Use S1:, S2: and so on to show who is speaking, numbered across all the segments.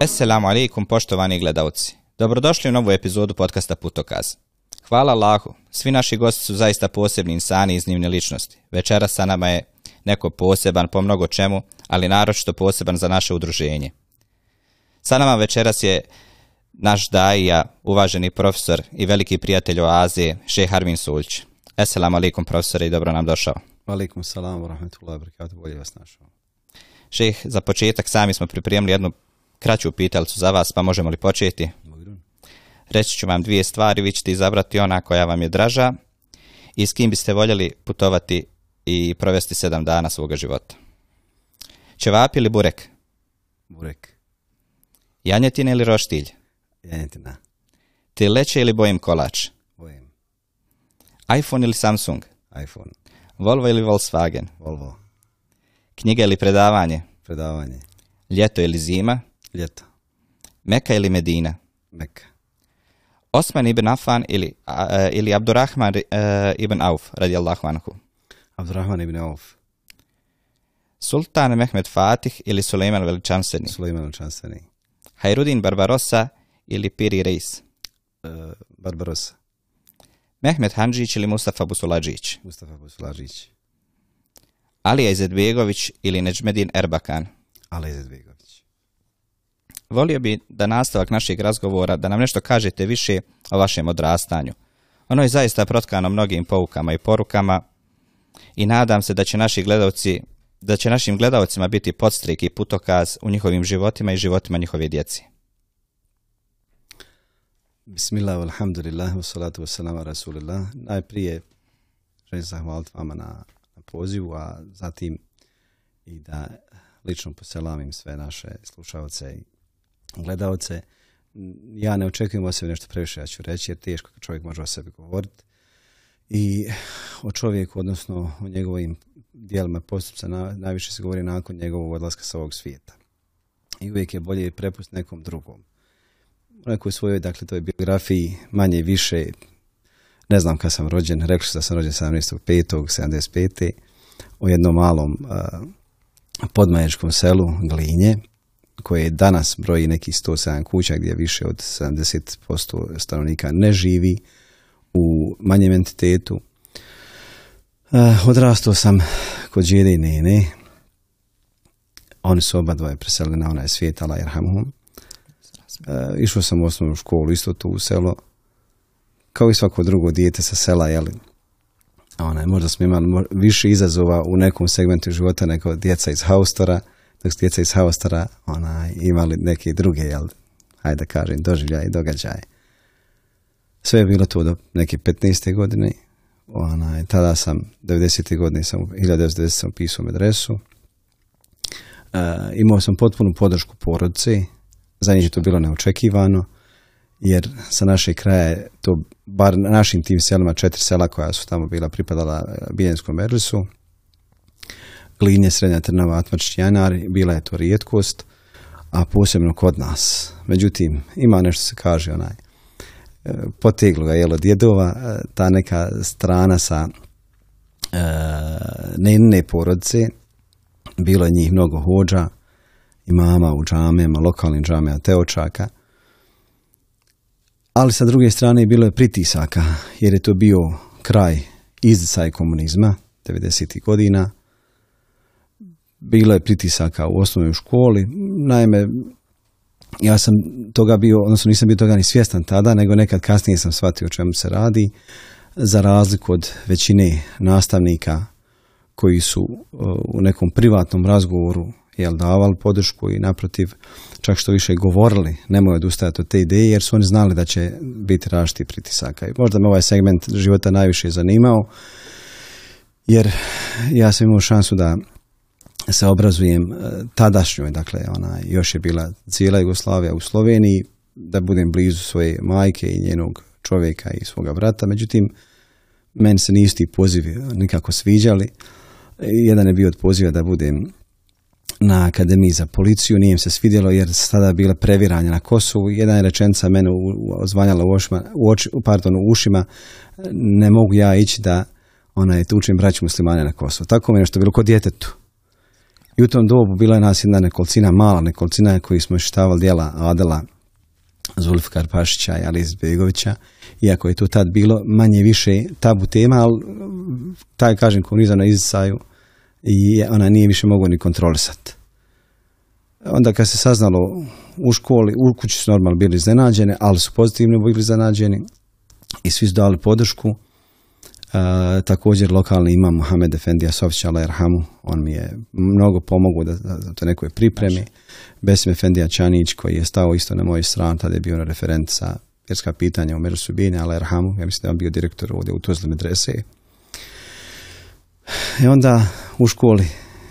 S1: Esselamu alaikum poštovani gledalci. Dobrodošli u novu epizodu podcasta Putokaz. Hvala Allahu, svi naši gosti su zaista posebni insani i iznimne ličnosti. Večeras sa nama je neko poseban po mnogo čemu, ali naročito poseban za naše udruženje. Sa nama večeras je naš daija, uvaženi profesor i veliki prijatelj Oazije, šeh Harmin Sulć. Esselamu alaikum profesore i dobro nam došao.
S2: Alaikum salam wa rahmatullahi bolje vas našao.
S1: Šeh, za početak sami smo pripremili jednu Kraću pitalicu za vas, pa možemo li početi? Reći ću vam dvije stvari, vi ćete izabrati ona koja vam je draža i s kim biste voljeli putovati i provesti sedam dana svoga života. Čevap ili burek?
S2: Burek.
S1: Janjetina ili roštilj?
S2: Janjetina.
S1: Ti leće ili bojim kolač?
S2: Bojim.
S1: iPhone ili Samsung?
S2: iPhone.
S1: Volvo ili Volkswagen?
S2: Volvo.
S1: Knjiga ili predavanje?
S2: Predavanje.
S1: Ljeto ili zima?
S2: Ljeta.
S1: Meka ili Medina?
S2: Meka.
S1: Osman ibn Afan ili, ili Abdurrahman eh, ibn Auf, Allahu anhu.
S2: Abdurrahman ibn Auf.
S1: Sultan Mehmed Fatih ili Suleiman Veličanstveni?
S2: Suleiman Veličanstveni.
S1: Hajrudin Barbarosa ili Piri Reis? Uh,
S2: Barbarossa.
S1: Mehmed Hanžić ili Mustafa Busulađić?
S2: Mustafa Busulađić.
S1: Alija Izetbegović ili Neđmedin Erbakan?
S2: Alija Izetbegović.
S1: Volio bi da nastavak našeg razgovora, da nam nešto kažete više o vašem odrastanju. Ono je zaista protkano mnogim poukama i porukama i nadam se da će naši gledavci, da će našim gledaocima biti podstrik i putokaz u njihovim životima i životima njihove djeci.
S2: Bismillah, alhamdulillah, wassalatu wassalamu rasulillah. Najprije želim zahvaliti vama na, pozivu, a zatim i da lično poselavim sve naše slušalce i gledalce. Ja ne očekujem o sebi nešto previše, ja ću reći, jer teško čovjek može o sebi govoriti. I o čovjeku, odnosno o njegovim dijelima postupca, na, najviše se govori nakon njegovog odlaska sa ovog svijeta. I uvijek je bolje prepust nekom drugom. U nekoj svojoj, dakle, toj biografiji manje i više, ne znam kad sam rođen, rekli su da sam rođen 17.5. 75. u jednom malom uh, podmaječkom selu Glinje, koje danas broji nekih 107 kuća gdje više od 70% stanovnika ne živi u manjem entitetu. Eh, odrastao sam kod džede i nene. Oni su oba dvoje preselili na onaj svijet, Allah irhamuhum. Eh, išao sam u osnovnu školu, isto tu u selo. Kao i svako drugo dijete sa sela, a Onaj, možda smo imali više izazova u nekom segmentu života nego djeca iz haustora – dok su iz Haostara ona, imali neke druge, jel, hajde da kažem, doživljaje i događaje. Sve je bilo tu do neke 15. godine, tada sam, 90. godine sam, 1990. sam pisao medresu, e, imao sam potpunu podršku porodci, za njih je to bilo neočekivano, jer sa naše kraje, to bar našim tim selima, četiri sela koja su tamo bila pripadala e, Bijenskom Merlisu, linije Srednja Trnava, Tvrčnjanari, bila je to rijetkost, a posebno kod nas. Međutim, ima nešto se kaže onaj, e, poteglo ga jelo djedova, e, ta neka strana sa e, nenine porodice, bilo je njih mnogo hođa, mama u džamijama, lokalnim džamijama, teočaka, ali sa druge strane bilo je pritisaka, jer je to bio kraj izdicaj komunizma, 90. godina, bilo je pritisaka u osnovnoj školi. Naime, ja sam toga bio, odnosno nisam bio toga ni svjestan tada, nego nekad kasnije sam shvatio o čemu se radi, za razliku od većine nastavnika koji su e, u nekom privatnom razgovoru jel, davali podršku i naprotiv čak što više govorili, nemoj odustajati od te ideje jer su oni znali da će biti rašti pritisaka. I možda me ovaj segment života najviše zanimao jer ja sam imao šansu da se obrazujem e, tadašnjoj, dakle ona još je bila cijela Jugoslavija u Sloveniji, da budem blizu svoje majke i njenog čovjeka i svoga brata, međutim meni se nisu ti pozivi nikako sviđali. E, jedan je bio od poziva da budem na akademiji za policiju, nije im se svidjelo jer su tada bila previranja na Kosovu. jedan je rečenca, mene ozvanjala u, ošima, u, oči, pardon, u ušima, ne mogu ja ići da ona je tučim braću muslimane na Kosovu. Tako mi je nešto bilo kod djetetu. I u tom dobu bila je nas jedna nekolcina, mala nekolcina, koji smo iščitavali dijela Adela Zulfkar Pašića i Ali Begovića. iako je to tad bilo manje više tabu tema, ali taj, kažem, komunizam na izcaju i ona nije više mogla ni kontrolisati. Onda kad se saznalo u školi, u kući su normalno bili iznenađeni, ali su pozitivno bili iznenađeni i svi su dali podršku E, također lokalni imam Mohamed Efendija Sofćala Erhamu, on mi je mnogo pomogao da, da, to nekoj pripremi. Znači. Besim Efendija Čanić koji je stao isto na moju stranu, tada je bio na referent sa vjerska pitanja u ja mislim da je on bio direktor ovdje u Tuzli medrese. I onda u školi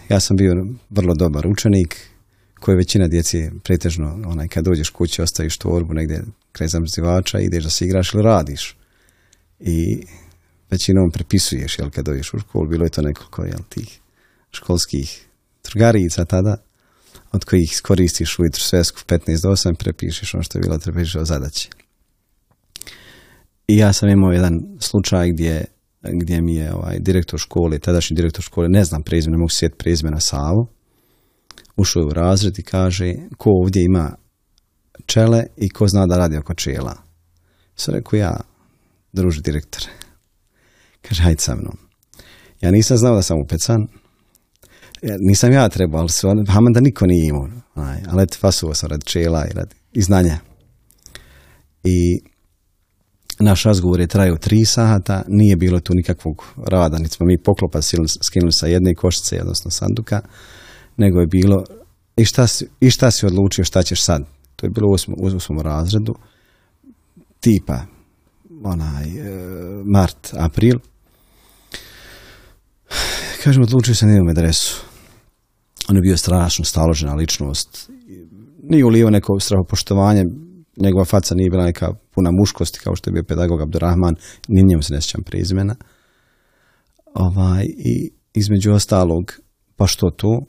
S2: ja sam bio vrlo dobar učenik, koji većina djeci pretežno, onaj, kad dođeš kući, ostaviš torbu negdje kraj zamrzivača, ideš da se igraš ili radiš. I većinom prepisuješ, jel, kad dođeš u školu, bilo je to nekoliko, jel, tih školskih trgarica tada, od kojih koristiš ujutru svesku 15 do 8, prepišeš ono što je bilo o zadaći. I ja sam imao jedan slučaj gdje, gdje mi je ovaj, direktor škole, tadašnji direktor škole, ne znam prezime, mogu sjeti prezimena Savo, ušao je u razred i kaže ko ovdje ima čele i ko zna da radi oko čela. Sve rekao ja, druži direktore, Kaže, hajde sa mnom. Ja nisam znao da sam upecan. nisam ja trebao, ali su, da niko nije imao. Aj, ali eto, fasuo sam radi čela i radi i znanja. I naš razgovor je trajao tri sata. nije bilo tu nikakvog rada, niti smo mi poklopa skinuli sa jedne košice, odnosno sanduka, nego je bilo i šta, si, i šta odlučio, šta ćeš sad? To je bilo u osmom, osmom razredu, tipa onaj e, mart, april, Kažem, odlučio se na u adresu. On je bio strašno staložena ličnost. Nije ulio neko strahopoštovanje, njegova faca nije bila neka puna muškosti kao što je bio pedagog Abdurrahman, ni njemu se ne sjećam Ovaj, I između ostalog, pa što to,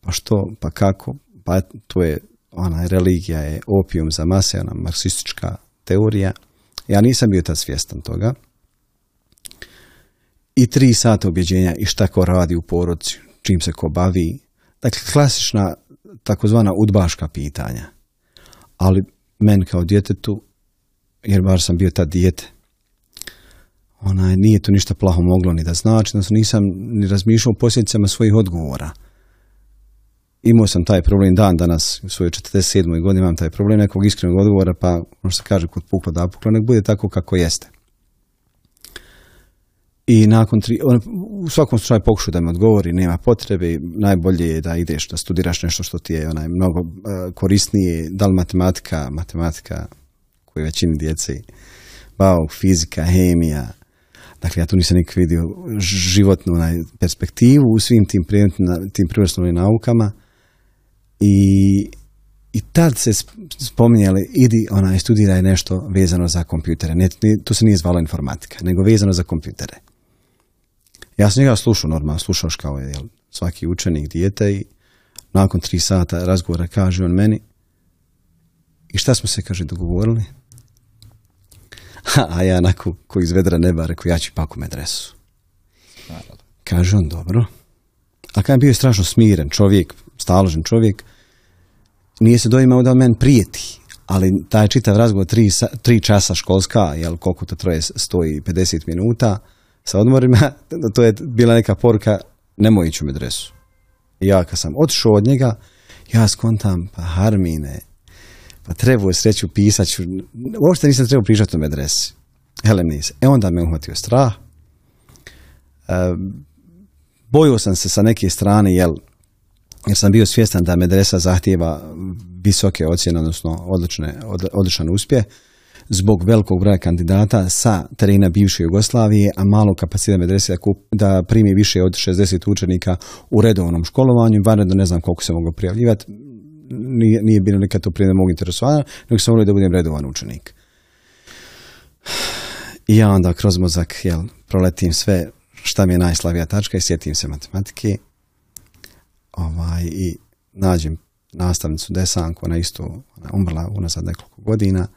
S2: pa što, pa kako, pa to je, ona religija je opijum za mase, ona marksistička teorija. Ja nisam bio tad svjestan toga, i tri sata objeđenja i šta ko radi u porodci, čim se ko bavi. Dakle, klasična takozvana udbaška pitanja. Ali men kao djetetu, jer baš sam bio ta dijete, ona nije to ništa plaho moglo ni da znači, znači nisam ni razmišljao o posljedicama svojih odgovora. Imao sam taj problem dan danas, u svojoj 47. godini imam taj problem nekog iskrenog odgovora, pa možda što se kaže kod pukla da pukla, nek bude tako kako jeste i nakon tri, u svakom slučaju pokušaju da mi odgovori, nema potrebe, najbolje je da ideš, da studiraš nešto što ti je onaj mnogo e, korisnije, da li matematika, matematika koju većini djeci, bao, fizika, hemija, dakle ja tu nisam nikak vidio životnu onaj, perspektivu u svim tim, tim naukama i i tad se spominjali idi onaj studiraj nešto vezano za kompjutere. Ne, tu se nije zvala informatika, nego vezano za kompjutere. Ja sam njega slušao normalno, slušaš kao je jel, svaki učenik dijete i nakon tri sata razgovora kaže on meni i šta smo se, kaže, dogovorili? A ja onako, ko iz vedra neba, rekao, ja ću u medresu. Kaže on, dobro. A kad je bio strašno smiren čovjek, staložen čovjek, nije se doimao da men prijeti, ali taj čitav razgovor, tri, tri časa školska, jel, koliko to troje, stoji 50 minuta, sa odmorima, to je bila neka porka, nemoj ići u medresu. I ja kad sam otišao od njega, ja skontam, pa Harmine, pa trebao sreću pisat ću, uopšte nisam trebao pričati o medresi. Helem E onda me uhvatio strah. E, bojio sam se sa neke strane, jel, jer sam bio svjestan da medresa zahtijeva visoke ocjene, odnosno odlične, odličan uspjeh zbog velikog broja kandidata sa terena bivše Jugoslavije, a malo kapaciteta medresa da primi više od 60 učenika u redovnom školovanju, da ne znam koliko se mogu prijavljivati, nije, nije bilo nikad to prije mog interesovati, nego sam volio da budem redovan učenik. I ja onda kroz mozak jel, proletim sve šta mi je najslavija tačka i sjetim se matematike ovaj, i nađem nastavnicu Desanku, ona isto ona umrla unazad nekoliko godina –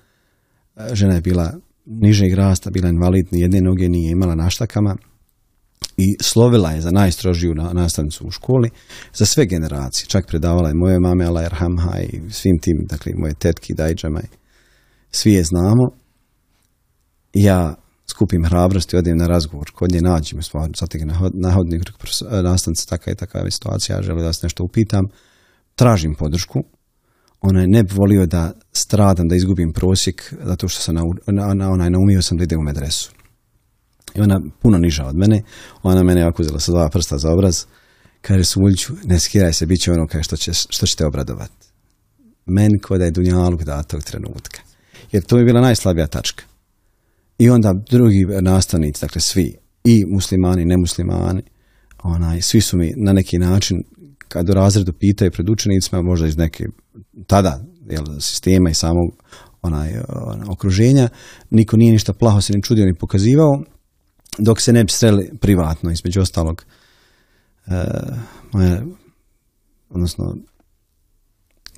S2: žena je bila nižeg rasta, bila invalidna, jedne noge nije imala na i slovila je za najstrožiju nastavnicu u školi za sve generacije. Čak predavala je moje mame Ala Hamha i svim tim, dakle moje tetki, dajđama svi je znamo. Ja skupim hrabrost i odem na razgovor kod nje, nađem stvarno, sad na hodnik nastavnica, taka i takva je situacija, ja želim da vas nešto upitam, tražim podršku, ona ne bi volio da stradam, da izgubim prosjek, zato što sam na, na, onaj, naumio sam da ide u medresu. I ona puno niža od mene, ona mene je ovako uzela sa dva prsta za obraz, kaže Suljiću, ne skiraj se, bit će ono što će, što će te obradovat. Men ko da je dunjaluk da tog trenutka. Jer to je bila najslabija tačka. I onda drugi nastavnici, dakle svi, i muslimani, nemuslimani, onaj, svi su mi na neki način kad u razredu pitaju pred učenicima, možda iz neke tada jel, sistema i samog onaj, okruženja, niko nije ništa plaho se ni čudio ni pokazivao, dok se ne bi sreli privatno, između ostalog. E, moja, odnosno,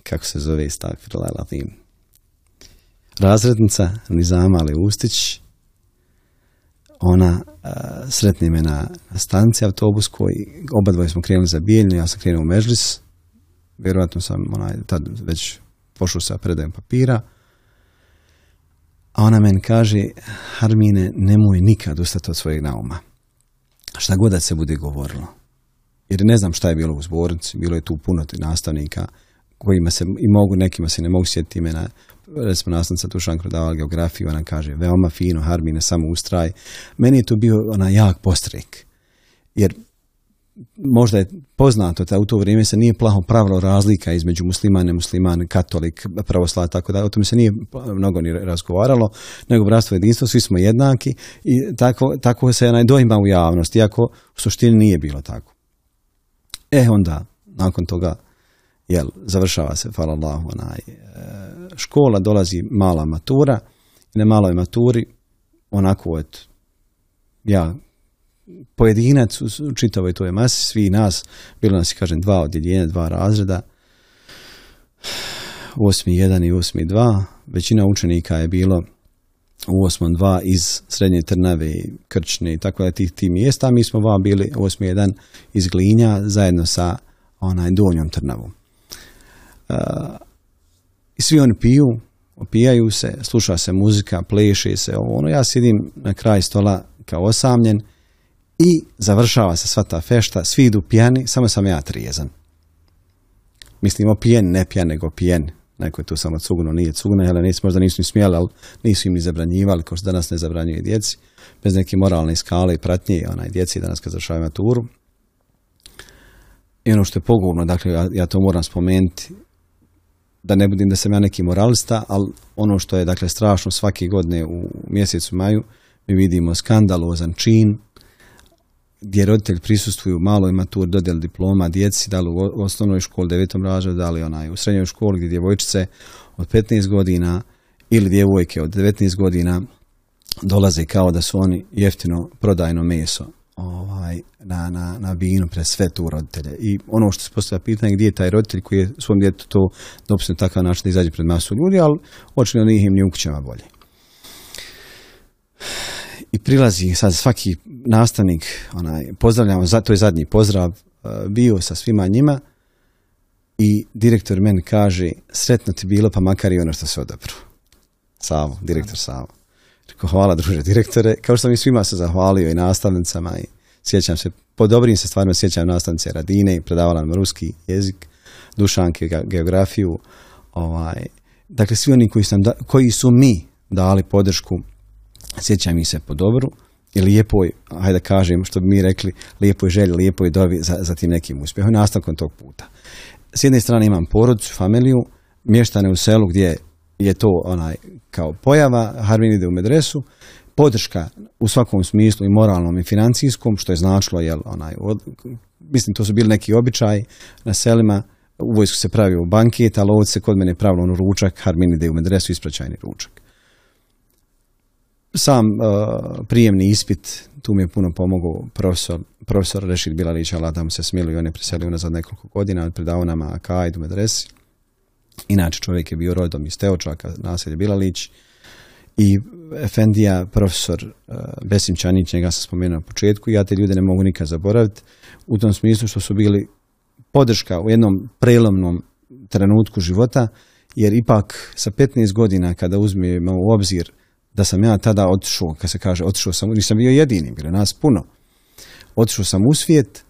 S2: kako se zove, stakvirla, razrednica Nizama Ali Ustić, ona uh, me na, na stanci autobus koji oba dvoje smo krenuli za bijeljnu, ja sam krenuo u Mežlis, vjerojatno sam onaj, tad već pošao sa predajem papira, a ona meni kaže, Harmine, nemoj nikad ustati od svojeg nauma. Šta god da se bude govorilo. Jer ne znam šta je bilo u zbornici, bilo je tu puno nastavnika kojima se i mogu, nekima se ne mogu sjetiti imena, recimo nastavnica Tušan predavala geografiju, ona kaže, veoma fino, Harmine, samo ustraj. Meni je to bio ona jak postrek, jer možda je poznato da u to vrijeme se nije plaho pravilo razlika između musliman, muslimane, katolik, pravoslav, tako da o tome se nije mnogo ni razgovaralo, nego bratstvo jedinstvo, svi smo jednaki i tako, tako se onaj dojma u javnosti, iako u suštini nije bilo tako. E onda, nakon toga, jel, završava se, hvala Allahu, onaj, e, škola dolazi mala matura i na maloj maturi onako od ja pojedinac u čitavoj toj masi, svi nas, bilo nas, kažem, dva odjeljenja, dva razreda, 8.1 i 8.2, većina učenika je bilo u 8.2 iz Srednje Trnave, i Krčne i tako da tih ti mjesta, mi smo va bili 8.1 iz Glinja zajedno sa onaj Donjom Trnavom. I svi oni piju, opijaju se, sluša se muzika, pleše se, ovo, ono, ja sjedim na kraj stola kao osamljen i završava se sva ta fešta, svi idu pijani, samo sam ja trijezan. Mislim, pijen, ne pijan, nego pijen. Neko je tu samo cugno, nije cugno, jer nisu, možda nisu ni smjeli, ali nisu im ni zabranjivali, kao što danas ne zabranjuje djeci, bez neke moralne skale i pratnje, onaj djeci danas kad završavaju maturu. I ono što je pogubno, dakle, ja, ja to moram spomenuti, da ne budem da sam ja neki moralista, ali ono što je dakle strašno svake godine u mjesecu maju, mi vidimo skandalozan čin gdje roditelj prisustvuju malo imatur dodjeli diploma djeci, da li u osnovnoj školi, devetom razredu, da li onaj u srednjoj školi gdje djevojčice od 15 godina ili djevojke od 19 godina dolaze kao da su oni jeftino prodajno meso ovaj, na, na, na pre sve tu roditelje. I ono što se postavlja pitanje gdje je taj roditelj koji je svom djetetu to dopisno takav način da izađe pred masu ljudi, ali očito nije im ni u kućama bolje. I prilazi sad svaki nastavnik, onaj, pozdravljamo, za, to je zadnji pozdrav, e, bio sa svima njima i direktor meni kaže sretno ti bilo pa makar i ono što se odabru. Savo, direktor Savo hvala druže direktore, kao što sam i svima se zahvalio i nastavnicama i sjećam se, po dobrim se stvarima sjećam nastavnice Radine i predavala nam ruski jezik, dušanke, geografiju, ovaj, dakle svi oni koji, sam koji su mi dali podršku, sjećam i se po dobru i lijepoj, hajde da kažem što bi mi rekli, lijepoj želji, lijepoj dobi za, za tim nekim uspjehom i nastavkom tog puta. S jedne strane imam porodicu, familiju, mještane u selu gdje je to onaj kao pojava, Harvin ide u medresu, podrška u svakom smislu i moralnom i financijskom, što je značilo, jel, onaj, od, mislim, to su bili neki običaj na selima, u vojsku se pravio banket, ali ovdje se kod mene pravilo ono ručak, Harmin ide u medresu, ispraćajni ručak. Sam e, prijemni ispit, tu mi je puno pomogao profesor, profesor Rešit Bilalić, ali da mu se smilu i on je preselio nazad nekoliko godina, predavao nama Akaid u medresi Inače, čovjek je bio rodom iz Teočaka, naselje Bilalić, i Efendija, profesor uh, Besim Čanić, njega sam spomenuo na početku, ja te ljude ne mogu nikad zaboraviti, u tom smislu što su bili podrška u jednom prelomnom trenutku života, jer ipak sa 15 godina kada uzmemo u obzir da sam ja tada otišao, kad se kaže otišao sam, nisam bio jedini, bilo nas puno, otišao sam u svijet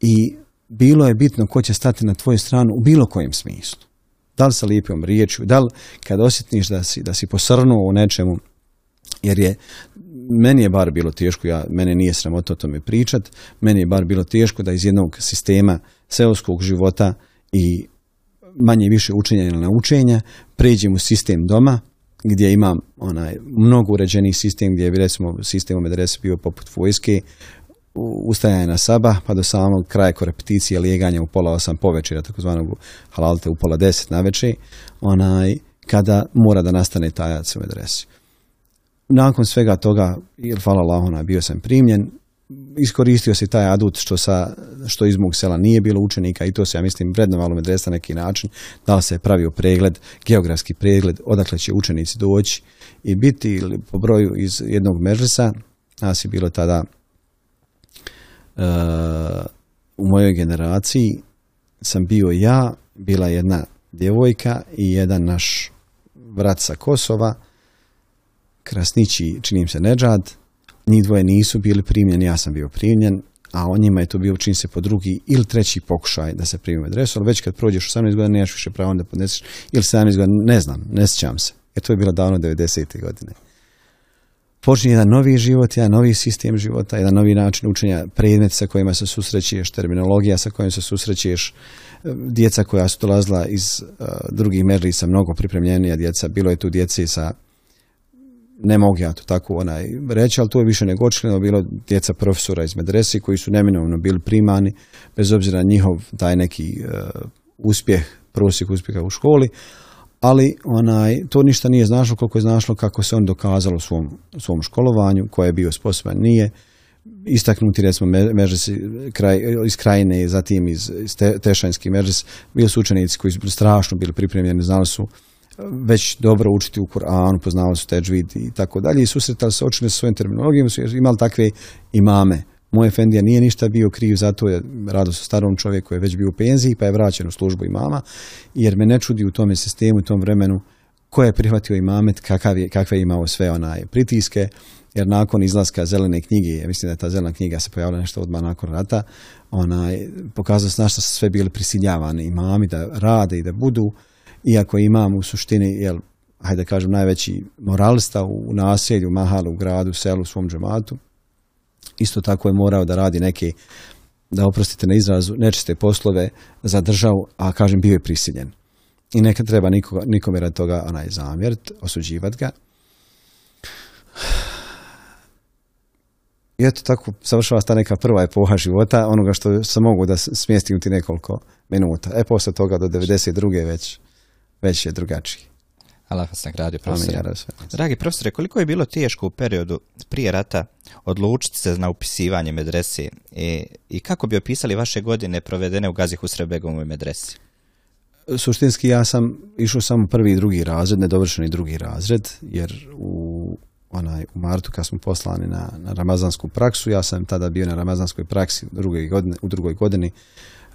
S2: i bilo je bitno ko će stati na tvoju stranu u bilo kojem smislu. Da li sa lijepom riječju, da li kad osjetniš da si, da si posrnuo u nečemu, jer je meni je bar bilo teško, ja, mene nije sramota o tome pričat, meni je bar bilo teško da iz jednog sistema seoskog života i manje više učenja ili naučenja pređem u sistem doma gdje imam onaj mnogo uređeni sistem gdje je, recimo sistem u bio poput vojske ustajanja na saba pa do samog kraja korepeticije lijeganja u pola osam povečera, takozvanog halalte u pola deset na onaj, kada mora da nastane se u medresi. Nakon svega toga, jer hvala Allahona, bio sam primljen, iskoristio se taj adut što, sa, što iz mog sela nije bilo učenika i to se, ja mislim, malo medresa na neki način, da li se je pravio pregled, geografski pregled, odakle će učenici doći i biti ili po broju iz jednog medresa, nas je bilo tada Uh, u mojoj generaciji sam bio ja, bila jedna djevojka i jedan naš brat sa Kosova, Krasnići, činim se Neđad, njih dvoje nisu bili primljeni, ja sam bio primljen, a o njima je to bio čini se po drugi ili treći pokušaj da se primi adresu, ali već kad prođeš 18 godina nemaš više pravo onda podneseš, ili 17 godina, ne znam, ne sjećam se. Jer to je bilo davno 90. godine počinje jedan novi život, jedan novi sistem života, jedan novi način učenja, predmet sa kojima se susrećeš, terminologija sa kojom se susrećeš, e, djeca koja su dolazila iz uh, drugih sa mnogo pripremljenija djeca, bilo je tu djeci sa ne mogu ja to tako onaj reći, ali to je više nego očigledno bilo djeca profesora iz medresi koji su neminovno bili primani, bez obzira na njihov taj neki e, uspjeh, prosjek uspjeha u školi, ali onaj, to ništa nije znašlo koliko je znašlo kako se on dokazalo u svom, svom školovanju, koje je bio sposoban, nije. Istaknuti recimo mežes kraj, iz Krajine i zatim iz, iz te, Tešanjski mežes, bili su učenici koji su strašno bili pripremljeni, znali su eh, već dobro učiti u Koranu, poznavali su teđvid i tako dalje i susretali se očine sa svojim terminologijom, su imali takve imame moj Fendija nije ništa bio kriv, zato je rado sa starom čovjeku je već bio u penziji, pa je vraćen u službu imama, jer me ne čudi u tome sistemu, u tom vremenu, ko je prihvatio imamet, kakav je, kakve je imao sve onaj pritiske, jer nakon izlaska zelene knjige, ja mislim da je ta zelena knjiga se pojavila nešto odmah nakon rata, onaj, pokazao se na što su sve bili prisiljavani imami da rade i da budu, iako imam u suštini, jel, hajde da kažem, najveći moralista u naselju, mahalu, gradu, selu, svom džematu, Isto tako je morao da radi neki, da oprostite na izrazu, nečiste poslove za državu, a kažem bio je prisiljen. I neka treba nikoga, nikome rad toga onaj zamjert, osuđivat ga. I eto tako savršava ta neka prva epoha života, onoga što sam mogu da smjestim ti nekoliko minuta. E posle toga do 92. već, već je drugačiji.
S1: Allah vas Dragi profesore, koliko je bilo teško u periodu prije rata odlučiti se na upisivanje medrese i, i kako bi opisali vaše godine provedene u Gazi Husrebegovoj medresi?
S2: Suštinski ja sam išao samo prvi i drugi razred, nedovršeni drugi razred, jer u onaj u martu kad smo poslani na, na ramazansku praksu, ja sam tada bio na ramazanskoj praksi u drugoj godini, u drugoj godini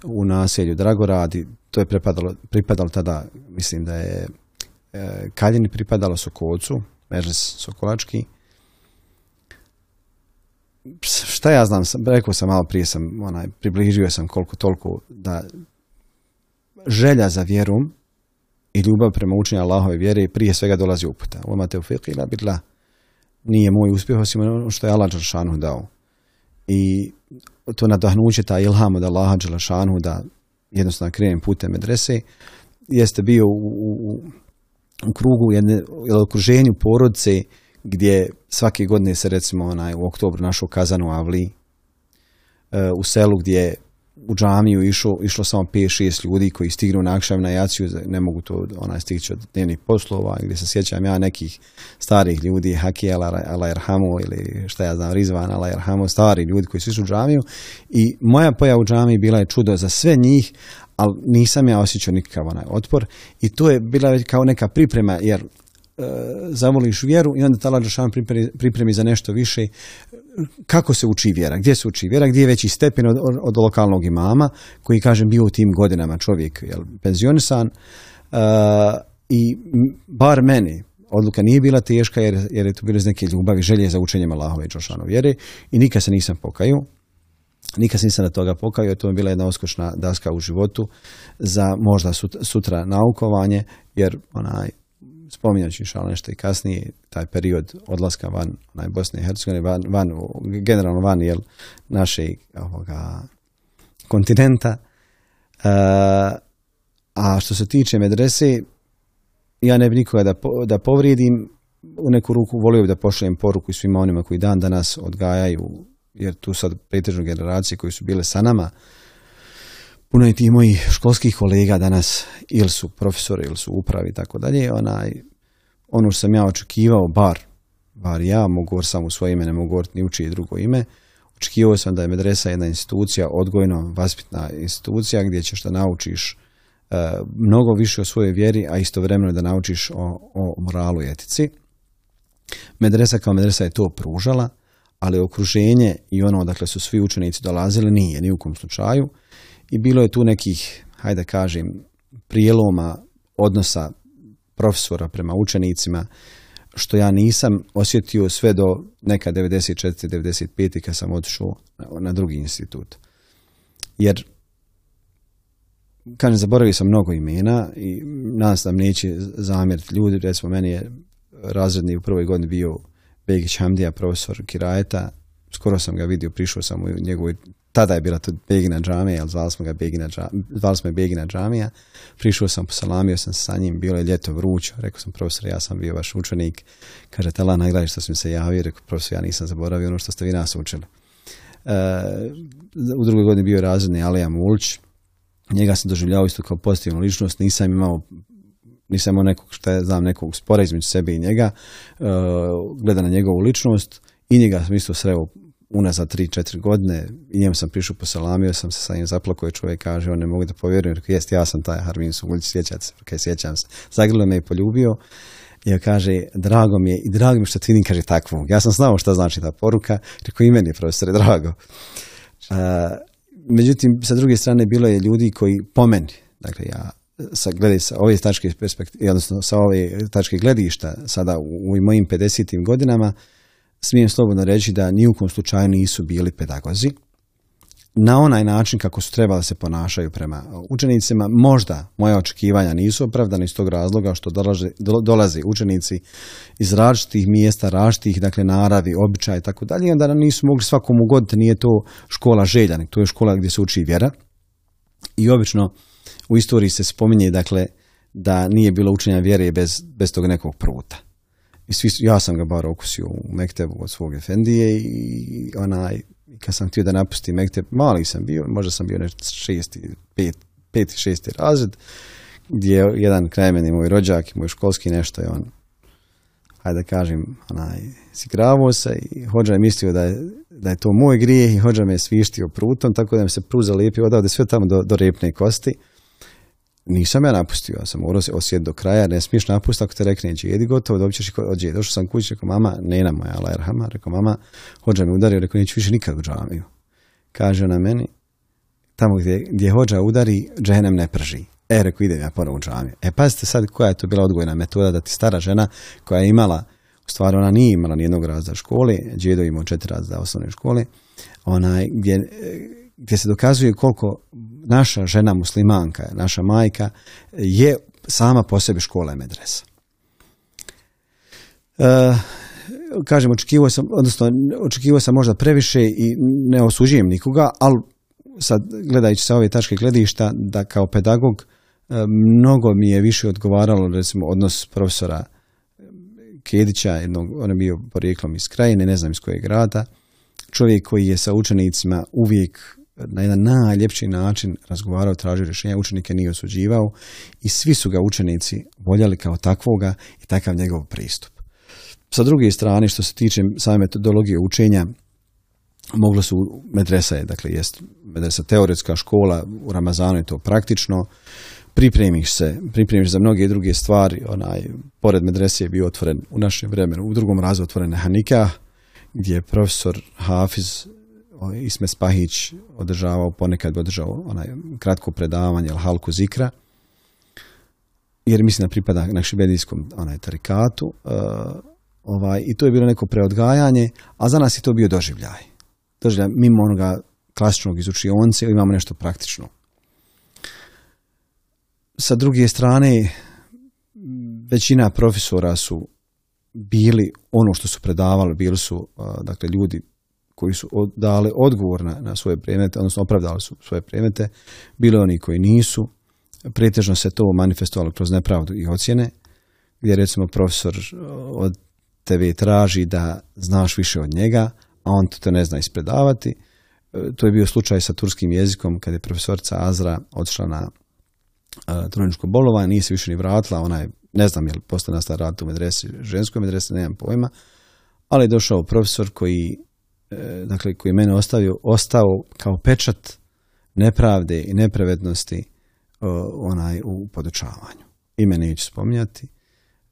S2: u naselju Dragoradi, to je pripadalo, pripadalo tada, mislim da je E, Kaljini pripadalo Sokolcu, Mežlis Sokolački. Šta ja znam, rekao sam malo prije, sam, onaj, približio sam koliko toliko da želja za vjerom i ljubav prema učenju Allahove vjere prije svega dolazi uputa. u te ila bitla Nije moj uspjeh osim ono što je Allah Đelšanu dao. I to nadahnuće, ta ilham od Allaha da jednostavno krenem putem medrese, jeste bio u, u, u krugu jedne, ili okruženju porodice gdje svake godine se recimo onaj, u oktobru našao kazan u Avli, e, u selu gdje u džamiju išlo, išlo samo 5-6 ljudi koji stignu na akšav na jaciju, ne mogu to onaj stići od dnevnih poslova, gdje se sjećam ja nekih starih ljudi, Haki Alajerhamu ili šta ja znam, Rizvan Alajerhamu, stari ljudi koji su išli u džamiju i moja poja u džamiji bila je čudo za sve njih, ali nisam ja osjećao nikakav onaj otpor i to je bila kao neka priprema, jer e, zavoliš vjeru i onda tala Đošan pripremi, pripremi za nešto više kako se uči vjera, gdje se uči vjera, gdje je veći stepen od, od lokalnog imama koji, kažem, bio u tim godinama čovjek, jel, penzionisan e, i bar meni, odluka nije bila teška jer, jer je to bilo iz neke ljubavi, želje za učenjem Allahove i vjere i nikad se nisam pokaju Nikad se nisam na toga pokavio, to mi je bila jedna oskočna daska u životu za možda sutra naukovanje, jer onaj, spominjat nešto i kasnije, taj period odlaska van onaj, Bosne i Hercegovine, van, van, generalno van jel, naše kontinenta. E, a što se tiče medrese, ja ne bih nikoga da, da povrijedim, u neku ruku volio bi da pošaljem poruku svima onima koji dan danas odgajaju jer tu sad pretežno generacije koji su bile sa nama, puno je tih mojih školskih kolega danas, ili su profesori, ili su upravi i tako dalje, onaj, ono što sam ja očekivao, bar, bar ja, mogu sam u svoje ime, ne mogu govoriti ni učiti drugo ime, očekivao sam da je medresa jedna institucija, odgojno vaspitna institucija gdje ćeš da naučiš e, mnogo više o svojoj vjeri, a istovremeno da naučiš o, o moralu i etici. Medresa kao medresa je to pružala, ali okruženje i ono odakle su svi učenici dolazili nije, ni u kom slučaju. I bilo je tu nekih, hajde kažem, prijeloma odnosa profesora prema učenicima, što ja nisam osjetio sve do neka 94. 95. kad sam otišao na drugi institut. Jer kažem, zaboravio sam mnogo imena i nas nam neće zamjeriti ljudi, recimo meni je razredni u prvoj godini bio Begić Hamdija, profesor Kirajeta, skoro sam ga vidio, prišao sam u njegovoj, tada je bila to Begina džamija, ali zvali smo ga Begina, zvali smo džamija, prišao sam, posalamio sam sa njim, bilo je ljeto vruće, rekao sam profesor, ja sam bio vaš učenik, kaže, tela nagradi što sam se javio, rekao profesor, ja nisam zaboravio ono što ste vi nas učili. Uh, u drugoj godini bio je razredni Alija Mulć, njega sam doživljavao isto kao pozitivnu ličnost, nisam imao nisam imao nekog šta je, znam nekog spora između sebe i njega, e, gleda na njegovu ličnost i njega sam isto sreo unazad 3-4 godine i njemu sam prišao posalamio, sam se sa njim zaplakao i čovjek kaže, on ne mogu da povjerujem, jer jest, ja sam taj Harvin Suguljić, sjećate se, kaj sjećam se. Zagrlio me i poljubio i kaže, drago mi je i drago mi je što ti vidim, kaže, takvog. Ja sam znao šta znači ta poruka, rekao i meni je profesore, drago. E, međutim, sa druge strane, bilo je ljudi koji po meni, dakle ja sa, gledaj, sa ove tačke perspektive, odnosno sa ove tačke gledišta sada u, u mojim 50. godinama, smijem slobodno reći da ni u kom slučaju nisu bili pedagozi na onaj način kako su trebali da se ponašaju prema učenicima. Možda moja očekivanja nisu opravdana iz tog razloga što dolaze, učenici iz različitih mjesta, različitih dakle, naravi, običaja i tako dalje, onda nisu mogli svakom ugoditi, nije to škola želja, to je škola gdje se uči vjera. I obično u istoriji se spominje dakle da nije bilo učenja vjere bez, bez tog nekog pruta. I svi, ja sam ga bar okusio u Mektebu od svog Efendije i onaj, kad sam htio da napustim Mekteb, mali sam bio, možda sam bio nešto šesti, pet, peti, šesti razred, gdje je jedan krajmeni moj rođak i moj školski nešto je on, hajde da kažem, onaj, sigravao se i hođa je mislio da je, da je to moj grijeh i hođa me je svištio prutom, tako da mi se pruza lijepi odavde sve tamo do, do repne kosti nisam ja napustio, ja sam morao osjeti do kraja, ne smiješ napustiti ako te rekne jedi gotovo, dobit ćeš ođe. Došao sam kući, rekao mama, nena moja, ala erhama, rekao mama, hođa me udario, rekao neću više nikad u džamiju. Kaže ona meni, tamo gdje, gdje hođa udari, dženam ne prži. E, rekao idem ja ponovno u džamiju. E, pazite sad koja je to bila odgojna metoda da ti stara žena koja je imala, u stvari ona nije imala nijednog razda školi, djedo imao četiri razda osnovne škole, onaj, gdje, gdje se dokazuje koliko naša žena muslimanka, naša majka, je sama po sebi škola medresa. E, kažem, očekivao sam, odnosno, očekivao sam možda previše i ne osuđujem nikoga, ali sad gledajući sa ove tačke gledišta, da kao pedagog e, mnogo mi je više odgovaralo, recimo, odnos profesora Kedića, jednog, on je bio porijeklom iz krajine, ne znam iz kojeg grada, čovjek koji je sa učenicima uvijek na jedan najljepši način razgovarao, tražio rješenja, učenike nije osuđivao i svi su ga učenici voljali kao takvoga i takav njegov pristup. Sa druge strane, što se tiče same metodologije učenja, moglo su, medresa je, dakle, jest medresa teoretska škola, u Ramazanu je to praktično, pripremiš se, pripremiš za mnoge druge stvari, onaj, pored medrese je bio otvoren u našem vremenu, u drugom razu otvoren Hanika, gdje je profesor Hafiz Ovaj, Isme Spahić održavao, ponekad održao onaj kratko predavanje al halku zikra, jer mislim da pripada šibedijskom onaj tarikatu, e, ovaj, i to je bilo neko preodgajanje, a za nas je to bio doživljaj. Doživljaj mimo onoga klasičnog izučionce, imamo nešto praktično. Sa druge strane, većina profesora su bili ono što su predavali, bili su e, dakle ljudi koji su dali odgovor na, na svoje predmete, odnosno opravdali su svoje predmete, bilo oni koji nisu, pretežno se to manifestovalo kroz nepravdu i ocjene, gdje recimo profesor e, od tebe traži da znaš više od njega, a on to ne zna ispredavati. E, to je bio slučaj sa turskim jezikom kad je profesorica Azra otišla na e, troničko bolovanje, nije se više ni vratila, ona je, ne znam je li postala nastala rad u medresi, ženskoj medresi, nemam pojma, ali je došao profesor koji E, dakle koji je mene ostavio, ostao kao pečat nepravde i nepravednosti e, onaj u podučavanju. Ime neću spominjati,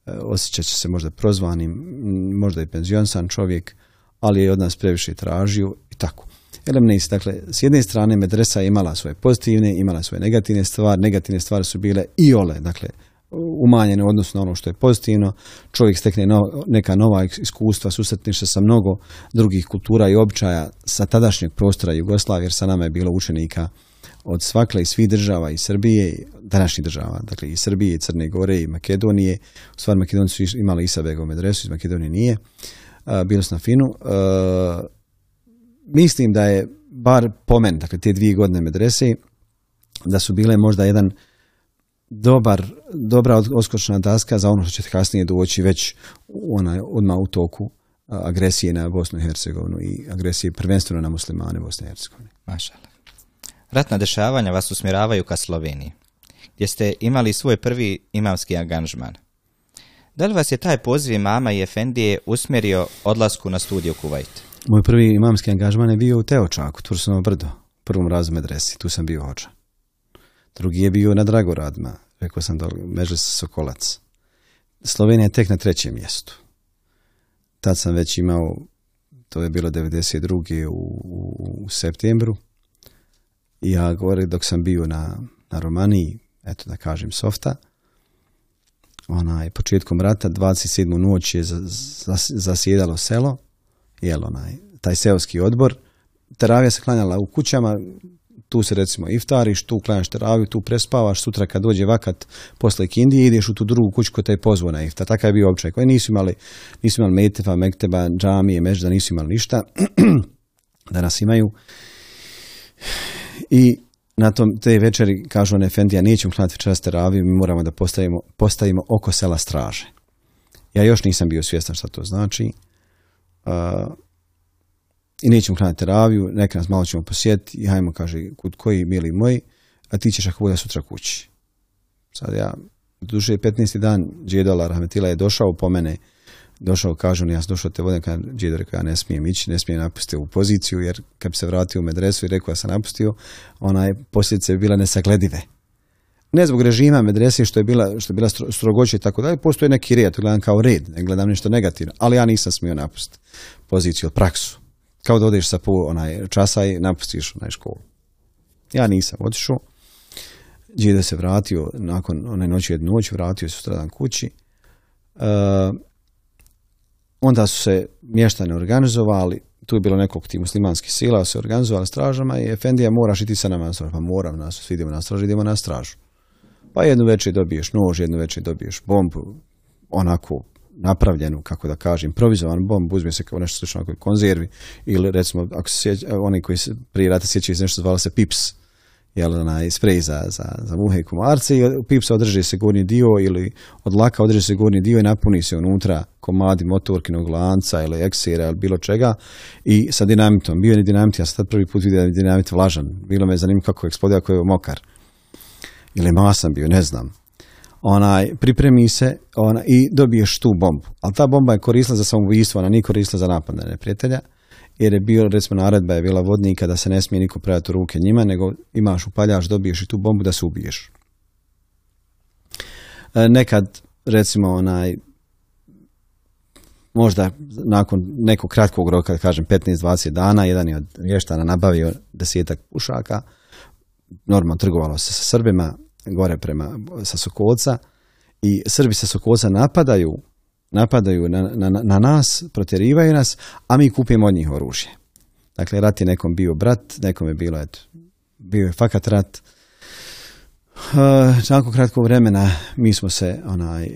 S2: e, osjećat će se možda prozvanim, možda i penzionsan čovjek, ali je od nas previše tražio i tako. Elemnis, dakle, s jedne strane medresa je imala svoje pozitivne, imala svoje negativne stvari, negativne stvari su bile i ole, dakle, umanjene odnosno ono što je pozitivno, čovjek stekne neka nova iskustva, susretne se sa mnogo drugih kultura i običaja sa tadašnjeg prostora Jugoslavije, jer sa nama je bilo učenika od svakle i svih država i Srbije, današnjih država, dakle i Srbije, i Crne Gore, i Makedonije, u stvari Makedonije su imali Isabegov adresu iz Makedonije nije, bilo sam na Finu. mislim da je, bar pomen, dakle te dvije godine medrese, da su bile možda jedan dobar, dobra oskočna daska za ono što će kasnije doći već ona, odmah u toku agresije na Bosnu i Hercegovinu i agresije prvenstveno na muslimane Bosne i Hercegovine.
S1: Mašala. Ratna dešavanja vas usmjeravaju ka Sloveniji, gdje ste imali svoj prvi imamski angažman. Da li vas je taj poziv mama i Efendije usmjerio odlasku na studiju Kuvajt?
S2: Moj prvi imamski angažman je bio u Teočaku, Tursovo brdo, prvom razu medresi, tu sam bio oča. Drugi je bio na dragoradma rekao sam da meže se Sokolac. Slovenija je tek na trećem mjestu. Tad sam već imao, to je bilo 92. u, u, septembru. I ja govorim dok sam bio na, na Romaniji, eto da kažem softa, onaj, početkom rata, 27. noć je zasjedalo selo, jel onaj, taj seoski odbor, teravija se klanjala u kućama, tu se recimo iftariš, tu klanjaš teraviju, tu prespavaš, sutra kad dođe vakat posle kindije ideš u tu drugu kuću koja te je pozvao na iftar. Takav je bio običaj koji nisu imali, nisu imali metefa, mekteba, džamije, mežda, nisu imali ništa. Danas imaju. I na tom, te večeri kažu one Efendija, nećemo klanjati večeras teraviju, mi moramo da postavimo, postavimo oko sela straže. Ja još nisam bio svjestan šta to znači i nećemo hraniti teraviju, neka nas malo ćemo posjetiti i hajmo, kaže, kod koji, mili moji, a ti ćeš ako sutra kući. Sad ja, duže 15. dan, Džedola Rahmetila je došao po mene, došao, kažu on, ja sam došao te vode, kad Džedo rekao, ja ne smijem ići, ne smijem napustiti u poziciju, jer kad bi se vratio u medresu i rekao ja sam napustio, ona je posljedice bila nesagledive. Ne zbog režima medrese što je bila, što je bila strogoća i tako dalje, postoji neki red, to gledam kao red, ne gledam nešto negativno, ali ja nisam smio napustiti poziciju, praksu. Kao da odeš sa pol onaj časa i napustiš onaj školu. Ja nisam otišao. Đida se vratio nakon onaj noći jednu noć, vratio se sutradan kući. E, onda su se mještane organizovali, tu je bilo nekog tih muslimanskih sila, se organizovali stražama i Efendija moraš i sa nama na stražu. Pa moram, nas, svi idemo na stražu, idemo na stražu. Pa jednu večer dobiješ nož, jednu večer dobiješ bombu, onako napravljenu, kako da kažem, provizovan bombu, uzme se kao nešto slično ako konzervi, ili recimo, ako se oni koji se prije rata sjećaju iz nešto zvalo se pips, jel, onaj sprej za, za, muhe i komarce i pipsa održi se gornji dio ili od laka održi se gornji dio i napuni se unutra komadi motorkinog lanca ili eksira ili bilo čega i sa dinamitom. Bio je dinamit, ja sam tad prvi put vidio da je dinamit vlažan. Bilo me zanimljivo kako je eksplodio ako je mokar. Ili masan bio, ne znam onaj, pripremi se ona, i dobiješ tu bombu. Ali ta bomba je koristila za samoubistvo, ona nije koristila za napad na neprijatelja, jer je bilo, recimo, naredba je bila vodnika da se ne smije niko predati u ruke njima, nego imaš upaljaš, dobiješ i tu bombu da se ubiješ. E, nekad, recimo, onaj, možda nakon nekog kratkog roka, kažem 15-20 dana, jedan je od vještana nabavio desetak pušaka, normalno trgovalo se sa Srbima, gore prema sa Sokolca i Srbi sa Sokolca napadaju napadaju na, na, na nas, protjerivaju nas, a mi kupimo od njih oružje. Dakle, rat je nekom bio brat, nekom je bilo, eto, bio je fakat rat. E, nakon kratkog vremena mi smo se onaj,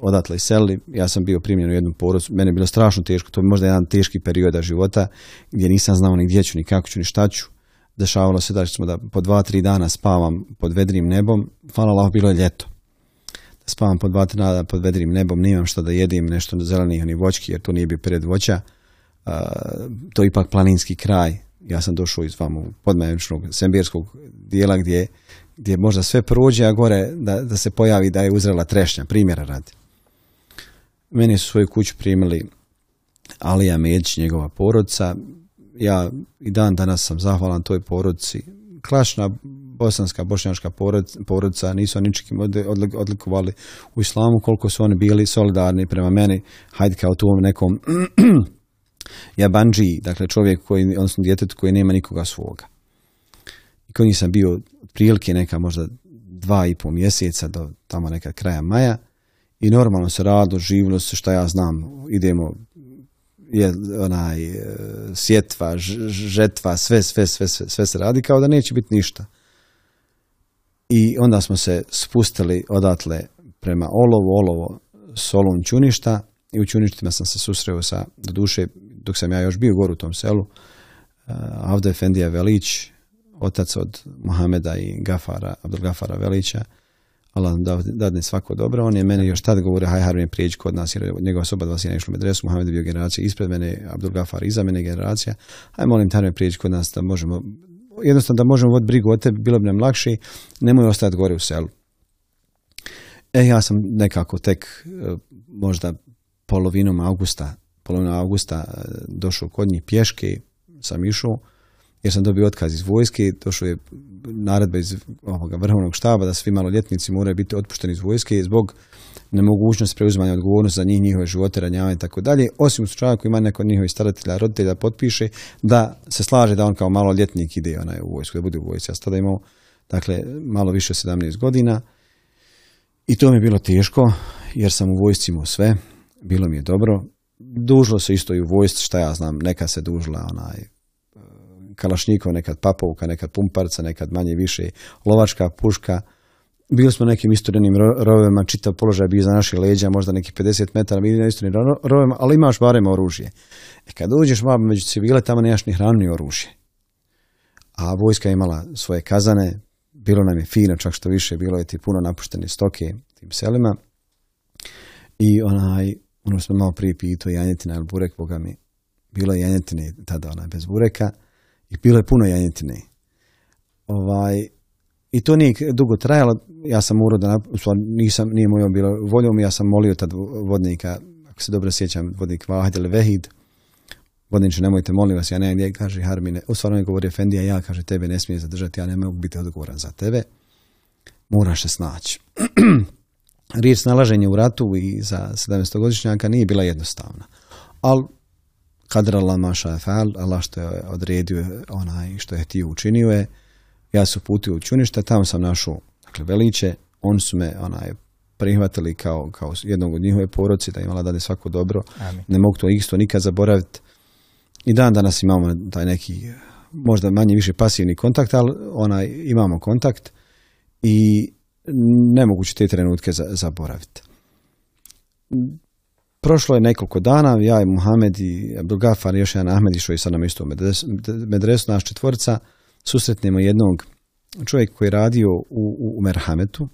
S2: odatle iselili, ja sam bio primljen u jednu porodcu, mene je bilo strašno teško, to je možda jedan teški perioda života gdje nisam znao ni gdje ću, ni kako ću, ni šta ću dešavalo se da smo da po dva, tri dana spavam pod vedrim nebom, hvala Allah, bilo je ljeto. Da spavam po dva, tri dana pod vedrim nebom, nemam što da jedim, nešto zelenih ni voćki, jer to nije bio pred voća. to je ipak planinski kraj. Ja sam došao iz u podmajenčnog sembirskog dijela gdje, gdje možda sve prođe, a gore da, da se pojavi da je uzrela trešnja, primjera radi. Meni su svoju kuću primili Alija Medić, njegova porodca, ja i dan danas sam zahvalan toj porodici. Klašna bosanska, bošnjačka porodica nisu ničim odlikovali u islamu koliko su oni bili solidarni prema meni, hajde kao tu nekom jabanđiji, dakle čovjek koji, odnosno djetet koji nema nikoga svoga. I koji sam bio prilike neka možda dva i pol mjeseca do tamo neka kraja maja i normalno se radilo, živilo se, što ja znam, idemo je onaj e, sjetva, žetva, sve, sve, sve, sve, se radi kao da neće biti ništa. I onda smo se spustili odatle prema Olovo, Olovo, Solun Čuništa i u Čuništima sam se susreo sa, do duše, dok sam ja još bio gore u tom selu, je Efendija Velić, otac od Mohameda i Gafara, Gafara Velića, Allah nam dadne svako dobro. On je mene još tad govorio, haj Harvin, prijeđi kod nas, jer njegova soba dva sina išla u medresu, Mohamed je bio generacija ispred mene, Abdul Gafar iza mene generacija. Haj molim Harvin, prijeđi kod nas da možemo, jednostavno da možemo voditi brigu o tebi, bilo bi nam lakše, nemoj ostati gore u selu. E, ja sam nekako tek e, možda polovinom augusta, polovinom augusta e, došao kod njih pješke, sam išao, jer sam dobio otkaz iz vojske, došao je naredba iz ovoga vrhovnog štaba da svi maloljetnici moraju biti otpušteni iz vojske zbog nemogućnosti preuzimanja odgovornosti za njih, njihove živote, ranjavanje i tako dalje, osim u slučaju ako ima neko od staratelja, roditelja potpiše da se slaže da on kao maloljetnik ide onaj u vojsku, da bude u vojsci. Ja sada tada imao dakle, malo više od 17 godina i to mi je bilo teško jer sam u vojsci imao sve, bilo mi je dobro. Dužilo se isto i u vojsci, šta ja znam, neka se dužila onaj kalašnjikov nekad papovka, nekad pumparca, nekad manje više lovačka, puška. Bili smo nekim istorijenim rovima, čitav položaj bio za naše leđa, možda nekih 50 metara bili na istorijenim rovima, ali imaš barem oružje. E, kad uđeš malo među civile, tamo nemaš ni hranu ni oružje. A vojska je imala svoje kazane, bilo nam je fino, čak što više, bilo je ti puno napuštene stoke tim selima. I onaj, ono smo malo prije pitao janjetina ili burek, boga mi, bilo je janjetine tada ona bez bureka, i bilo je puno janjetine. Ovaj, I to nije dugo trajalo, ja sam morao da, nisam, nije mojom bilo voljom, ja sam molio tad vodnika, ako se dobro sjećam, vodnik Vahid ili Vehid, vodniče nemojte, molim vas, ja ne, gdje kaže Harmine, u stvarno je govorio Efendija, ja kaže tebe ne smije zadržati, ja ne mogu biti odgovoran za tebe, moraš se snaći. Riječ snalaženje u ratu i za 17-godišnjaka nije bila jednostavna, ali kadra Allah maša fal, Allah što je odredio onaj što je ti učinio je, ja su putio u čunište, tamo sam našao dakle, veliće, on su me onaj, prihvatili kao, kao jednog od njihove poroci, da imala dade svako dobro, ne mogu to isto nikad zaboraviti. I dan danas imamo taj neki, možda manje više pasivni kontakt, ali onaj, imamo kontakt i nemoguće te trenutke zaboraviti Prošlo je nekoliko dana, ja i Muhamed i Abdulgafar i još jedan išao i sad nam isto u medresu, naš četvorca, susretnemo jednog čovjeka koji je radio u, u, Merhametu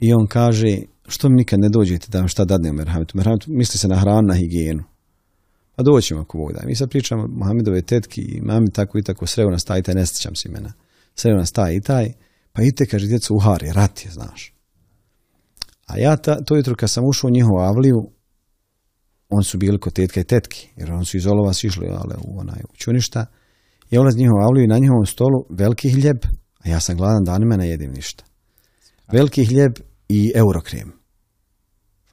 S2: i on kaže što mi nikad ne dođete da vam šta dadne u Merhametu. Merhametu misli se na hranu, na higijenu. A doćemo ako Bog da. Mi sad pričamo Mohamedove tetki i mami tako i tako sreo nas taj, taj ne sjećam se imena. Sreo nas taj i taj. Pa ite kaže, djecu, uhari, rat je, znaš. A ja ta, to jutro kad sam ušao u njihovu avliju, oni su bili kod tetka i tetki, jer oni su iz Olova sišli ale, u onaj učuništa. Ja ulaz njihovu avliju i na njihovom stolu veliki hljeb, a ja sam gladan danima, ne jedim ništa. Veliki hljeb i eurokrem.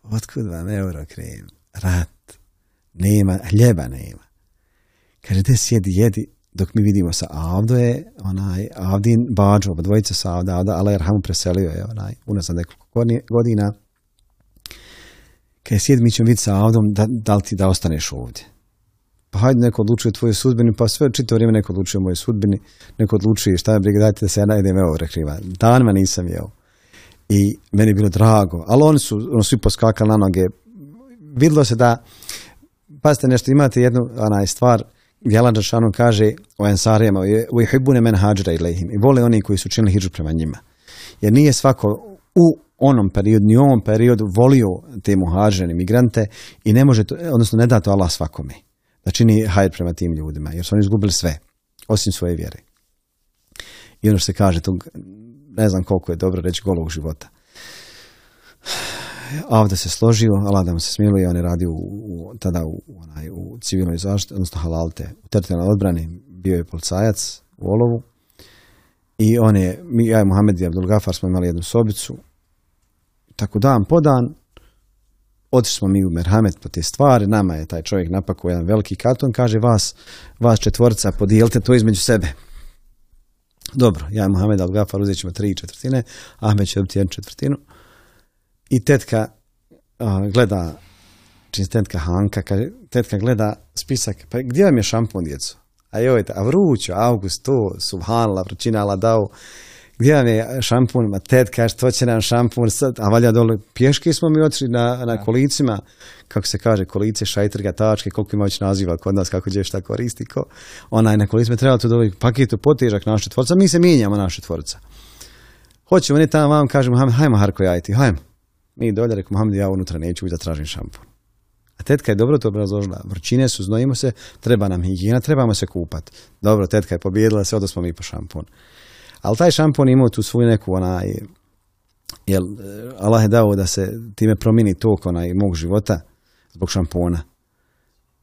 S2: Otkud vam eurokrem? Rat. Nema, hljeba nema. Kaže, gdje sjedi, jedi, dok mi vidimo sa je onaj Avdin Bađo, dvojica sa Avda, Avda Alerhamu preselio je onaj, unazad nekoliko godina. Kaj je sjed, mi ćemo vidjeti sa Avdom, da, da li ti da ostaneš ovdje? Pa hajde, neko odlučuje tvoju sudbini, pa sve čito vrijeme neko odlučuje moje mojoj sudbini, neko odlučuje šta je briga, dajte da se ja najdem, evo rekriva. Danima nisam jeo. I meni je bilo drago, ali oni su, ono, svi poskakali na noge. Vidilo se da, pazite nešto, imate jednu onaj, stvar, Jelan Đašanu kaže o ensarijama u men i vole oni koji su činili hiđu prema njima. Jer nije svako u onom periodu, ni u ovom periodu volio te muhađene imigrante, i ne može, to, odnosno ne da to Allah svakome da čini hajr prema tim ljudima jer su oni izgubili sve, osim svoje vjere. I ono što se kaže, ne znam koliko je dobro reći golog života. Avda se složio, Allah da mu se smiluje, on je radio u, tada u, onaj, u civilnoj zaštiti, odnosno halalte, u teritorijalnoj odbrani, bio je policajac u Olovu i on je, mi, ja i Mohamed i Abdul Gafar smo imali jednu sobicu, tako dan po dan, otišli smo mi u Merhamet po te stvari, nama je taj čovjek napako jedan veliki karton, kaže vas, vas četvorca, podijelite to između sebe. Dobro, ja i Mohamed Abdul gafar uzet ćemo tri četvrtine, Ahmed će dobiti jednu četvrtinu. I tetka gleda, čini tetka Hanka, tetka gleda spisak, pa gdje vam je šampon djecu? A joj, a vrućo, august, to, subhanala, vrućina, ala dao, gdje vam je šampun, ma tetka, što će nam šampun sad, a valja dole, pješke smo mi otišli na, na kolicima, kako se kaže, kolice, šajtrga, tačke, koliko ima već naziva kod nas, kako će šta koristi, ko, onaj, na kolicima treba tu dobiti paketu potežak naše tvorca, mi se mijenjamo naše tvorca. Hoćemo, ne tamo vam, kažemo, hajmo Harko jajti, hajmo. Mi dolje, rekao, Mohamed, ja unutra neću da tražim šampon. A tetka je dobro to obrazložila. Vrčine su, znojimo se, treba nam higijena, trebamo se kupati. Dobro, tetka je pobjedila se, odnosno mi po šampon. Ali taj šampon imao tu svoju neku onaj, jel Allah je dao da se time promijeni tok onaj mog života zbog šampona.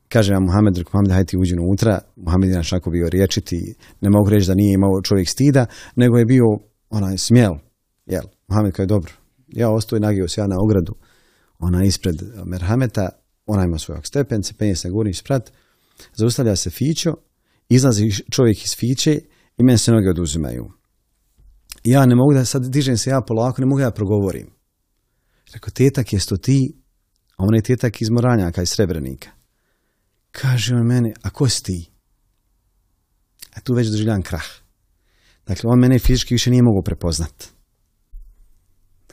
S2: Kaže nam Muhammed, rekao Muhammed, hajde ti uđi unutra. Muhammed je našako bio riječiti, ne mogu reći da nije imao čovjek stida, nego je bio onaj smjel. Jel, Muhammed kao je dobro, ja ostavim nagio se ja na ogradu, ona ispred Merhameta, ona ima stepen, se penje se gori sprat, zaustavlja se Fićo, izlazi čovjek iz Fiće i meni se noge oduzimaju. Ja ne mogu da, sad dižem se ja polako, ne mogu da progovorim. Rekao, tetak to ti, a je tetak iz Moranjaka, iz Srebrenika. Kaže on meni, a ko si ti? A e, tu već doživljam krah. Dakle, on mene fizički više nije mogao prepoznati.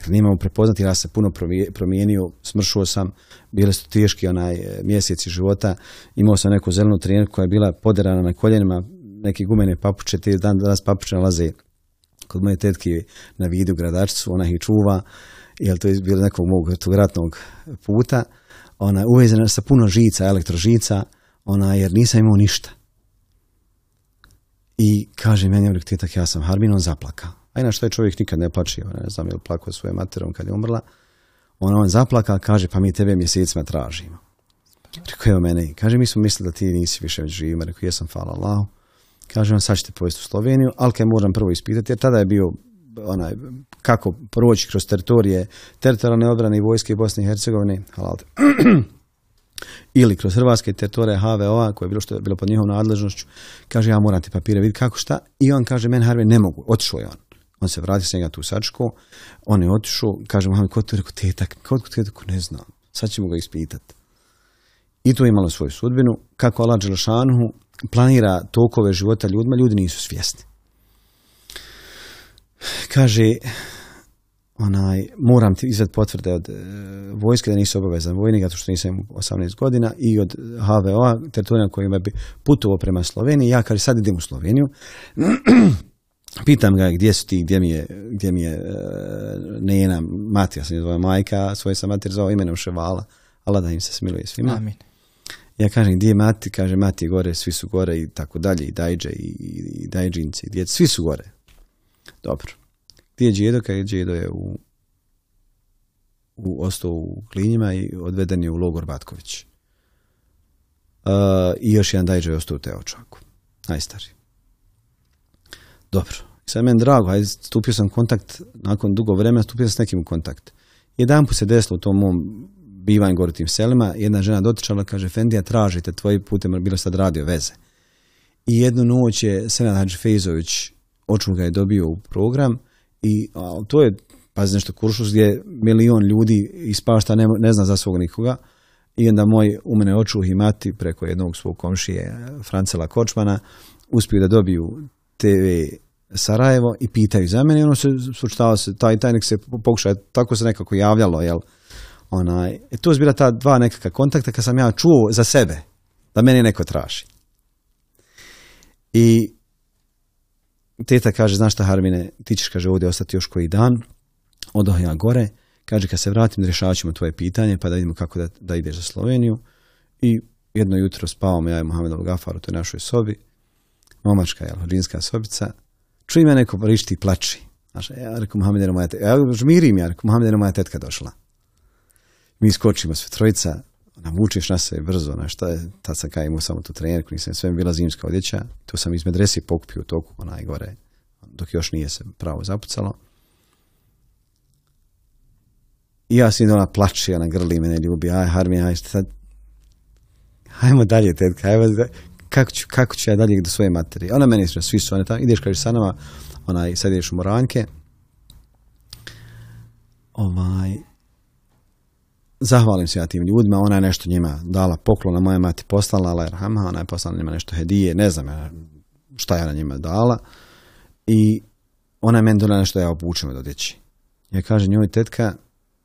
S2: Kad prepoznati, ja se puno promijenio, smršuo sam, bile su teški onaj e, mjeseci života, imao sam neku zelenu trenerku koja je bila poderana na koljenima, neke gumene papuče, te dan danas papuče nalaze kod moje tetke na vidu gradačcu, ona ih čuva, jer to je bilo nekog mog ratnog puta. Ona uvezena sa puno žica, elektrožica, ona, jer nisam imao ništa. I kaže meni, ja sam Harbin, on zaplaka. A inače taj čovjek nikad ne plačio, ne znam je li plakao svoje materom kad je umrla. Ona on zaplaka, kaže pa mi tebe mjesecima tražimo. Rekao je o mene, kaže mi smo mislili da ti nisi više živima, rekao jesam hvala Allahu. Kaže on sad ćete povesti u Sloveniju, ali kaj moram prvo ispitati jer tada je bio onaj, kako proći kroz teritorije teritorijalne obrane i vojske Bosne i Hercegovine, ili kroz hrvatske teritorije HVO-a koje je bilo što je bilo pod njihovom nadležnošću, kaže ja moram ti papire vidjeti kako šta i on kaže men Harve ne mogu, otišao je on. On se vrati s njega tu sačku, on je otišao, kaže mami, ko to rekao, tetak, kod tetak, ne znam, sad ćemo ga ispitati. I to je imalo svoju sudbinu. Kako Allah Đelšanhu planira tokove života ljudima, ljudi nisu svjesni. Kaže, onaj, moram ti potvrde od e, vojske da nisi obavezan vojnik, zato što nisam 18 godina, i od HVO-a, teritorija kojima bi putovao prema Sloveniji. Ja, kaže, sad idem u Sloveniju. Pitam ga gdje su ti, gdje mi je, gdje mi je uh, nena, Matija sam je majka, svoje sam mater zvao imenom Ševala, alada da im se smiluje svima. Amin. Ja kažem, gdje je Mati? Kaže, Mati je gore, svi su gore i tako dalje, i dajđe, i, i dajđinci, svi su gore. Dobro. Gdje je kaj je džedo je u, u, ostao u klinjima i odveden je u logor Batković. E, I još jedan dajđe je ostao u Teočaku, najstariji. Dobro. Sad meni drago, aj stupio sam kontakt, nakon dugo vremena stupio sam s nekim u kontakt. Jedan put se desilo u tom mom bivanju gore tim selima, jedna žena dotičala, kaže, Fendija, tražite, tvoji putem bilo sad radio veze. I jednu noć je Senad Fejzović, očun ga je dobio u program i to je, pazi nešto, kuršus gdje milion ljudi ispašta, ne, zna za svog nikoga. I onda moj u mene očuh i mati preko jednog svog komšije Francela Kočmana uspiju da dobiju TV Sarajevo i pitaju za mene i ono se sučitava se, taj, tajnik se pokušao, tako se nekako javljalo, jel? Onaj, e, tu je bila ta dva nekakva kontakta kad sam ja čuo za sebe da mene neko traži. I teta kaže, znaš šta Harmine, ti ćeš, kaže, ovdje ostati još koji dan, odoh ja gore, kaže, kad se vratim, rješavat ćemo tvoje pitanje, pa da vidimo kako da, da ideš za Sloveniju. I jedno jutro spavamo ja i Mohamed al u toj našoj sobi, momačka, je rinska sobica, Čujem me neko i plači. Znaš, e, ja rekao Muhammedina moja tetka, ja žmirim, ja rekao Muhammedina moja tetka došla. Mi skočimo sve trojica, vučeš na sve brzo, na šta je, tad sam kaj imao samo tu trenerku, nisam sve bila zimska odjeća, To sam iz medresi pokupio u toku, onaj gore, dok još nije se pravo zapucalo. I ja sam ona plače, ona grli mene, ljubi, aj Harmi, aj šta, hajmo dalje, tetka, hajmo, kako ću, kako ću ja dalje do svoje materije. Ona meni svi su one tamo, ideš kaže sa nama, onaj, sad ideš u Moranke, ovaj, zahvalim se ja tim ljudima, ona je nešto njima dala poklona, moja mati poslala, ala Hama, ona je poslala njima nešto hedije, ne znam šta je ona njima dala i ona je meni dala nešto ja obučem od odjeći. Ja kažem njoj, tetka,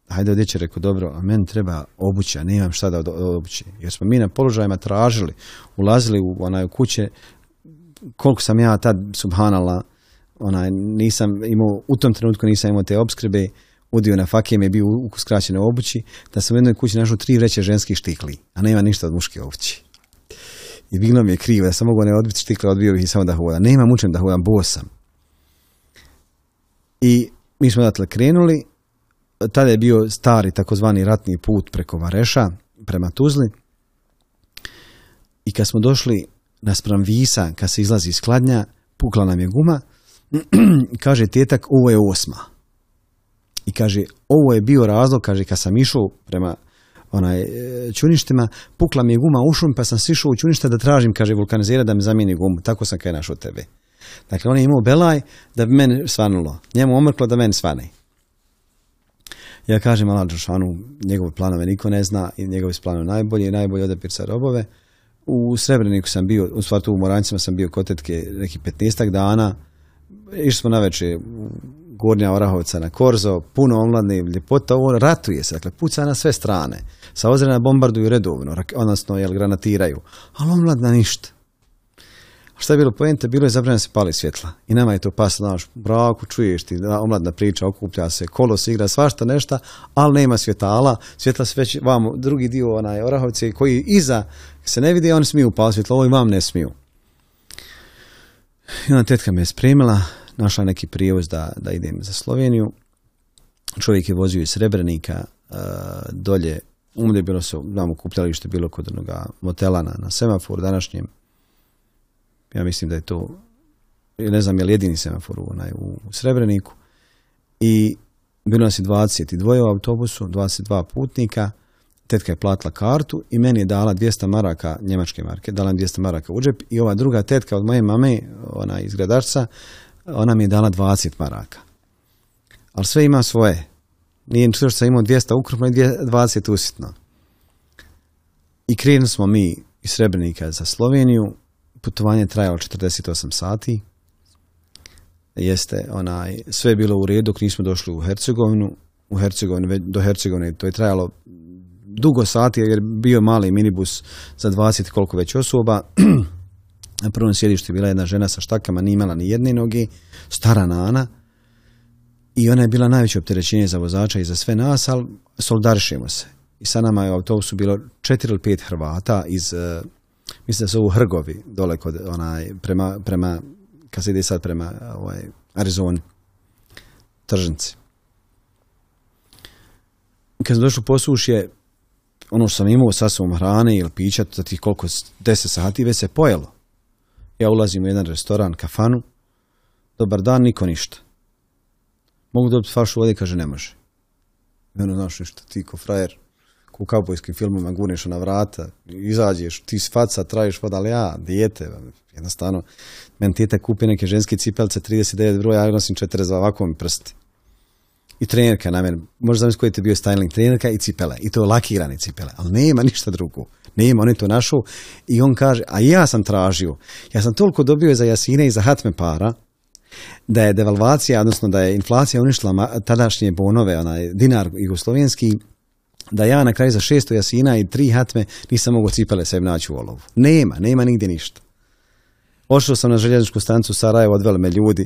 S2: Hajde od je rekao, dobro, a meni treba obuća, nemam šta da obući. Jer smo mi na položajima tražili, ulazili u, onaj, u kuće, koliko sam ja tad subhanala, onaj, nisam imao, u tom trenutku nisam imao te obskrbe, udio na fakijem je bio u skraćenoj obući, da sam u jednoj kući našao tri vreće ženskih štikli, a nema ništa od muške obući. I bilo mi je krivo, da sam mogao ne odbiti štikla, odbio bih i samo da hodam. Nemam učem da hodam, bosam. I mi smo odatle krenuli, tada je bio stari takozvani ratni put preko Vareša, prema Tuzli. I kad smo došli naspram Visa, kad se izlazi iz Kladnja, pukla nam je guma, kaže tjetak, ovo je osma. I kaže, ovo je bio razlog, kaže, kad sam išao prema onaj, e, čuništima, pukla mi je guma u šum, pa sam sišao u čunište da tražim, kaže, vulkanizira da mi zamijeni gumu. Tako sam kaj našao tebe. Dakle, on je imao belaj da bi meni svanulo. Njemu omrklo da meni svane. Ja kažem Alan Džošanu, njegove planove niko ne zna, i njegovi su planovi najbolji, najbolji odepir sa robove. U Srebreniku sam bio, u stvari u Morancima sam bio kotetke nekih 15 dana. Išli smo na večer Gornja Orahovca na Korzo, puno omladni, ljepota, on ratuje se, dakle puca na sve strane. Sa ozirana bombarduju redovno, odnosno jel granatiraju, ali omladna ništa. Šta je bilo poenta? Bilo je zabranjeno se pali svjetla. I nama je to pasno, naš braku, čuješ ti, omladna priča, okuplja se, kolo se igra, svašta nešta, ali nema svjetala. Svjetla se već vamo, drugi dio onaj Orahovice koji iza se ne vidi, oni smiju pali svjetlo, ovo i vam ne smiju. I ona tetka me je spremila, našla neki prijevoz da, da idem za Sloveniju. Čovjek je vozio iz Srebrenika e, dolje, umlje bilo se, znamo, kupljalište bilo kod onoga motela na, na semafor današnjem ja mislim da je to, ne znam je li jedini semafor onaj u Srebreniku, i bilo nas je 22 u autobusu, 22 putnika, tetka je platila kartu i meni je dala 200 maraka njemačke marke, dala mi 200 maraka u džep i ova druga tetka od moje mame, ona iz Gradarca, ona mi je dala 20 maraka. Ali sve ima svoje. Nije što sam imao 200 ukupno i 20 usitno. I krenu smo mi iz Srebrenika za Sloveniju, putovanje trajalo 48 sati. Jeste, onaj, sve je bilo u redu dok nismo došli u Hercegovinu. U Hercegovini, do Hercegovine to je trajalo dugo sati jer bio mali minibus za 20 koliko već osoba. Na prvom sjedištu je bila jedna žena sa štakama, nije imala ni jedne noge, stara nana. I ona je bila najveće opterećenje za vozača i za sve nas, ali solidarišemo se. I sa nama je u autobusu bilo četiri ili pet Hrvata iz eh, mislim da su u Hrgovi dole kod onaj, prema, prema kad se ide sad prema ovaj, Arizoni, tržnici. Kad sam došao posušje, ono što sam imao sa sobom hrane ili pića, za tih koliko, deset sati, već se pojelo. Ja ulazim u jedan restoran, kafanu, dobar dan, niko ništa. Mogu dobiti fašu vode, kaže, ne može. I ono, znaš ništa, ti ko frajer, u kaupojskim filmima guneš na vrata, izađeš, ti s faca trajiš ali ja, dijete, jednostavno, meni tijete kupi neke ženske cipelce 39 broja, ja nosim 42, ovako mi prsti. I trenerka na mene, možda zamisliti koji je bio styling, trenerka i cipele, i to lakirane cipele, ali nema ništa drugo. Nema, on to našu i on kaže, a ja sam tražio, ja sam toliko dobio za jasine i za hatme para, da je devalvacija, odnosno da je inflacija uništila tadašnje bonove, onaj dinar jugoslovenski, da ja na kraju za šesto jasina i tri hatme nisam mogo cipele sebi naći u olovu. Nema, nema nigdje ništa. Ošao sam na željezničku stanicu Sarajevo, odveli me ljudi,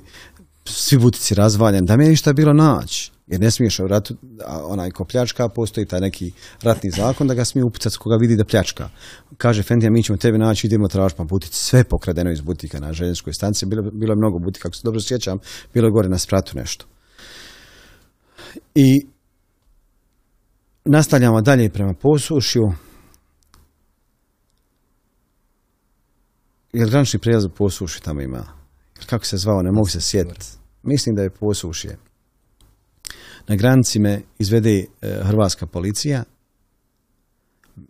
S2: svi butici razvaljeni, da mi je ništa bilo naći. Jer ne smiješ u ratu, onaj ko pljačka, postoji taj neki ratni zakon da ga smije upucati koga vidi da pljačka. Kaže Fendija, mi ćemo tebe naći, idemo tražiti pa butici, sve pokradeno iz butika na željezničkoj stanici, bilo, bilo je mnogo butika, ako se dobro sjećam, bilo je gore na spratu nešto. I Nastavljamo dalje prema posušju. jer granični prijelaz u posuši tamo ima? Kako se zvao, ne mogu se sjetiti. Mislim da je posušje. Na granici me izvede e, hrvatska policija,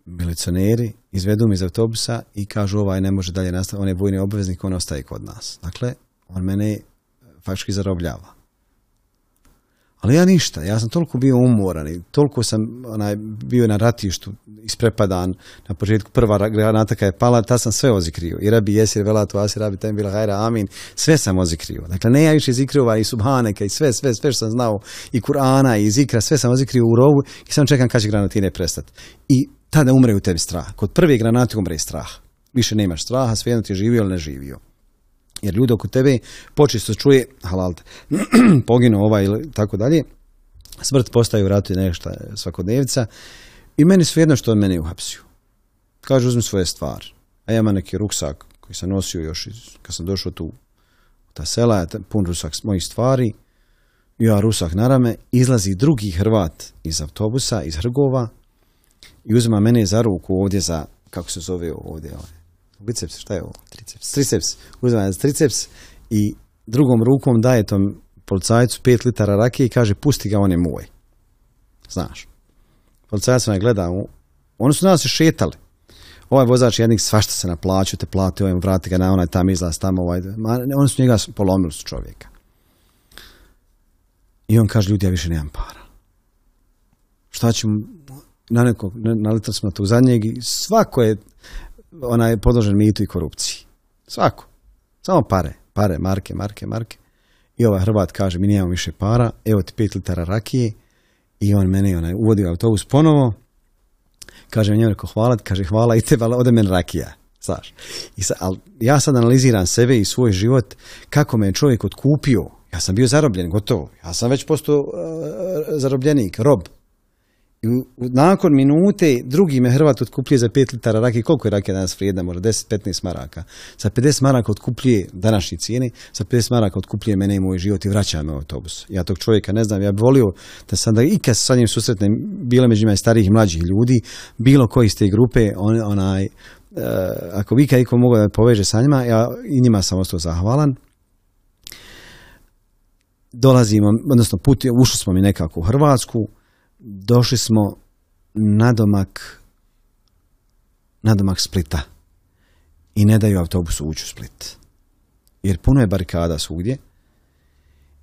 S2: milicioneri, izvedu me iz autobusa i kažu ovaj ne može dalje nastaviti, on je vojni obveznik, on ostaje kod nas. Dakle, on mene faktički zarobljava. Ali ja ništa, ja sam toliko bio umoran i toliko sam onaj, bio na ratištu, isprepadan na početku, prva granata kad je pala, ta sam sve ozikrio. I rabi jesir, tu asir, rabi tam bila hajra, amin, sve sam ozikrio. Dakle, ne ja više izikriova i subhaneka i sve, sve, sve što sam znao, i Kur'ana i zikra, sve sam ozikrio u rovu i sam čekam kad će granatine prestati. I tada umre u tebi strah. Kod prve granate umre strah. Više nemaš straha, jedno ti je živio ili ne živio jer ljudi oko tebe počesto čuje halal, poginu ovaj ili tako dalje, smrt postaje u ratu nešto svakodnevica i meni svejedno što je mene uhapsio. Kaže uzmi svoje stvari, a ja imam neki ruksak koji sam nosio još iz, kad sam došao tu ta sela, pun rusak mojih stvari, ja rusak na rame, izlazi drugi Hrvat iz autobusa, iz Hrgova i uzima mene za ruku ovdje za, kako se zove ovdje, ovdje, biceps, šta je ovo? Triceps. Triceps. Uzima triceps i drugom rukom daje tom policajcu pet litara rakije i kaže pusti ga, on je moj. Znaš. Policajac me gleda, oni su nas šetali. Ovaj vozač jednik svašta se naplaću, te plati, ovaj vrati ga na onaj tam izlaz, tamo ovaj. oni su njega polomili su čovjeka. I on kaže, ljudi, ja više nemam para. Šta ćemo, na nekog, smo tu, zadnjeg i svako je onaj je podložen mitu i korupciji. Svako. Samo pare, pare, marke, marke, marke. I ovaj Hrvat kaže, mi nemamo više para, evo ti pet litara rakije. I on mene onaj, uvodi u autobus ponovo. Kaže, njemu rekao, hvala, kaže, hvala i teba, ode men rakija. Znaš. I sa, ja sad analiziram sebe i svoj život, kako me je čovjek otkupio. Ja sam bio zarobljen, gotovo. Ja sam već postao eh, eh, zarobljenik, rob nakon minute drugi me Hrvat otkupljuje za 5 litara rake. Koliko je rake danas vrijedna? Možda 10-15 maraka. Za 50 maraka otkupljuje današnji cijeni, za 50 maraka otkupljuje mene i moj život i vraća me u autobus. Ja tog čovjeka ne znam, ja bih volio da sam da ikad sa njim susretnem, bilo među njima i starih i mlađih ljudi, bilo koji iz te grupe, onaj, eh, ako bi ikad iko mogu da poveže sa njima, ja i njima sam ostao zahvalan dolazimo, odnosno put, ušli smo mi nekako u Hrvatsku, došli smo na domak Splita i ne daju autobusu ući u Split. Jer puno je barikada svugdje.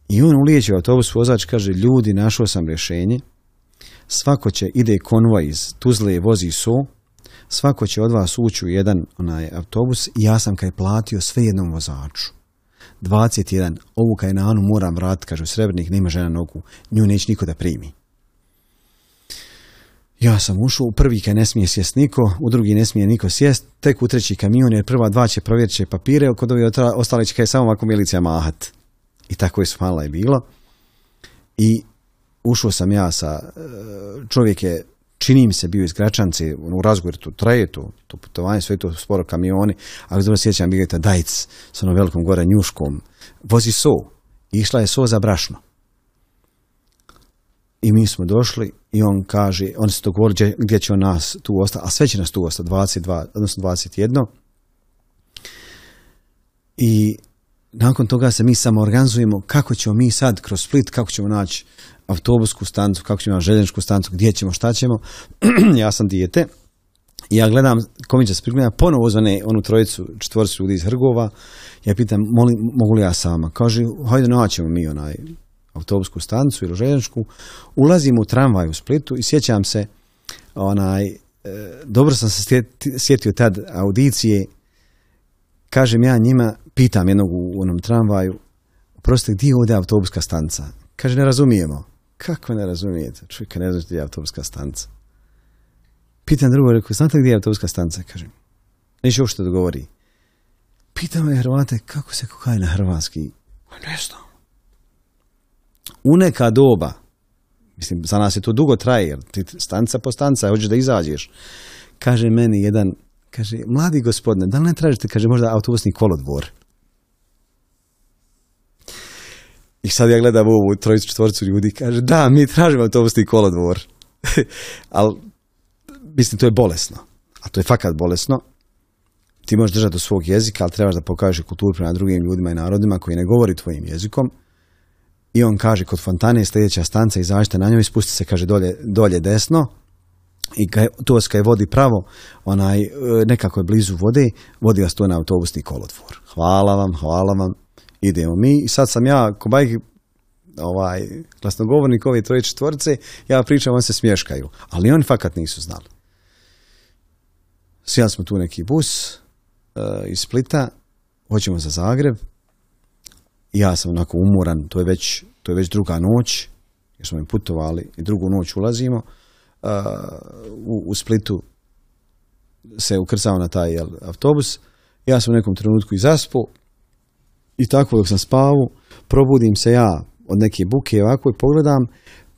S2: I on ulijeće u autobus, vozač kaže, ljudi, našao sam rješenje. Svako će, ide konvoj iz Tuzle, vozi su svako će od vas ući u jedan onaj autobus i ja sam kaj platio sve jednom vozaču. 21. Ovu kajnanu na Anu moram vratiti, kaže, srebrnik, nema žena nogu, nju neće niko da primi ja sam ušao, u prvi kaj ne smije sjest niko, u drugi ne smije niko sjest, tek u treći kamion jer prva dva će provjerit će papire, kod ovih ostale će kaj samo ovako milicija mahat. I tako je smala je bilo. I ušao sam ja sa, e, čovjek je, čini se, bio iz Gračanci, ono, u razgovor tu traje, to, putovanje, sve to sporo kamioni, ali dobro sjećam, bio je ta dajc sa onom velikom gore njuškom, vozi so, išla je so za brašno. I mi smo došli i on kaže, on se dogovori gdje, gdje će on nas tu ostati, a sve će nas tu ostati, 22, odnosno 21. I nakon toga se mi samo organizujemo kako ćemo mi sad kroz Split, kako ćemo naći autobusku stancu, kako ćemo naći željezničku stancu, gdje ćemo, šta ćemo. ja sam dijete ja gledam komiča se prigleda, ponovo zvane onu trojicu, četvorcu ljudi iz Hrgova. Ja pitam, molim, mogu li ja sama? Kaže, hajde naćemo mi onaj autobusku stanicu ili željezničku, ulazim u tramvaj u Splitu i sjećam se, onaj, e, dobro sam se sjetio tad audicije, kažem ja njima, pitam jednog u onom tramvaju, prosto gdje je ovdje autobuska stanica? Kaže, ne razumijemo. Kako ne razumijete? čovjek ne znaš gdje je autobuska stanica. Pitam drugo, rekao, znate gdje je autobuska stanica? Kaže, neće uopšte govori. Pitam je Hrvate, kako se kokaj na hrvatski? Pa ne znam u neka doba, mislim, za nas je to dugo traje, jer ti stanca po stanca, hoćeš da izađeš. Kaže meni jedan, kaže, mladi gospodine, da li ne tražite, kaže, možda autobusni kolodvor? I sad ja gledam ovu trojicu četvoricu ljudi, kaže, da, mi tražimo autobusni kolodvor. Ali, mislim, to je bolesno. A to je fakat bolesno. Ti možeš držati do svog jezika, ali trebaš da pokažeš kulturu prema drugim ljudima i narodima koji ne govori tvojim jezikom i on kaže kod fontane sljedeća stanca i na njoj, spusti se, kaže, dolje, dolje desno i kaj, tu vas kaj vodi pravo, onaj, e, nekako je blizu vode, vodi vas to na autobusni kolotvor Hvala vam, hvala vam, idemo mi. I sad sam ja, ko bajk, ovaj, glasnogovornik ove troje četvorce, ja pričam, on se smješkaju. Ali oni fakat nisu znali. Sjeli smo tu neki bus e, iz Splita, hoćemo za Zagreb. Ja sam onako umoran, to je već je već druga noć, jer smo im putovali i drugu noć ulazimo, u, u, Splitu se ukrcao na taj autobus, ja sam u nekom trenutku i zaspo i tako dok sam spavu, probudim se ja od neke buke ovako i pogledam,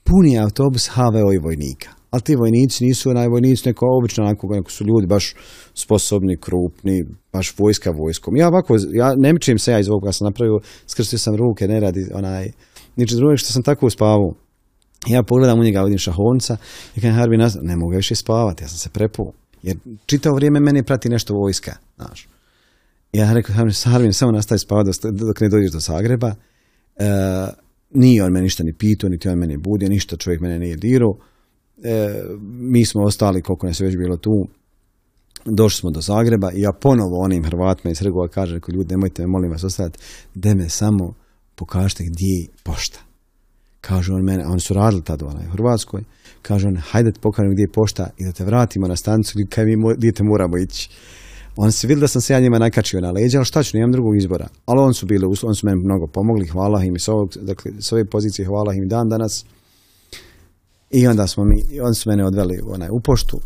S2: puni autobus HVO i vojnika. Ali ti vojnici nisu onaj vojnici neko obično onako, su ljudi baš sposobni, krupni, baš vojska vojskom. Ja ovako, ja ne mičim se ja iz ovoga sam napravio, skrstio sam ruke, ne radi onaj nič znači, drugo što sam tako uspavao. Ja pogledam u njega, vidim šahovnica i kažem Harbi, ne mogu više spavati, ja sam se prepuo. Jer čitao vrijeme meni prati nešto vojska, znaš. Ja rekao, Harvin, samo nastavi spavati dok ne dođeš do Zagreba. E, nije on me ništa ni pitao, niti on meni budio, ništa čovjek mene nije dirao. E, mi smo ostali, koliko nas je već bilo tu, došli smo do Zagreba i ja ponovo onim Hrvatima iz Hrgova kažem, rekao, ljudi, nemojte me, molim vas, ostaviti, de me samo pokažite gdje je pošta. Kaže on mene, a oni su radili tada onaj u Hrvatskoj, kaže on, hajde te gdje je pošta i da te vratimo na stanicu gdje mi te moramo ići. On se vidio da sam se ja njima nakačio na leđa, ali šta ću, nemam drugog izbora. Ali on su bili, on su meni mnogo pomogli, hvala im s, ovog, dakle, s ove pozicije, hvala im dan danas. I onda smo mi, on su mene odveli onaj, u poštu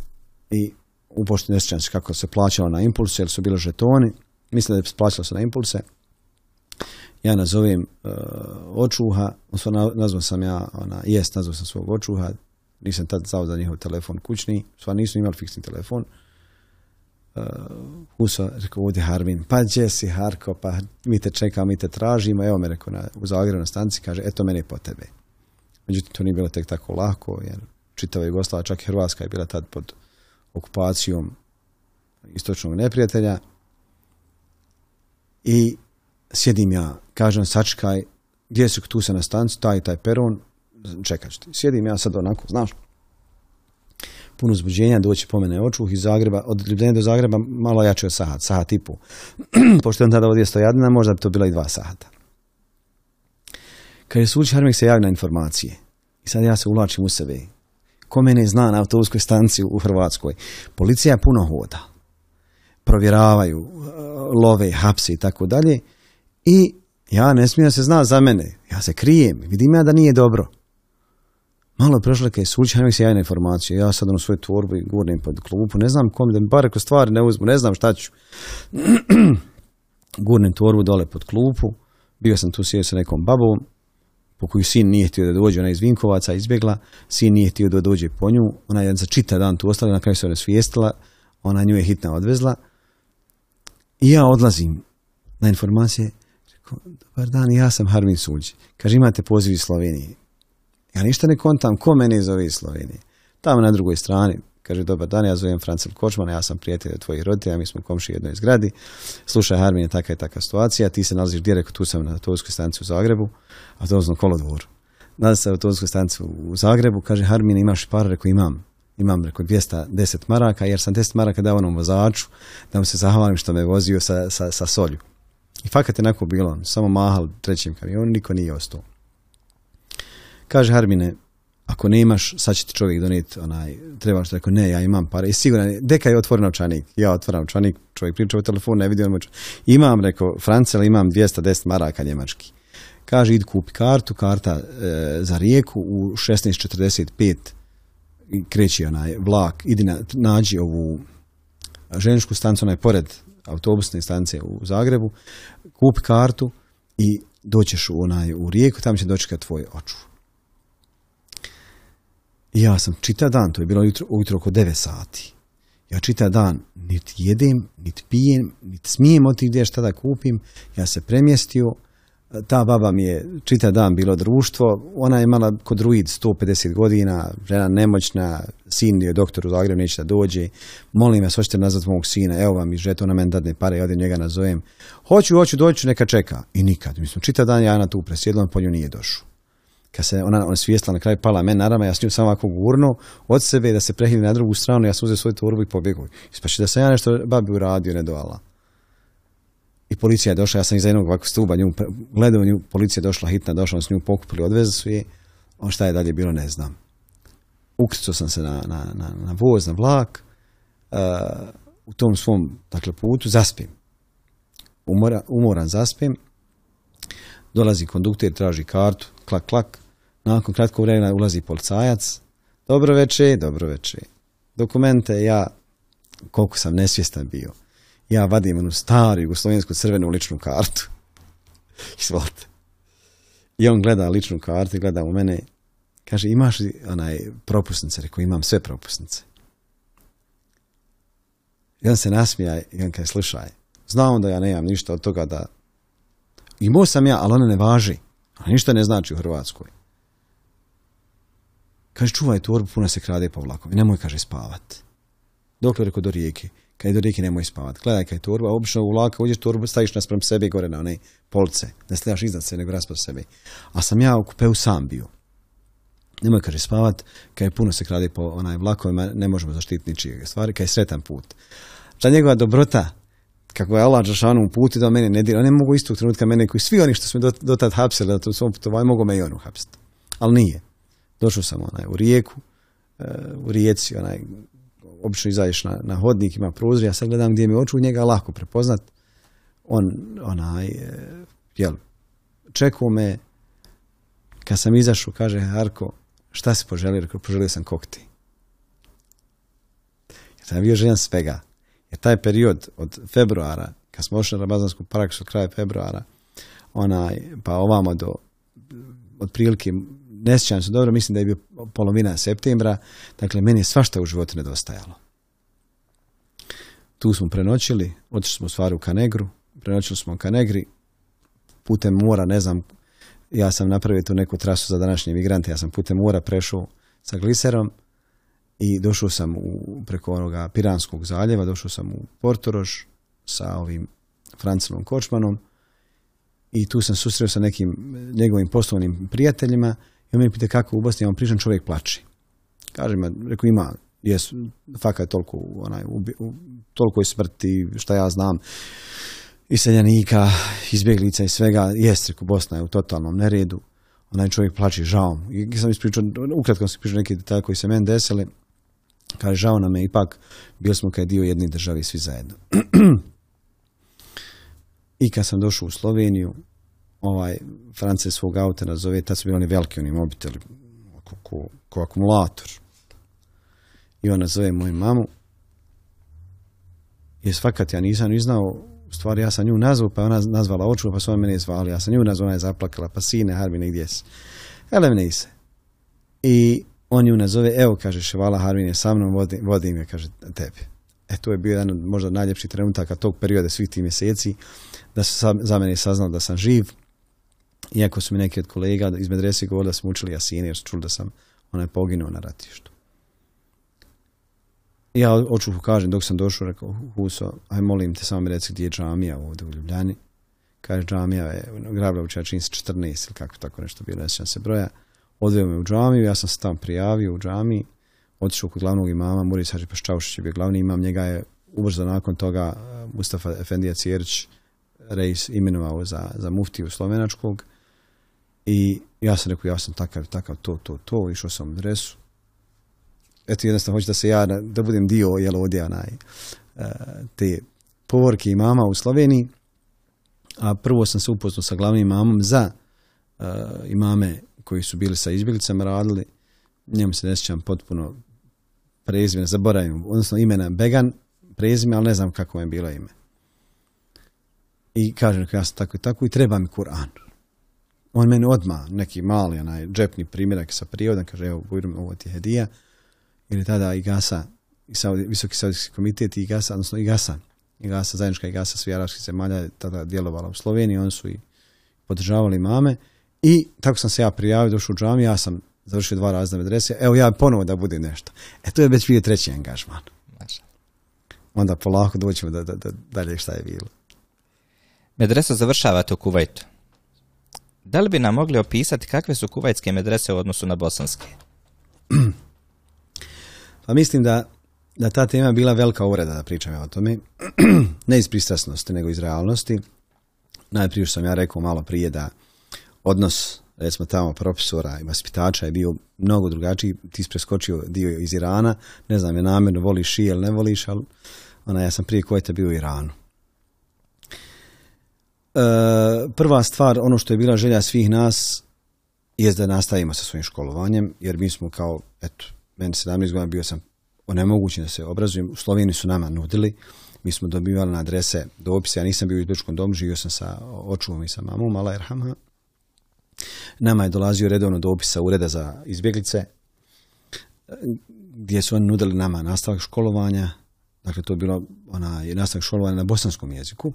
S2: i u poštu ne sjećam kako se plaćalo na impulse, jer su bile žetoni, mislim da je plaćalo se na impulse ja nazovem uh, očuha, nazvao sam ja, ona, jest, nazvao sam svog očuha, nisam tad znao za njihov telefon kućni, sva nisu imali fiksni telefon. Uh, Huso, rekao, ovdje Harvin, pa gdje si Harko, pa mi te čekamo, mi te tražimo, evo me rekao na, u Zagrebu na stanci, kaže, eto mene po tebe. Međutim, to nije bilo tek tako lako, jer čitava Jugoslava, čak i Hrvatska je bila tad pod okupacijom istočnog neprijatelja i sjedim ja, kažem sačkaj, gdje su tu se na stancu, taj taj peron, čekaj ću ti. Sjedim ja sad onako, znaš, puno uzbuđenja, doći po mene očuh iz Zagreba, od Ljubljenja do Zagreba malo jače od sahat, sahat i Pošto je on tada ovdje stojadina, možda bi to bila i dva sahata. Kad je suđi Harmek se javi na informacije, i sad ja se ulačim u sebe, ko mene zna na autobuskoj stanci u Hrvatskoj, policija puno hoda, provjeravaju, love, hapse i tako dalje, i ja ne smijem se zna za mene, ja se krijem, vidim ja da nije dobro. Malo prošlo je slučajno se jajna informacija, ja sad u ono svoju tvorbu i gurnem pod klupu, ne znam kom da mi bar ako stvari ne uzmu, ne znam šta ću. gurnem tvorbu dole pod klupu, bio sam tu sjedio sa nekom babom po koju sin nije htio da dođe, ona iz Vinkovaca izbjegla, sin nije htio da dođe po nju, ona je za čita dan tu ostala, na kraju se ona svijestila, ona nju je hitna odvezla i ja odlazim na informacije, dobar dan, ja sam Harmin Suđi. Kaže, imate poziv iz Slovenije. Ja ništa ne kontam, ko mene zove iz Slovenije? Tamo na drugoj strani, kaže, dobar dan, ja zovem Francel Kočman, ja sam prijatelj tvojih roditelja, mi smo komši u jednoj zgradi, slušaj Harmin je taka i taka situacija, ti se nalaziš direkt, tu sam na autobuskoj stanici u Zagrebu, a autobusnom kolodvoru. Nalazi se na autobuskoj stanici u Zagrebu, kaže, Harmin, imaš par, reko imam. Imam preko 210 maraka, jer sam 10 maraka dao onom vozaču da mu se zahvalim što me vozio sa, sa solju. I fakat je onako bilo, samo mahal trećim kamionu, niko nije ostao. Kaže Harmine, ako imaš, sad će ti čovjek donijeti onaj, trebaš rekao, ne, ja imam pare. I siguran je, deka je otvoren Ja otvoram čanik, čovjek priča u telefon, ne vidio Imam, rekao, Francel, imam 210 maraka njemački. Kaže, id kupi kartu, karta e, za rijeku u 16.45 kreći onaj vlak, idi na, nađi ovu ženičku stancu, onaj pored autobusne stanice u Zagrebu, kupi kartu i doćeš u, onaj, u rijeku, tamo će dočekati tvoj oču. ja sam čita dan, to je bilo jutro, ujutro oko 9 sati. Ja čita dan niti jedem, niti pijem, niti smijem tih gdje šta da kupim. Ja se premjestio ta baba mi je čitav dan bilo društvo, ona je imala kod druid 150 godina, žena nemoćna, sin je doktor u Zagrebu, neće da dođe, molim vas, hoćete nazvat mog sina, evo vam i žeto ona meni dadne pare, ja njega nazovem, hoću, hoću, doću, neka čeka. I nikad, mislim, čita dan ja na tu presjedla, po nju nije došao. Kad se ona, ona na kraju pala meni, naravno ja s njom samo ovako gurno od sebe da se prehili na drugu stranu, ja sam uzeo svoju torbu i pobjegao. Ispaši da sam ja nešto babi uradio, ne dovala policija je došla, ja sam iza jednog ovakvog stuba nju gledao nju, policija je došla hitna, došla s nju, pokupili, odvezli su je, on šta je dalje bilo ne znam. Ukrcao sam se na, na, na, voz, na vlak, uh, u tom svom dakle, putu zaspim. Umora, umoran zaspim, dolazi kondukter, traži kartu, klak, klak, nakon kratko vremena ulazi policajac, dobro večer, dobro večer. Dokumente ja, koliko sam nesvjestan bio, ja vadim onu staru jugoslovensku crvenu ličnu kartu. Izvolite. I on gleda ličnu kartu i gleda u mene. Kaže, imaš li onaj propusnice? Rekao, imam sve propusnice. I on se nasmija i on kaže, slušaj, znam da ja nemam ništa od toga da... Imao sam ja, ali ona ne važi. Ona ništa ne znači u Hrvatskoj. Kaže, čuvaj torbu, puno se krade po vlakom. I nemoj, kaže, spavat. Dokle, rekao, do rijeke. Kaj do rike nemoj spavat. Gledaj kaj turba, turba, obično u laka uđeš turbu, staviš nas sebi gore na one polce. Ne stavljaš iznad sebe, nego raspod sebe. A sam ja u kupe sam Sambiju. Nemoj kaže spavat, kaj je puno se krade po onaj vlakovima, ne možemo zaštititi ničijeg stvari, kaj je sretan put. Ta njegova dobrota, kako je Allah u putu, da mene ne dira, ne mogu istog trenutka mene koji svi oni što su do, do tad hapsili, da to svom putovanju, mogu me i onu hapsiti. Ali nije. Došao sam onaj u rijeku, eh, u rijeci, onaj obično izađeš na, na hodnik, ima prozor, ja sad gledam gdje mi oču, njega lako prepoznat. On, onaj, e, jel, čekao me, kad sam izašao, kaže, Harko, šta si poželio? Rekao, poželio sam kokti. ja sam bio željan svega. Jer taj period od februara, kad smo ošli na Rabazansku praksu od kraja februara, onaj, pa ovamo do otprilike ne sjećam se dobro, mislim da je bio polovina septembra, dakle meni je svašta u životu nedostajalo. Tu smo prenoćili, otišli smo stvari u Kanegru, prenoćili smo u Kanegri, putem mora, ne znam, ja sam napravio tu neku trasu za današnje migrante, ja sam putem mora prešao sa gliserom i došao sam u, preko onoga Piranskog zaljeva, došao sam u Portoroš sa ovim Francilom Kočmanom i tu sam susreo sa nekim njegovim poslovnim prijateljima i on pita kako u Bosni, ja vam pričam, čovjek plači. Kaže reko ima, jesu, Faka je toliko, onaj, u, toliko je smrti, šta ja znam, iseljenika, izbjeglica i svega, jesu, rekao, Bosna je u totalnom neredu, onaj čovjek plači, žao mu. I sam ispričao, ukratko sam ispričao neki detalje koji se meni desile, kaže, žao nam je, ipak, bili smo kad dio jedne države svi zajedno. I kad sam došao u Sloveniju, ovaj France svog auta nazove, tad su bili oni veliki, oni mobiteli, ko, akumulator. I ona zove moju mamu, jer svakat ja nisam ni znao, stvari ja sam nju nazvao, pa ona nazvala oču, pa su ona mene zvali, ja sam nju nazvao, ona je zaplakala, pa sine, Harmine, gdje si? mene I on ju nazove, evo, kaže, Ševala Harmine, sa mnom vodim, je, kaže, tebi. E, to je bio jedan od možda najljepših trenutaka tog perioda, svih tih mjeseci, da su za mene saznali da sam živ, iako su mi neki od kolega iz medrese govorili da smo učili Jasine, jer su čuli da sam onaj poginuo na ratištu. Ja oču kažem, dok sam došao, rekao, Huso, aj molim te, samo mi reci gdje je džamija ovdje u Ljubljani. Kaže, džamija je ono, grabla u 14 ili kako tako nešto bilo, ne se broja. Odveo me u džamiju, ja sam se tam prijavio u džamiji, otišao kod glavnog imama, Muris Hađi je bio glavni imam, njega je ubrzo nakon toga e, Mustafa Efendija Cjerić Reis imenovao za, za muftiju slovenačkog i ja sam rekao, ja sam takav, takav, to, to, to, išao sam u adresu. Eto, jednostavno hoću da se ja, da budem dio, jel, ovdje, onaj, e, te povorke imama u Sloveniji. A prvo sam se upoznao sa glavnim imamom za e, imame koji su bili sa izbjeglicama radili. Njemu se ne sjećam potpuno prezime, zaboravim, odnosno imena Began, prezime, ali ne znam kako je bilo ime. I kažem, ja sam tako i tako i treba mi Kur'an. On meni odma neki mali onaj džepni primjerak sa prijevodom, kaže evo Bujrum, ovo ti hedija. Jer tada Igasa, i Visoki saudijski komitet i Igasa, odnosno Igasa, Igasa, zajednička Igasa svi arapskih zemalja je tada djelovala u Sloveniji, oni su i podržavali mame. I tako sam se ja prijavio, došao u džami, ja sam završio dva razne medrese, evo ja ponovo da bude nešto. E to je već bio treći angažman. Onda polako doćemo da, da, da, dalje šta je bilo.
S3: Medresa završava u Kuvajtu. Da li bi nam mogli opisati kakve su kuvajtske medrese u odnosu na bosanske?
S2: Pa mislim da, da ta tema bila velika uvreda da pričam o tome. ne iz pristrasnosti, nego iz realnosti. Najprije sam ja rekao malo prije da odnos recimo tamo profesora i vaspitača je bio mnogo drugačiji, ti si preskočio dio iz Irana, ne znam je namjerno voliš i ili ne voliš, ali ona, ja sam prije kojete bio u Iranu. E, prva stvar, ono što je bila želja svih nas, je da nastavimo sa svojim školovanjem, jer mi smo kao, eto, meni 17 godina bio sam onemogućen da se obrazujem. U Sloveniji su nama nudili, mi smo dobivali na adrese dopise, ja nisam bio u izbričkom domu, živio sam sa očuvom i sa mamom, ala erhama. Nama je dolazio redovno dopis ureda za izbjeglice, e, gdje su oni nudili nama nastavak školovanja, dakle to je bilo onaj nastavak školovanja na bosanskom jeziku,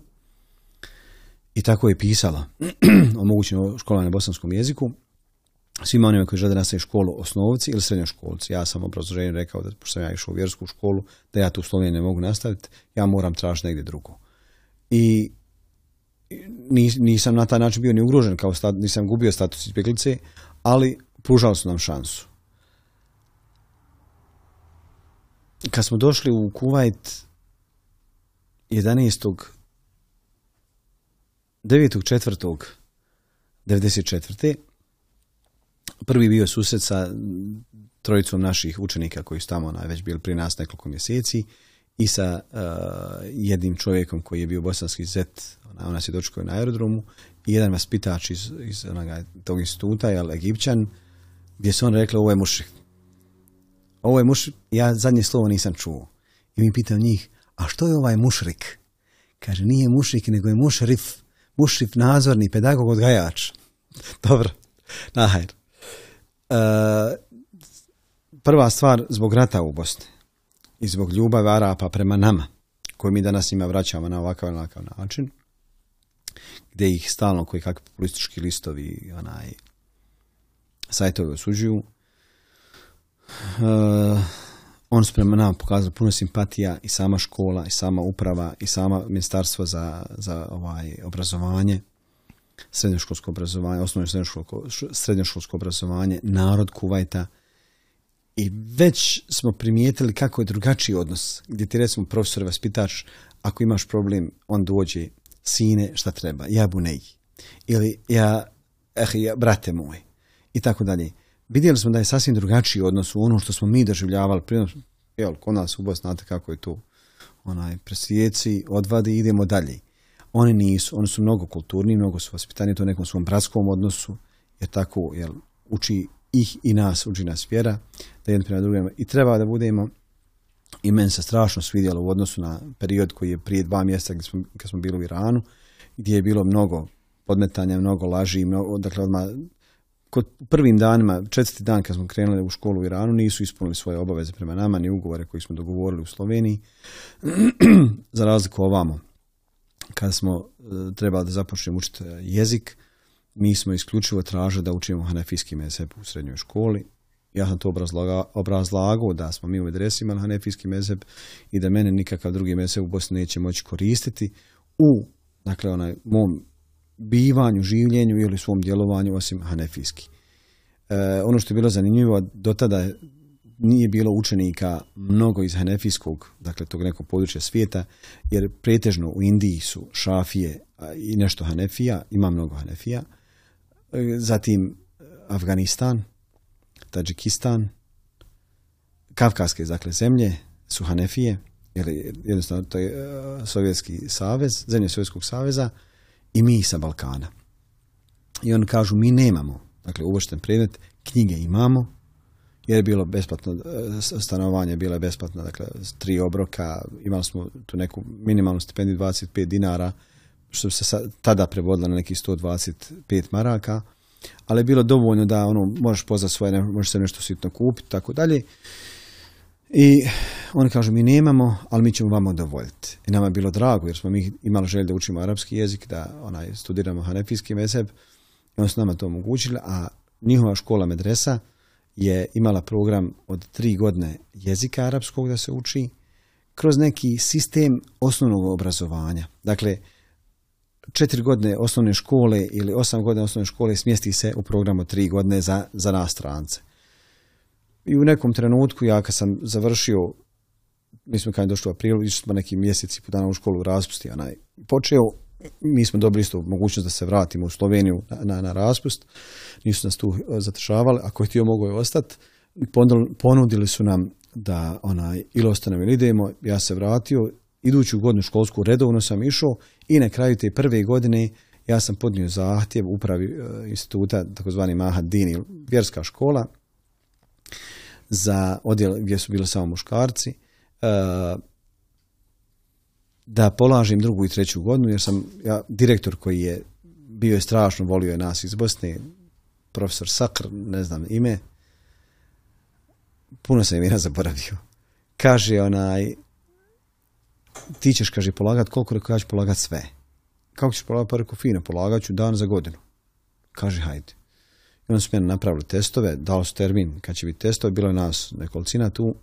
S2: i tako je pisala omogućeno školama na bosanskom jeziku svima onima koji žele nastaviti školu osnovci ili srednjoškolci. Ja sam obrazloženju rekao da pošto sam ja išao u vjersku školu, da ja tu Sloveniju ne mogu nastaviti, ja moram tražiti negdje drugo. I nisam na taj način bio ni ugrožen, kao stat, nisam gubio status izbjeglice, ali pružali su nam šansu. Kad smo došli u Kuvajt 11 četiri Prvi bio susjed sa trojicom naših učenika koji su tamo već bili pri nas nekoliko mjeseci i sa e, jednim čovjekom koji je bio bosanski zet, ona, ona se dočekao na aerodromu i jedan vaspitač iz, iz onoga, tog instituta, jel, Egipćan, gdje su on rekli ovo je mušik. Ovo je ja zadnje slovo nisam čuo. I mi pitam njih, a što je ovaj mušrik? Kaže, nije mušrik, nego je mušrif mušif nazorni, pedagog odgajač. Dobro, e, prva stvar zbog rata u Bosni i zbog ljubavi Arapa prema nama, koju mi danas njima vraćamo na ovakav onakav način, gdje ih stalno koji kakvi populistički listovi onaj sajtovi osuđuju. E, on sprema nama pokazao puno simpatija i sama škola i sama uprava i sama ministarstvo za, za ovaj obrazovanje srednjoškolsko obrazovanje, osnovno srednjoškolsko, obrazovanje, narod Kuvajta i već smo primijetili kako je drugačiji odnos, gdje ti recimo profesor vaspitač, ako imaš problem, on dođe, sine, šta treba, ja ne ili ja, eh, ja brate moj, i tako dalje vidjeli smo da je sasvim drugačiji odnos u ono što smo mi doživljavali. Prije, jel, kod nas u Bosni, znate kako je tu, onaj, presvijeci, odvadi, idemo dalje. Oni nisu, oni su mnogo kulturni, mnogo su vaspitani to u nekom svom bratskom odnosu, jer tako, jel, uči ih i nas, uči nas vjera, da jedno prema drugima i treba da budemo i meni se strašno svidjelo u odnosu na period koji je prije dva mjeseca kad smo, kad smo bili u Iranu, gdje je bilo mnogo podmetanja, mnogo laži, mnogo, dakle odmah kod prvim danima, četvrti dan kad smo krenuli u školu u Iranu, nisu ispunili svoje obaveze prema nama, ni ugovore koji smo dogovorili u Sloveniji, za razliku ovamo. kada smo e, trebali da započnemo učiti e, jezik, mi smo isključivo tražili da učimo hanefijski mezheb u srednjoj školi. Ja sam to obrazlagao da smo mi u adresima imali hanefijski mezheb i da mene nikakav drugi mezheb u Bosni neće moći koristiti u dakle onaj mom bivanju, življenju ili svom djelovanju osim hanefijski. E, ono što je bilo zanimljivo, do tada nije bilo učenika mnogo iz hanefijskog, dakle tog nekog područja svijeta, jer pretežno u Indiji su šafije i nešto hanefija, ima mnogo hanefija, e, zatim Afganistan, Tadžikistan, Kavkaske dakle zemlje su hanefije, jer jednostavno to je e, Sovjetski savez, zemlje Sovjetskog saveza, i mi sa Balkana. I oni kažu, mi nemamo, dakle uvršten predmet, knjige imamo, jer je bilo besplatno, e, stanovanje bilo je besplatno, dakle tri obroka, imali smo tu neku minimalnu stipendiju 25 dinara, što bi se tada prevodilo na nekih 125 maraka, ali je bilo dovoljno da ono, možeš pozvati svoje, možeš se nešto sitno kupiti, tako dalje. I oni kažu, mi nemamo, ali mi ćemo vama dovoljiti. I nama je bilo drago, jer smo mi imali želje da učimo arapski jezik, da onaj, studiramo hanefijski meseb. I oni su nama to omogućili, a njihova škola medresa je imala program od tri godine jezika arapskog da se uči kroz neki sistem osnovnog obrazovanja. Dakle, četiri godine osnovne škole ili osam godina osnovne škole smjesti se u programu tri godine za, za nas strance i u nekom trenutku ja kad sam završio mi smo kad je došlo u aprilu, išli smo neki mjeseci po dana u školu raspusti, onaj, počeo, mi smo dobili isto mogućnost da se vratimo u Sloveniju na, na, na raspust, nisu nas tu e, zatršavali, ako je htio mogao je ostati, ponudili su nam da onaj, ili ostanemo ili idemo, ja se vratio, iduću godinu školsku redovno sam išao i na kraju te prve godine ja sam podnio zahtjev upravi e, instituta, takozvani Maha vjerska škola, za odjel gdje su bili samo muškarci, e, da polažem drugu i treću godinu, jer sam ja, direktor koji je bio je strašno, volio je nas iz Bosne, profesor Sakr, ne znam ime, puno sam imena zaboravio. Kaže onaj, ti ćeš, kaže, polagat koliko, rekao, ja ću polagat sve. Kako ćeš polagat? Pa rekao, fino, polagat ću dan za godinu. Kaže, hajde. I onda mene napravili testove, dao su termin kad će biti testove, bilo je nas nekolicina tu.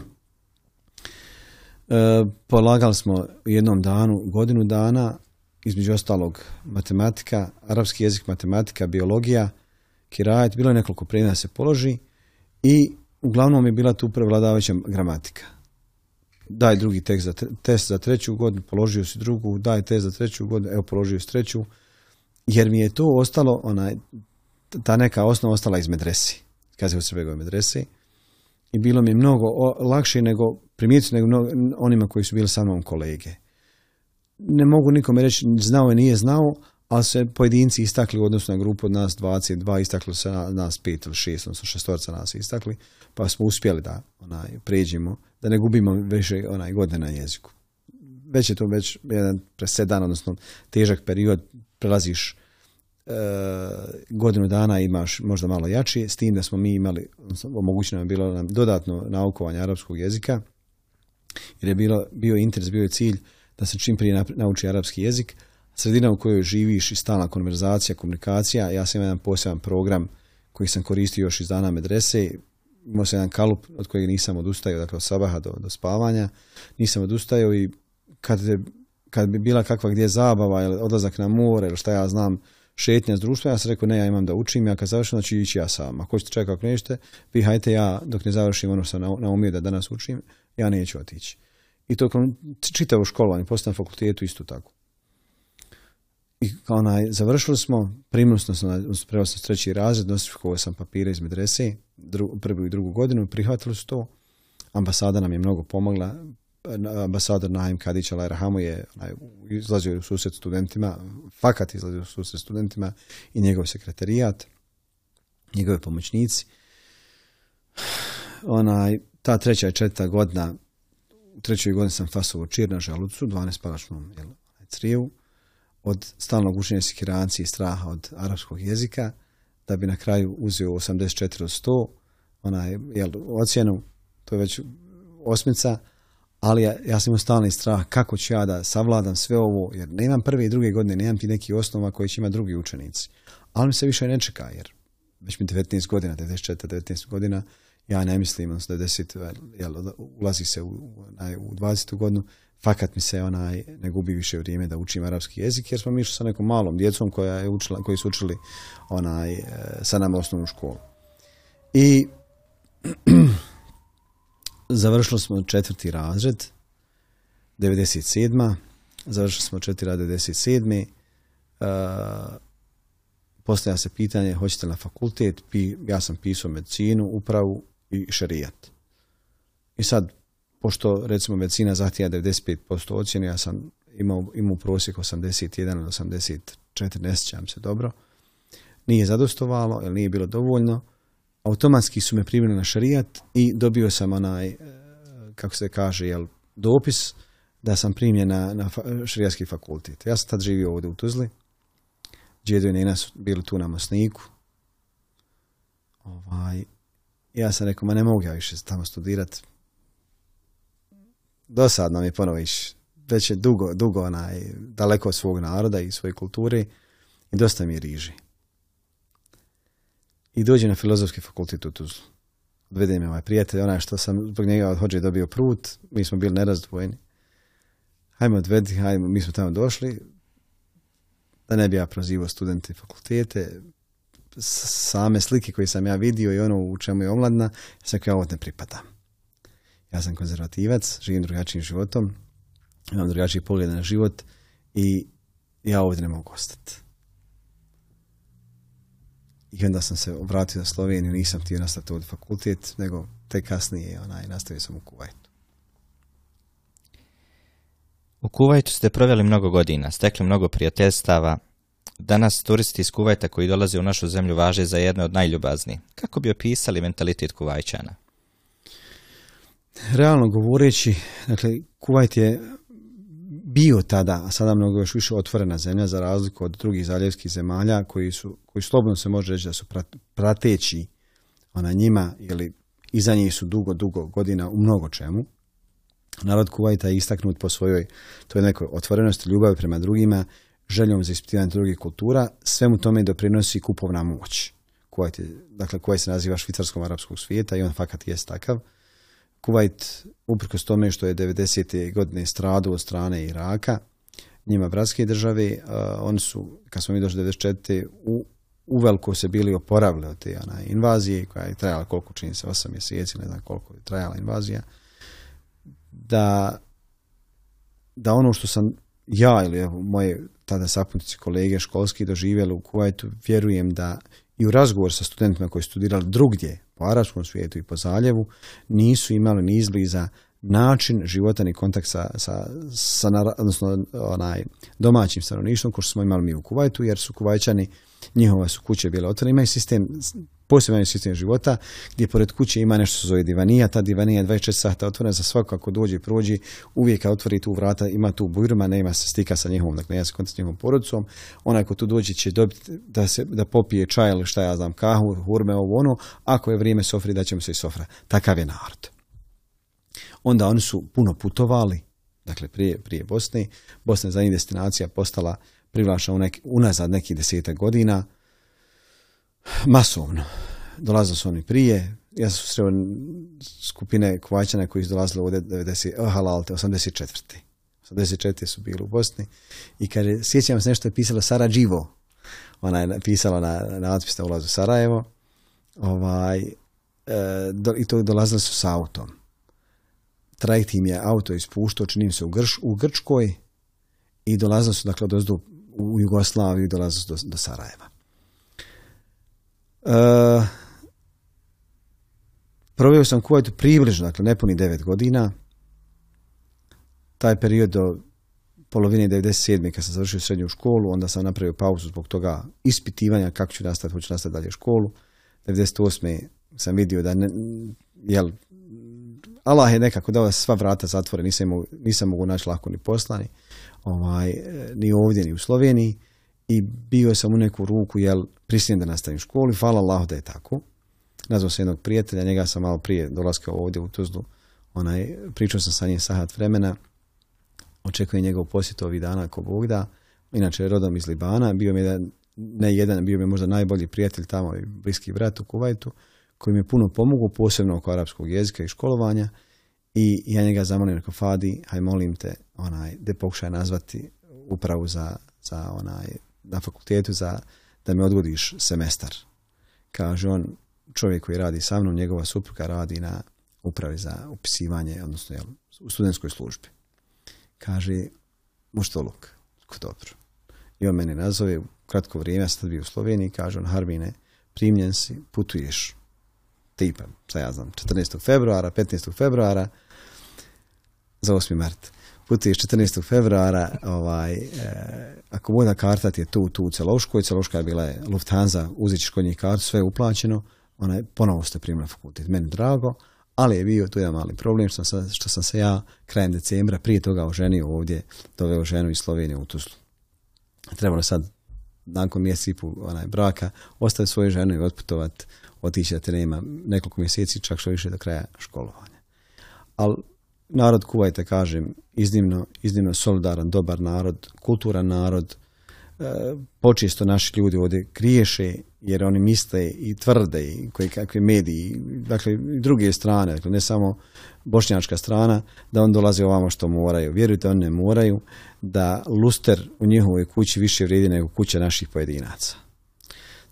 S2: E, polagali smo u jednom danu, godinu dana, između ostalog matematika, arapski jezik, matematika, biologija, kirajet, bilo je nekoliko predmeta se položi i uglavnom je bila tu prevladavajuća gramatika. Daj drugi tekst za test za treću godinu, položio si drugu, daj test za treću godinu, evo položio si treću, jer mi je to ostalo onaj ta neka osnova ostala iz medresi, kazi u medresi. I bilo mi je mnogo lakše nego primijetiti nego onima koji su bili sa mnom kolege. Ne mogu nikome reći znao je, nije znao, ali se pojedinci istakli u odnosu na grupu od nas 22, istakli se nas pet ili 6, odnosno šestorca nas istakli, pa smo uspjeli da onaj, pređemo, da ne gubimo više onaj, godine na jeziku. Već je to već jedan presedan, odnosno težak period, prelaziš E, godinu dana imaš možda malo jači, s tim da smo mi imali, omogućeno je bilo nam dodatno naukovanje arapskog jezika, jer je bilo, bio interes, bio je cilj da se čim prije nauči arapski jezik. Sredina u kojoj živiš i stalna konverzacija, komunikacija, ja sam imao jedan poseban program koji sam koristio još iz dana medrese, imao sam jedan kalup od kojeg nisam odustajao, dakle od sabaha do, do spavanja, nisam odustajao i kad, kad bi bila kakva gdje zabava ili odlazak na more ili šta ja znam, šetnja s društva, ja sam rekao ne, ja imam da učim, ja kad završim, znači ići ja sam. Ako ćete čekati, ako nećete, vi hajte ja dok ne završim ono sam naumio da danas učim, ja neću otići. I to čitavo školovanje, postavljam fakultetu isto tako. I kao završili smo, primili smo prevao sam treći razred, nosifikovao sam papire iz medrese, prvu i drugu godinu, prihvatili su to. Ambasada nam je mnogo pomogla, ambasador Naim Kadić, al je onaj, izlazio u susret studentima, fakat izlazio u susret studentima i njegov sekretarijat, njegove pomoćnici. Onaj, ta treća i četvrta godina, u trećoj godini sam fasovo čir na žalucu, 12 palačnom jel, crijevu, od stalnog učenja sikiranci i straha od arapskog jezika, da bi na kraju uzeo 84 od 100, onaj, jel, ocjenu, to je već osmica, ali ja, ja sam imao stalni strah kako ću ja da savladam sve ovo, jer nemam prve i druge godine, nemam ti neki osnova koji će imati drugi učenici. Ali mi se više ne čeka, jer već mi 19 godina, 94, 19 godina, ja ne mislim, odnosno 90, ulazi se u, u 20. godinu, fakat mi se onaj ne gubi više vrijeme da učim arapski jezik jer smo mi išli sa nekom malom djecom koja je učila, koji su učili onaj e, sa nama osnovnu školu. I Završili smo četvrti razred, 97. Završili smo četiri razred 97. E, postavlja se pitanje hoćete na fakultet, ja sam pisao medicinu, upravu i šerijat. I sad, pošto recimo medicina zahtjeva 95% ocjene, ja sam imao, imao prosjek 81 ili 84, ne sjećam se dobro, nije zadostovalo jer nije bilo dovoljno, automatski su me primili na šarijat i dobio sam onaj, e, kako se kaže, jel, dopis da sam primljen na, na fakultet. Ja sam tad živio ovdje u Tuzli. Djedo i Nina su bili tu na Mosniku. Ovaj, ja sam rekao, ma ne mogu ja više tamo studirati. Dosadno nam je ponovo ići. Već je dugo, dugo onaj, daleko od svog naroda i svoje kulture i dosta mi je riži. I dođe na filozofski fakultet u Tuzlu. Odvede me ovaj prijatelj, onaj što sam zbog njega od Hođe dobio prut, mi smo bili nerazdvojeni. Hajmo odvedi, hajmo, mi smo tamo došli. Da ne bi ja prozivao studente fakultete, same slike koje sam ja vidio i ono u čemu je omladna, sam kao ja ovo ne pripada. Ja sam konzervativac, živim drugačijim životom, imam drugačiji pogled na život i ja ovdje ne mogu ostati i onda sam se obratio na Sloveniju, nisam htio nastaviti od fakultet, nego te kasnije onaj, nastavio sam u Kuvajtu.
S3: U Kuvajtu ste proveli mnogo godina, stekli mnogo prijateljstava. Danas turisti iz Kuvajta koji dolaze u našu zemlju važe za jedne od najljubaznijih. Kako bi opisali mentalitet Kuvajčana?
S2: Realno govoreći, dakle, Kuvajt je bio tada, a sada mnogo još više otvorena zemlja za razliku od drugih zaljevskih zemalja koji su, koji slobodno se može reći da su prateći ona njima ili iza njih su dugo, dugo godina u mnogo čemu. Narod Kuvajta je istaknut po svojoj toj nekoj otvorenosti, ljubavi prema drugima, željom za ispitivanje drugih kultura, svemu tome doprinosi kupovna moć. Kuvajt je, dakle, koja se naziva švicarskom arapskog svijeta i on fakat jest takav Kuvajt, uprkos tome što je 90. godine stradu od strane Iraka, njima bratske države, oni su, kad smo mi došli 94. u uveliko se bili oporavili od te ona, invazije koja je trajala koliko čini se, 8 mjeseci, ne znam koliko je trajala invazija, da, da ono što sam ja ili evo, moje tada sapunici kolege školski doživjeli u Kuwaitu, vjerujem da i u razgovor sa studentima koji su studirali drugdje po arapskom svijetu i po zaljevu nisu imali ni izbliza način života ni kontakt sa, sa, odnosno, onaj, domaćim stanovništvom kao što smo imali mi u Kuvajtu jer su Kuvajčani, njihova su kuće bile otvorene, imaju sistem posebno sistem života, gdje pored kuće ima nešto se zove divanija, ta divanija je 24 sata otvorena za svako ako dođe i prođe, uvijek kad otvori tu vrata, ima tu bujrma, nema se stika sa njihovom, dakle ja se kontakt s njihovom porodicom, onaj ko tu dođe će dobiti da, se, da popije čaj ili šta ja znam, kahu, hurme, ovo ono, ako je vrijeme sofri, da ćemo se i sofra. Takav je narod. Onda oni su puno putovali, dakle prije, prije Bosne, Bosna je zadnjih destinacija postala privlačna unazad nekih desetak godina, masovno. Dolazili su oni prije, ja sam sreo skupine kovačana koji su dolazili ovdje 90, halalte, 84. 84. su bili u Bosni i kad sjećam se nešto je pisalo Sarađivo. Ona je pisala na natpis na ulazu Sarajevo. Ovaj, eh, I to dolazili su s autom. Trajekt im je auto ispuštao, činim se u, Grš, u Grčkoj i dolazili su dakle, dozdu u Jugoslaviju i dolazili su do, do Sarajeva proveo sam Kuvajtu približno, dakle puni devet godina. Taj period do polovine 97. kad sam završio srednju školu, onda sam napravio pauzu zbog toga ispitivanja kako ću nastaviti, hoću nastaviti dalje školu. 98. sam vidio da jel, Allah je nekako dao sva vrata zatvore, nisam, mogu naći lako ni poslani, ovaj, ni ovdje, ni u Sloveniji i bio sam u neku ruku, jel, prisiljen da nastavim školu i hvala Allah da je tako. Nazvao sam jednog prijatelja, njega sam malo prije dolaskao ovdje u Tuzlu, onaj, pričao sam sa njim sahat vremena, očekujem njegov posjet ovih dana ako Bog da. Inače, rodom iz Libana, bio mi je ne jedan, bio mi možda najbolji prijatelj tamo i bliski brat u Kuvajtu, koji mi je puno pomogao, posebno oko arapskog jezika i školovanja. I ja njega zamolim, rekao, Fadi, haj molim te, onaj, da pokušaj nazvati upravu za, za onaj na fakultetu za, da me odgodiš semestar. Kaže on, čovjek koji radi sa mnom, njegova supruga radi na upravi za upisivanje, odnosno jel, u studentskoj službi. Kaže, možete luk, dobro. I on mene nazove, u kratko vrijeme, ja sam bio u Sloveniji, kaže on, Harbine, primljen si, putuješ, tipa, sad ja znam, 14. februara, 15. februara, za 8. marta putuješ 14. februara, ovaj, e, ako karta ti je tu, tu u Celoškoj, Celoška je bila Lufthansa, uzeti ćeš kod kartu, sve je uplaćeno, ona je ponovo ste primila fakultet, meni drago, ali je bio tu jedan mali problem što sam, što sam se ja krajem decembra prije toga oženio ovdje, doveo ženu iz Slovenije u Tuzlu. Trebalo sad nakon mjesec i pol onaj, braka ostaviti svoju ženu i otputovati, otići da te nema nekoliko mjeseci, čak što više do kraja školovanja. Ali narod Kuvajta, kažem, iznimno, iznimno solidaran, dobar narod, kulturan narod. E, počesto naši ljudi ovdje kriješe jer oni misle i tvrde i koji kakvi mediji, dakle druge strane, dakle ne samo bošnjačka strana, da on dolaze ovamo što moraju. Vjerujte, oni ne moraju da luster u njihovoj kući više vrijedi nego kuća naših pojedinaca.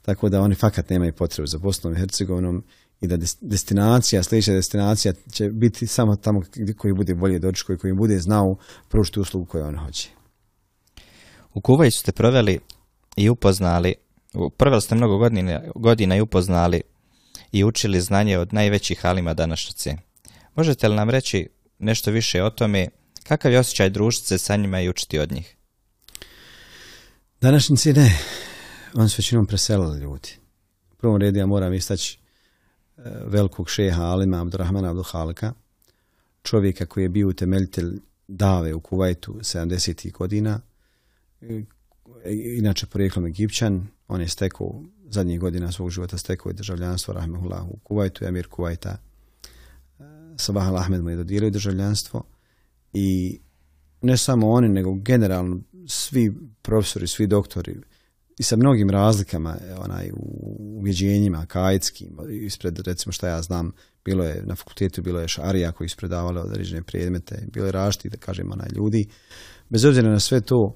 S2: Tako da oni fakat nemaju potrebu za Bosnom i Hercegovinom i da destinacija, sljedeća destinacija će biti samo tamo koji bude bolje dočko koji koji bude znao pružiti uslugu koju on hoće.
S3: U Kuvaju ste proveli i upoznali, proveli ste mnogo godina, godina i upoznali i učili znanje od najvećih halima današnjice. Možete li nam reći nešto više o tome, kakav je osjećaj družice sa njima i učiti od njih?
S2: Današnjice ne, on su većinom preselili ljudi. U prvom redu ja moram istaći velikog šeha Alima Abdurrahmana Abduhalka, čovjeka koji je bio utemeljitelj dave u Kuvajtu 70. godina, e, inače porijeklom Egipćan, on je stekao zadnjih godina svog života stekao je državljanstvo Rahmehullah u Kuvajtu, Emir Kuvajta. E, Sabah Ahmed mu je dodijelio državljanstvo i ne samo oni, nego generalno svi profesori, svi doktori, i sa mnogim razlikama e, onaj, u uvjeđenjima kajetskim, ispred recimo šta ja znam, bilo je na fakultetu, bilo je šarija koji su predavali određene predmete, bilo je rašti, da kažem, onaj, ljudi. Bez obzira na sve to,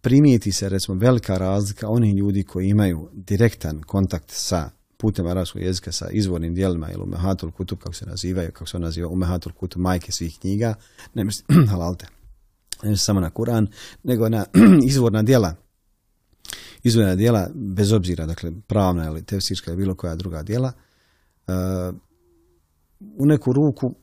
S2: primijeti se recimo velika razlika onih ljudi koji imaju direktan kontakt sa putem arapskog jezika sa izvornim dijelima ili umehatul Kutu, kako se nazivaju, kako se on naziva umehatul Kutu majke svih knjiga, ne mislim, halalte, ne mislim samo na Kuran, nego na izvorna dijela izvojena djela, bez obzira, dakle, pravna ili tefsirska ili bilo koja druga djela, uh, u neku ruku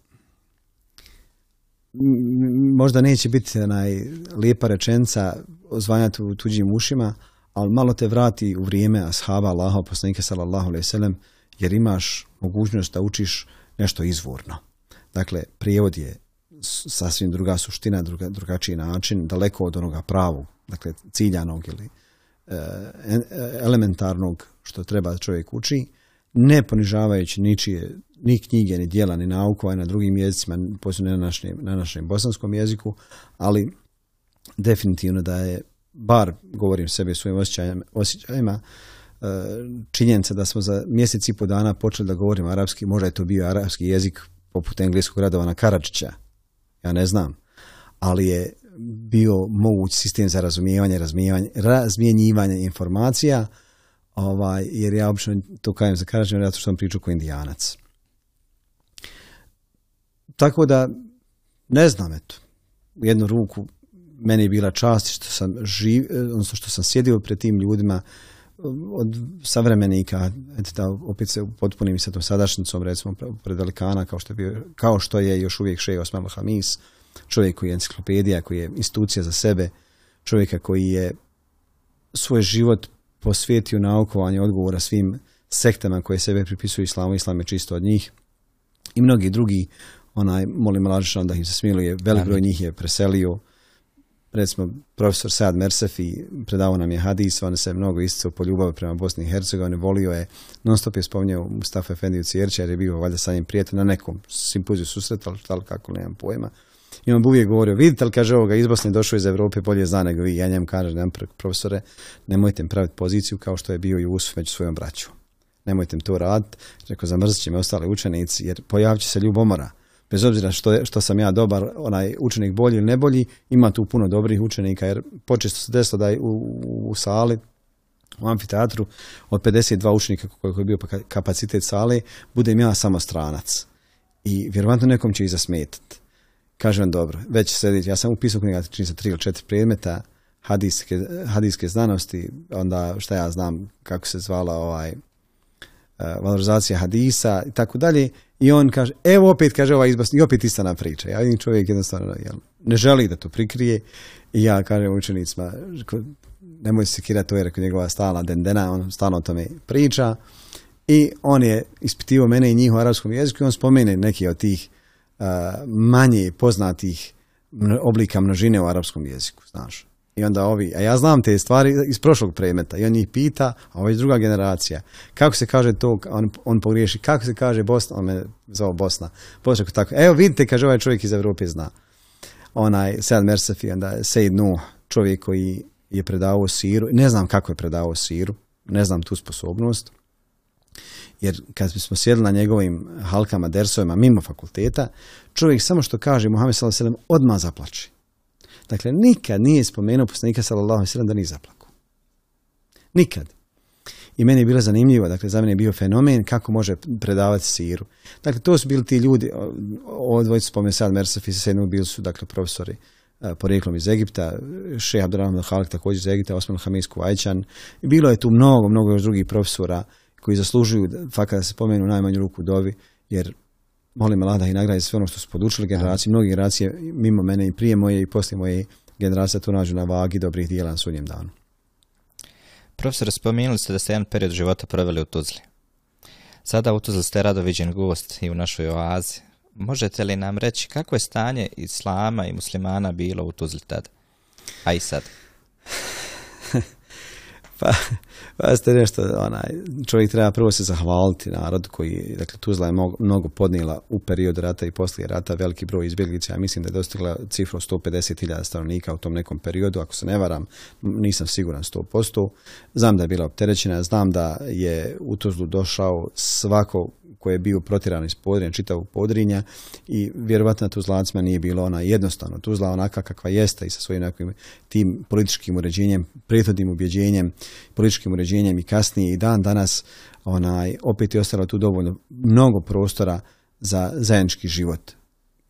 S2: možda neće biti najlijepa rečenca zvanjati u tuđim ušima, ali malo te vrati u vrijeme ashaba Allaha, poslanike sallallahu alaihi sallam, jer imaš mogućnost da učiš nešto izvorno. Dakle, prijevod je sasvim druga suština, drugačiji način, daleko od onoga pravog, dakle, ciljanog ili Eh, elementarnog što treba čovjek uči, ne ponižavajući ničije, ni knjige, ni dijela, ni nauku, na drugim jezicima, posebno na našem, na našem bosanskom jeziku, ali definitivno da je, bar govorim sebi svojim osjećajima, osjećajima eh, činjenica da smo za mjesec i po dana počeli da govorimo arapski, možda je to bio arapski jezik poput engleskog radova na ja ne znam, ali je bio moguć sistem za razumijevanje, razmjenjivanje informacija, ovaj, jer ja obično to kajem za kažem, zato što sam pričao kao indijanac. Tako da, ne znam, eto, u jednu ruku meni je bila čast što sam, živ, odnosno što sam sjedio pred tim ljudima, od savremenika, eto da opet se potpunim sa tom sadašnjicom, recimo pred velikana, kao što je, kao što je još uvijek Šej Osmano Hamis, čovjek koji je enciklopedija, koji je institucija za sebe, čovjeka koji je svoj život posvetio naukovanje odgovora svim sektama koje sebe pripisuju islamu, islam je čisto od njih i mnogi drugi, onaj, molim Lađešan da im se smiluje, velik broj njih je preselio, recimo profesor Sad Mersefi predavao nam je hadis, on se mnogo isticao po ljubavi prema Bosni i Hercegovini, volio je, non stop je spominjao Mustafa Efendiju Cijerća jer je bio valjda sa njim prijatelj na nekom simpoziju susretali, šta kako, nemam pojma. I on bi uvijek govorio, vidite li, kaže ovoga, iz Bosne došao iz Europe, bolje zna nego vi. Ja njemu kažem, profesore, nemojte im praviti poziciju kao što je bio Usuf među svojom braćom. Nemojte im to raditi. Rekao, zamrzit će me ostali učenici, jer pojavit će se ljubomora. Bez obzira što, sam ja dobar, onaj učenik bolji ili nebolji, ima tu puno dobrih učenika, jer počesto se desilo da u, u, u sali, u amfiteatru od 52 učenika koliko je bio kapacitet sale, budem ja samo stranac. I vjerovatno nekom će i zasmetati. Kažem, dobro, već sljedeći, Ja sam upisao knjiga, čini se tri ili četiri predmeta hadijske, hadijske znanosti, onda šta ja znam kako se zvala ovaj e, valorizacija hadisa i tako dalje. I on kaže, evo opet, kaže ovaj izbasni, i opet ista nam priča. Ja vidim čovjek jednostavno jel, ne želi da to prikrije i ja kažem učenicima, nemoj se kirati, to je njegova stala dendena, on stalno o tome priča. I on je ispitivo mene i njih u arapskom jeziku i on spomene neki od tih manje poznatih oblika množine u arapskom jeziku, znaš. I onda ovi, a ja znam te stvari iz prošlog predmeta i on njih pita, a ovo je druga generacija. Kako se kaže to, on, on pogriješi, kako se kaže Bosna, on me zove Bosna. Bosna tako, evo vidite, kaže ovaj čovjek iz Europe zna. Onaj Sad Mersafi, onda Sejd Nuh, čovjek koji je predavao siru, ne znam kako je predavao siru, ne znam tu sposobnost, jer kad bismo sjedli na njegovim halkama, dersovima, mimo fakulteta, čovjek samo što kaže Muhammed s.a.v. odmah zaplači. Dakle, nikad nije spomenuo poslanika s.a.v. da nije zaplaku. Nikad. I meni je bilo zanimljivo, dakle, za mene je bio fenomen kako može predavati siru. Dakle, to su bili ti ljudi, odvojicu spomenuo sad Mersaf i bili su, dakle, profesori e, porijeklom iz Egipta, Šeha Abdurrahman Halk također iz Egipta, Osman Hamis Kuvajčan. Bilo je tu mnogo, mnogo još drugih profesora koji zaslužuju fakat da se pomenu najmanju ruku dovi, jer molim vlada i nagradi sve ono što su podučili generacije, mnogi generacije mimo mene i prije moje i poslije moje generacije to nađu na vagi dobrih dijela na sudnjem danu.
S3: Profesor, spomenuli ste da ste jedan period života proveli u Tuzli. Sada u Tuzli ste radoviđen gost i u našoj oazi. Možete li nam reći kako je stanje islama i muslimana bilo u Tuzli tada, a i sad?
S2: Pa, pa ste nešto, onaj, čovjek treba prvo se zahvaliti narod koji, dakle, Tuzla je mnogo podnijela u periodu rata i poslije rata veliki broj izbjeglica. Ja mislim da je dostigla cifru 150.000 stanovnika u tom nekom periodu, ako se ne varam, nisam siguran 100%. Znam da je bila opterećena, znam da je u Tuzlu došao svako koji je bio protjeran iz Podrinja, čitavog Podrinja i vjerovatno tuzlacima nije bilo ona jednostavno. Tuzla onaka kakva jeste i sa svojim nekim tim političkim uređenjem, prethodnim ubjeđenjem, političkim uređenjem i kasnije i dan danas onaj, opet je ostalo tu dovoljno mnogo prostora za zajednički život.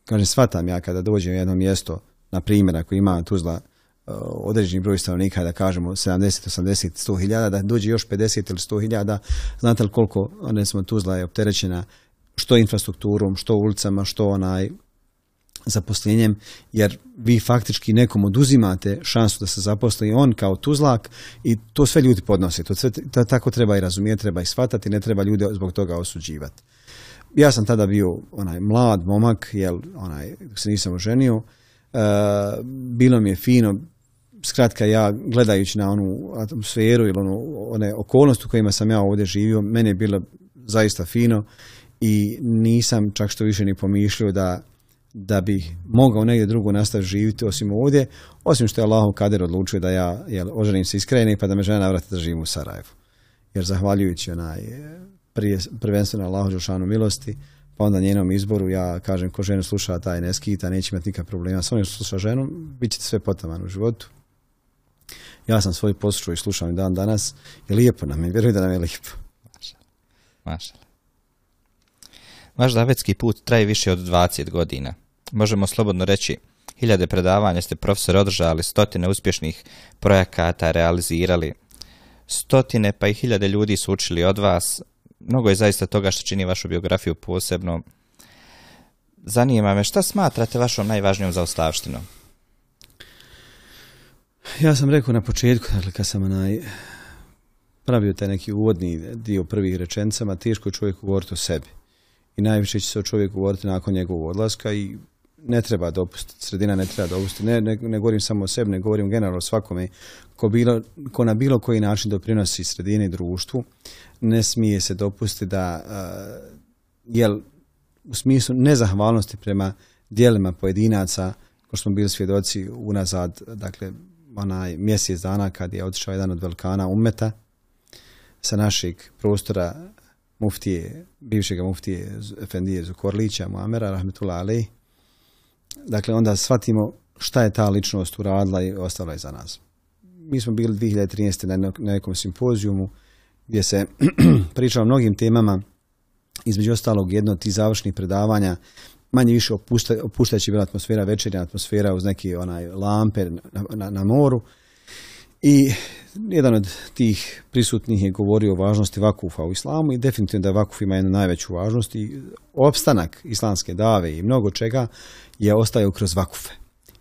S2: Kažem, shvatam ja kada dođem u jedno mjesto, na primjer, ako ima Tuzla Uh, određeni broj stanovnika, da kažemo 70, 80, 100 hiljada, da dođe još 50 ili 100 hiljada, znate li koliko, recimo, Tuzla je opterećena što infrastrukturom, što ulicama, što onaj zaposlenjem, jer vi faktički nekom oduzimate šansu da se zaposli on kao tuzlak i to sve ljudi podnose. To sve, tako treba i razumjeti, treba i shvatati, ne treba ljude zbog toga osuđivati. Ja sam tada bio onaj mlad momak, jel onaj, se nisam oženio, uh, bilo mi je fino, skratka ja gledajući na onu atmosferu ili onu, one okolnosti u kojima sam ja ovdje živio, meni je bilo zaista fino i nisam čak što više ni pomišljao da, da bih mogao negdje drugo nastaviti živjeti osim ovdje, osim što je Allahov kader odlučio da ja jel, oženim se iskreni pa da me žena navrati da živim u Sarajevu. Jer zahvaljujući onaj prije, prvenstveno Allahu Đelšanu milosti, pa onda njenom izboru ja kažem ko ženu sluša taj ne skita, neće imati nikakva problema. S onim što sluša ženu, bit ćete sve potaman u životu ja sam svoj poslušao i slušao i dan danas i lijepo nam je, vjerujem da nam je lijepo. Mašala.
S3: Vaš davetski put traje više od 20 godina. Možemo slobodno reći, hiljade predavanja ste profesor održali, stotine uspješnih projekata realizirali, stotine pa i hiljade ljudi su učili od vas. Mnogo je zaista toga što čini vašu biografiju posebno. Zanima me šta smatrate vašom najvažnijom zaostavštinom?
S2: Ja sam rekao na početku, dakle kad sam onaj pravio taj neki uvodni dio prvih rečencama, teško je čovjek govoriti o sebi. I najviše će se o čovjeku govoriti nakon njegovog odlaska i ne treba dopustiti, sredina ne treba dopustiti. Ne, ne, govorim samo o sebi, ne govorim generalno o svakome ko, bilo, ko na bilo koji način doprinosi sredini društvu. Ne smije se dopustiti da, jel, u smislu nezahvalnosti prema dijelima pojedinaca, ko smo bili svjedoci unazad, dakle, onaj mjesec dana kad je otišao jedan od velikana umeta sa našeg prostora muftije, bivšeg muftije Efendije Zukorlića, Muamera, Rahmetullah Ali. Dakle, onda shvatimo šta je ta ličnost uradila i je za nas. Mi smo bili 2013. na nekom simpozijumu gdje se pričalo o mnogim temama, između ostalog jedno od tih završnih predavanja manje više opušta, opuštajući bila atmosfera, večernja atmosfera uz neke onaj lampe na, na, moru. I jedan od tih prisutnih je govorio o važnosti vakufa u islamu i definitivno da vakuf ima jednu najveću važnost i opstanak islamske dave i mnogo čega je ostaje kroz vakufe.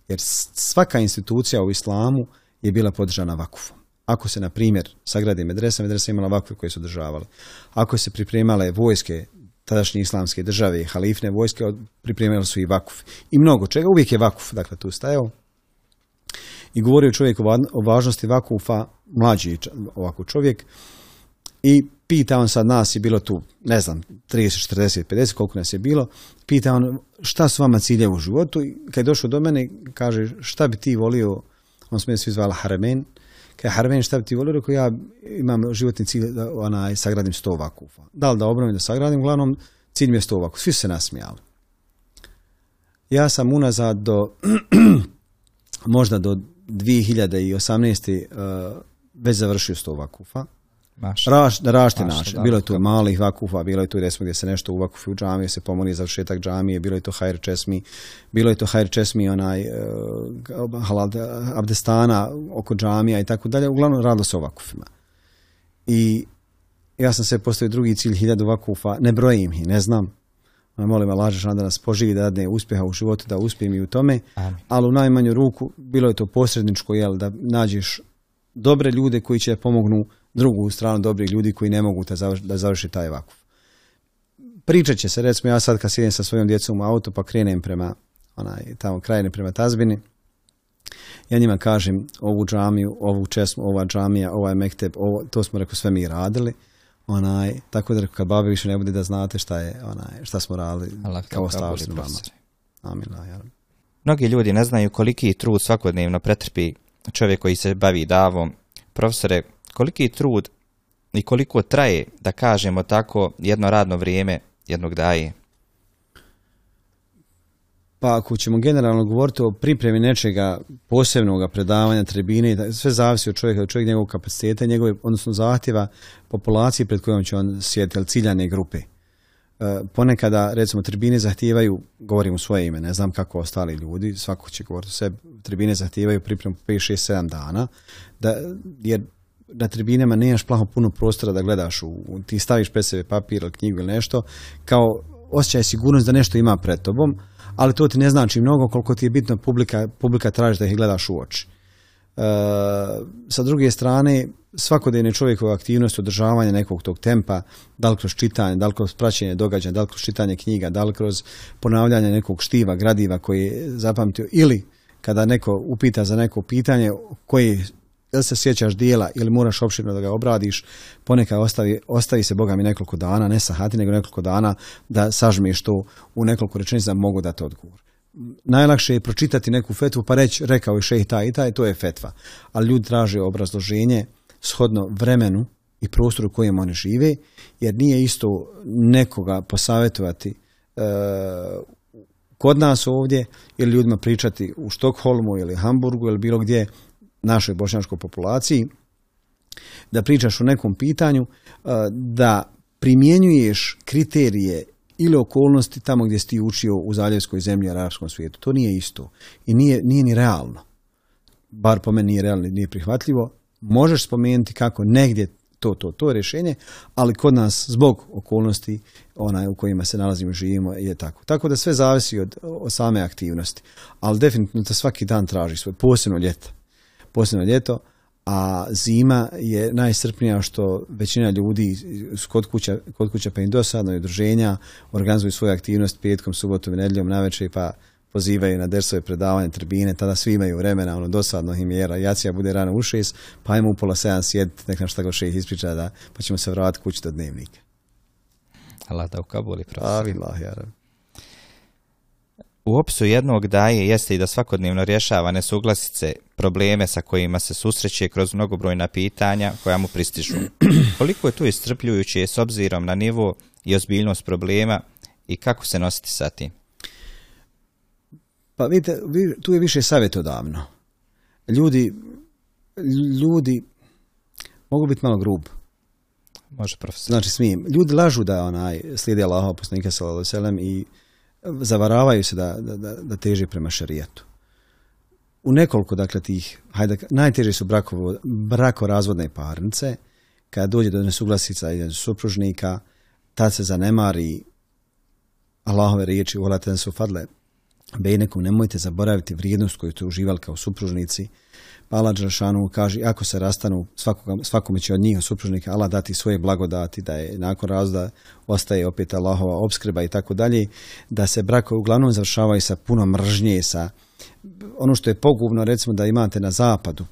S2: Jer svaka institucija u islamu je bila podržana vakufom. Ako se, na primjer, sagradi medresa, medresa imala vakve koje su održavale. Ako se pripremale vojske tadašnje islamske države i halifne vojske pripremili su i vakuf. I mnogo čega, uvijek je vakuf, dakle tu stajao. I govorio čovjek o važnosti vakufa, mlađi ovako čovjek, i pita on sad nas, je bilo tu, ne znam, 30, 40, 50, koliko nas je bilo, pita on šta su vama cilje u životu i kad je došao do mene, kaže šta bi ti volio, on se mene svi zvala haremen Kaj harven šta bi ti volio, ja imam životni cilj da onaj, sagradim sto vakufa. Da li da obnovim, da sagradim, uglavnom cilj mi je sto vakufa. Svi su se nasmijali. Ja sam unazad do možda do 2018. Uh, eh, već završio sto vakufa. Naš. Raš, rašte naše. Bilo je tu malih vakufa, bilo je tu desmo gdje se nešto uvakufi u džamije, se pomoni završetak džamije, bilo je to hajr česmi, bilo je to hajr česmi onaj uh, abdestana oko džamija i tako dalje. Uglavnom radilo se o vakufima. I ja sam se postavio drugi cilj hiljadu vakufa, ne brojim ih, ne znam. Ono, molim lažeš da nas poživi, da dadne uspjeha u životu, da uspijem i u tome. Amin. Ali u najmanju ruku bilo je to posredničko, jel, da nađeš dobre ljude koji će pomognu drugu stranu dobrih ljudi koji ne mogu da završi, taj vakuf. Pričat će se, recimo ja sad kad sjedim sa svojom djecom u auto pa krenem prema onaj, tamo krajine prema Tazbini, ja njima kažem ovu džamiju, ovu česmu, ova džamija, ovaj mekteb, ovo, to smo rekao sve mi radili, onaj, tako da rekao kad babi više ne bude da znate šta je, onaj, šta smo radili kao stavili vama. Amin.
S3: Mnogi ljudi ne znaju koliki trud svakodnevno pretrpi čovjek koji se bavi davom. Profesore, koliki trud i koliko traje, da kažemo tako, jedno radno vrijeme jednog daje?
S2: Pa ako ćemo generalno govoriti o pripremi nečega posebnog predavanja, tribine, sve zavisi od čovjeka, od čovjeka njegovog kapaciteta, njegove, odnosno zahtjeva populacije pred kojom će on sjediti, ciljane grupe. E, ponekada, recimo, tribine zahtijevaju, govorim u svoje ime, ne znam kako ostali ljudi, svako će govoriti o sebi, tribine zahtijevaju pripremu 5, 6, 7 dana, da, jer na tribinama nemaš plaho puno prostora da gledaš, u, ti staviš pred sebe papir ili knjigu ili nešto, kao osjećaj sigurnost da nešto ima pred tobom, ali to ti ne znači mnogo koliko ti je bitno publika, publika traži da ih gledaš u oči. E, sa druge strane, svakodnevne čovjekova aktivnost održavanja nekog tog tempa, da li kroz čitanje, da li kroz praćenje događanja, da li kroz čitanje knjiga, da li kroz ponavljanje nekog štiva, gradiva koji je zapamtio ili kada neko upita za neko pitanje koje jel se sjećaš dijela ili moraš opširno da ga obradiš, ponekad ostavi, ostavi se, Boga mi, nekoliko dana, ne sahati, nego nekoliko dana da sažmiješ to u nekoliko rečenica, mogu dati odgovor. Najlakše je pročitati neku fetvu pa reći, rekao je šeji taj i taj, to je fetva. Ali ljudi traže obrazloženje shodno vremenu i prostoru u kojem oni žive, jer nije isto nekoga posavjetovati e, kod nas ovdje ili ljudima pričati u Štokholmu ili Hamburgu ili bilo gdje našoj bošnjačkoj populaciji, da pričaš o nekom pitanju, e, da primjenjuješ kriterije ili okolnosti tamo gdje si ti učio u zaljevskoj zemlji, arapskom svijetu. To nije isto i nije, nije ni realno. Bar po meni nije realno i nije prihvatljivo. Možeš spomenuti kako negdje to, to, to je rješenje, ali kod nas zbog okolnosti onaj u kojima se nalazimo i živimo je tako. Tako da sve zavisi od, od same aktivnosti. Ali definitivno da svaki dan traži svoj, posebno ljeta posebno ljeto, a zima je najsrpnija što većina ljudi kod kuća, kod kuća pa im dosadno i udruženja organizuju svoju aktivnost petkom, subotom i nedjeljom navečer pa pozivaju na dersove predavanje, tribine, tada svi imaju vremena, ono dosadno im je jacija bude rano u šest, pa ajmo u pola sedam sjediti, nek nam šta god šest ispriča, da, pa ćemo se vratiti kući do dnevnika.
S3: Allah da u prosim. Allah, u opisu jednog daje jeste i da svakodnevno rješava nesuglasice, probleme sa kojima se susreće kroz mnogobrojna pitanja koja mu pristižu. Koliko je tu istrpljujuće s obzirom na nivo i ozbiljnost problema i kako se nositi sa tim?
S2: Pa vidite, tu je više savjetodavno. Ljudi, ljudi mogu biti malo grub.
S3: Može, profesor.
S2: Znači, smijem. Ljudi lažu da onaj slijedi Allaha poslanika sallallahu i zavaravaju se da, da, da teže prema šarijetu. U nekoliko, dakle, tih, hajde, najteže su brakovo, brakorazvodne parnice, kada dođe do nesuglasica između supružnika, tad se zanemari Allahove riječi, volate su fadle, Bejnekom, nemojte zaboraviti vrijednost koju ste uživali kao supružnici, Allah Đerašanu kaže, ako se rastanu, svakome, će od njih supružnika Allah dati svoje blagodati, da je nakon razda ostaje opet Allahova obskrba i tako dalje, da se brakovi uglavnom završavaju sa puno mržnje, sa ono što je pogubno, recimo da imate na zapadu,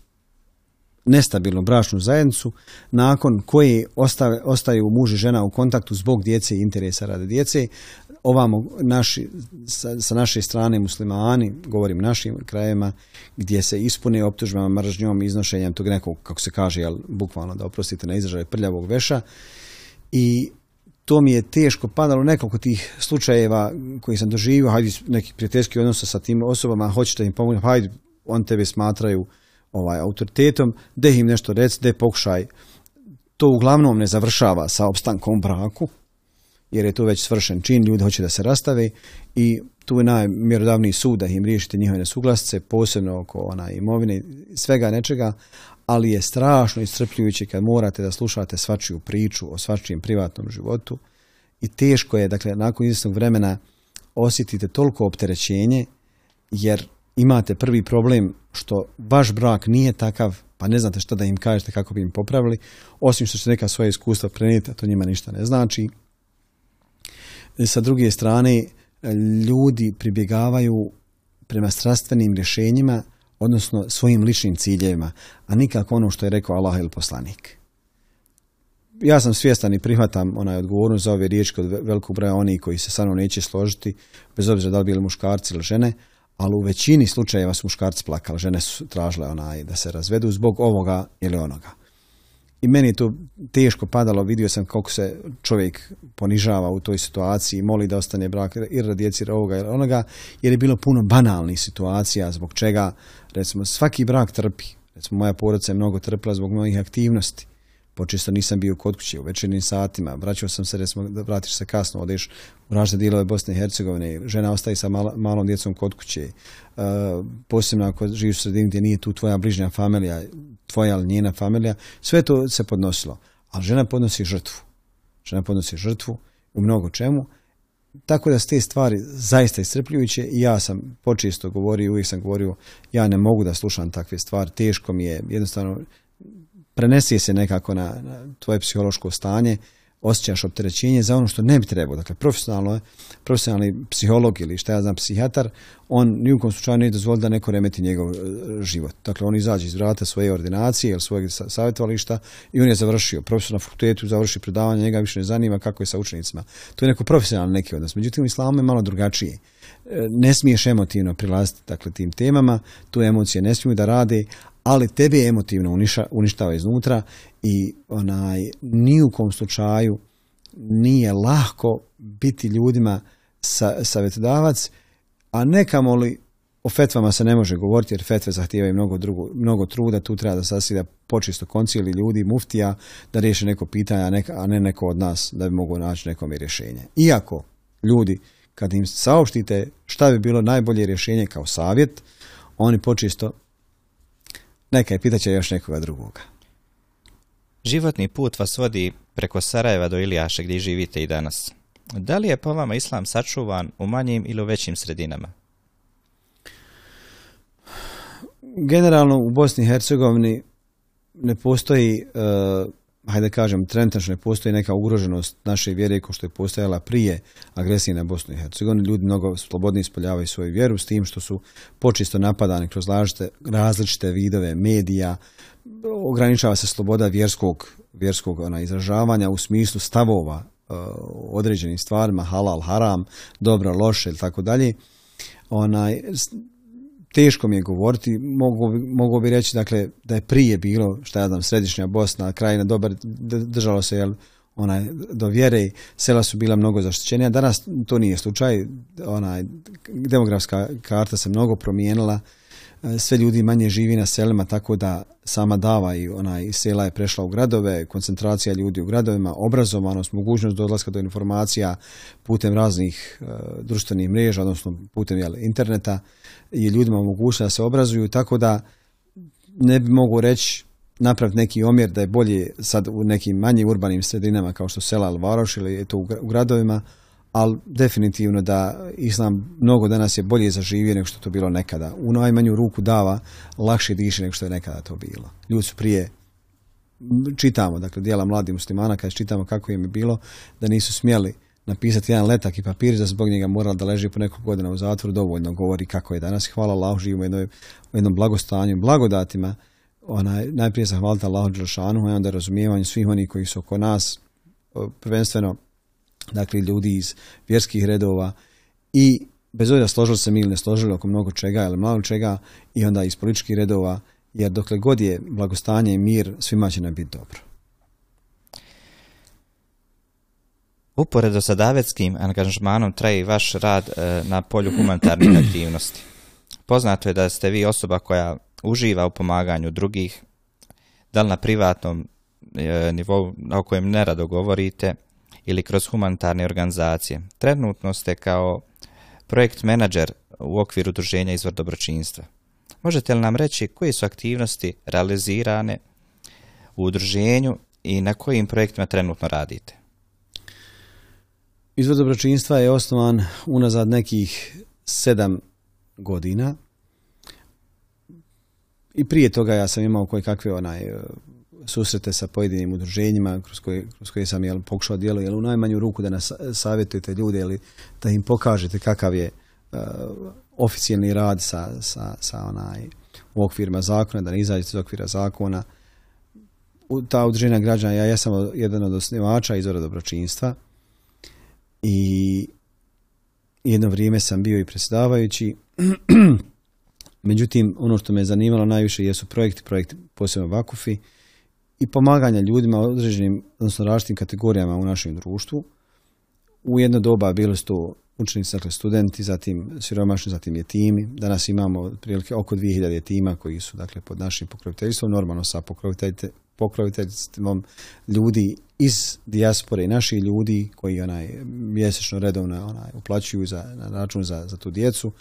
S2: nestabilnu bračnu zajednicu, nakon koje ostaju muž i žena u kontaktu zbog djece i interesa radi djece, ovamo naši, sa, sa naše strane muslimani, govorim našim krajevima, gdje se ispune optužbama mržnjom, iznošenjem tog nekog, kako se kaže, jel, bukvalno da oprostite na izražaj prljavog veša. I to mi je teško padalo nekoliko tih slučajeva koji sam doživio, hajde neki prijateljski odnosa sa tim osobama, hoćete im pomoći, hajde, on tebe smatraju ovaj autoritetom, de im nešto rec, de pokušaj. To uglavnom ne završava sa opstankom braku, jer je tu već svršen čin, ljudi hoće da se rastave i tu je najmjerodavniji sud da im riješite njihove nesuglasice, posebno oko ona imovine, svega nečega, ali je strašno iscrpljujuće kad morate da slušate svačiju priču o svačijem privatnom životu i teško je, dakle, nakon izvjesnog vremena osjetite toliko opterećenje jer imate prvi problem što vaš brak nije takav, pa ne znate šta da im kažete kako bi im popravili, osim što će neka svoja iskustva prenijeti, a to njima ništa ne znači, sa druge strane e, ljudi pribjegavaju prema strastvenim rješenjima, odnosno svojim ličnim ciljevima, a nikako ono što je rekao Allah ili poslanik. Ja sam svjestan i prihvatam onaj odgovornost za ove riječi kod velikog broja onih koji se sa mnom neće složiti, bez obzira da li bili muškarci ili žene, ali u većini slučajeva su muškarci plakali, žene su tražile onaj da se razvedu zbog ovoga ili onoga i meni je to teško padalo, vidio sam koliko se čovjek ponižava u toj situaciji, moli da ostane brak i radi djeci ovoga ili onoga, jer je bilo puno banalnih situacija zbog čega, recimo, svaki brak trpi. Recimo, moja porodica je mnogo trpila zbog mojih aktivnosti. Počesto nisam bio kod kuće u večernjim satima, vraćao sam se, recimo, da vratiš se kasno, odeš u razne dijelove Bosne i Hercegovine, žena ostaje sa malom djecom kod kuće, e, posebno ako živiš u sredini gdje nije tu tvoja bližnja familija, tvoja ili njena familija, sve to se podnosilo. Ali žena podnosi žrtvu. Žena podnosi žrtvu u mnogo čemu. Tako da su te stvari zaista iscrpljujuće i ja sam počisto govorio, uvijek sam govorio, ja ne mogu da slušam takve stvari, teško mi je, jednostavno prenesi se nekako na, na tvoje psihološko stanje osjećaš opterećenje za ono što ne bi trebao. Dakle, profesionalno profesionalni psiholog ili šta ja znam, psihijatar, on ni u kom slučaju ne dozvoli da neko remeti njegov e, život. Dakle, on izađe iz vrata svoje ordinacije ili svojeg savjetovališta i on je završio. Profesor na fakultetu završi predavanje, njega više ne zanima kako je sa učenicima. To je neko profesionalni neki odnos. Međutim, u je malo drugačiji. E, ne smiješ emotivno prilaziti dakle, tim temama, tu emocije ne smiju da rade, ali tebi je emotivno uništava iznutra i onaj, ni u kom slučaju nije lako biti ljudima sa, savjetodavac, a nekamo li o fetvama se ne može govoriti jer fetve zahtijevaju mnogo, mnogo truda, tu treba da sasida počisto koncili ljudi, muftija, da riješe neko pitanje, a ne, a ne neko od nas da bi mogao naći nekom rješenje. Iako ljudi, kad im saopštite šta bi bilo najbolje rješenje kao savjet, oni počisto neka, pitat će još nekoga drugoga.
S3: Životni put vas vodi preko Sarajeva do Ilijaše gdje živite i danas. Da li je po vama islam sačuvan u manjim ili u većim sredinama?
S2: Generalno u Bosni i Hercegovini ne postoji e, hajde kažem, trenutačno ne postoji neka ugroženost naše vjere kao što je postojala prije agresije na Bosnu i Hercegovini. Ljudi mnogo slobodnije ispoljavaju svoju vjeru s tim što su počisto napadani kroz različite vidove medija, ograničava se sloboda vjerskog, vjerskog ona, izražavanja u smislu stavova uh, određenim stvarima, halal, haram, dobro, loše ili tako dalje onaj, teško mi je govoriti, mogu, mogu bi reći dakle, da je prije bilo, šta ja znam, središnja Bosna, krajina, dobar, držalo se jel, onaj, do vjere i sela su bila mnogo zaštićenija. Danas to nije slučaj, onaj, demografska karta se mnogo promijenila, e, sve ljudi manje živi na selima, tako da sama dava i ona sela je prešla u gradove, koncentracija ljudi u gradovima, obrazovanost, mogućnost dolaska do informacija putem raznih e, društvenih mreža, odnosno putem interneta, i ljudima omogućiti da se obrazuju, tako da ne bi mogu reći napraviti neki omjer da je bolje sad u nekim manjim urbanim sredinama kao što sela Alvaroš ili to u gradovima, ali definitivno da islam mnogo danas je bolje zaživio nego što je to bilo nekada. U najmanju ruku dava lakše diše nego što je nekada to bilo. Ljudi su prije čitamo, dakle dijela mladih muslimana kad čitamo kako im je bilo, da nisu smjeli napisati jedan letak i papir za zbog njega morala da leži po nekoliko godina u zatvoru dovoljno govori kako je danas. Hvala Allah, živimo u jednom blagostanju, blagodatima. Onaj, najprije zahvaliti Allahu Đelšanu, i onda razumijevanju svih onih koji su oko nas, prvenstveno dakle, ljudi iz vjerskih redova i bez obzira složili se mi ili ne složili oko mnogo čega ili malo čega i onda iz političkih redova, jer dokle god je blagostanje i mir, svima će nam biti dobro.
S3: Uporedo sa davetskim angažmanom i vaš rad e, na polju humanitarnih aktivnosti. Poznato je da ste vi osoba koja uživa u pomaganju drugih, da li na privatnom e, nivou o kojem nerado govorite ili kroz humanitarne organizacije. Trenutno ste kao projekt menadžer u okviru udruženja izvor dobročinstva. Možete li nam reći koje su aktivnosti realizirane u udruženju i na kojim projektima trenutno radite?
S2: Izvod dobročinstva je osnovan unazad nekih sedam godina i prije toga ja sam imao koje kakve onaj e, susrete sa pojedinim udruženjima kroz koje, kroz koje sam pokušao djelo, jel u najmanju ruku da nas e, savjetujete ljude ili da im pokažete kakav je uh, rad sa, sa, sa onaj u okvirima zakona, da ne izađete iz okvira zakona. U, ta udruženja građana, ja jesam jedan od osnivača izvora dobročinstva, i jedno vrijeme sam bio i predsjedavajući. Međutim, ono što me je zanimalo najviše jesu projekti, projekti posebno vakufi i pomaganja ljudima u određenim, odnosno različitim kategorijama u našem društvu. U jedno doba bili su to učenici, dakle studenti, zatim siromašni, zatim je timi. Danas imamo prilike oko 2000 tima koji su dakle pod našim pokroviteljstvom, normalno sa pokroviteljstvom ljudi iz dijaspore, naši ljudi koji onaj mjesečno redovno onaj uplaćuju za, na račun za, za tu djecu.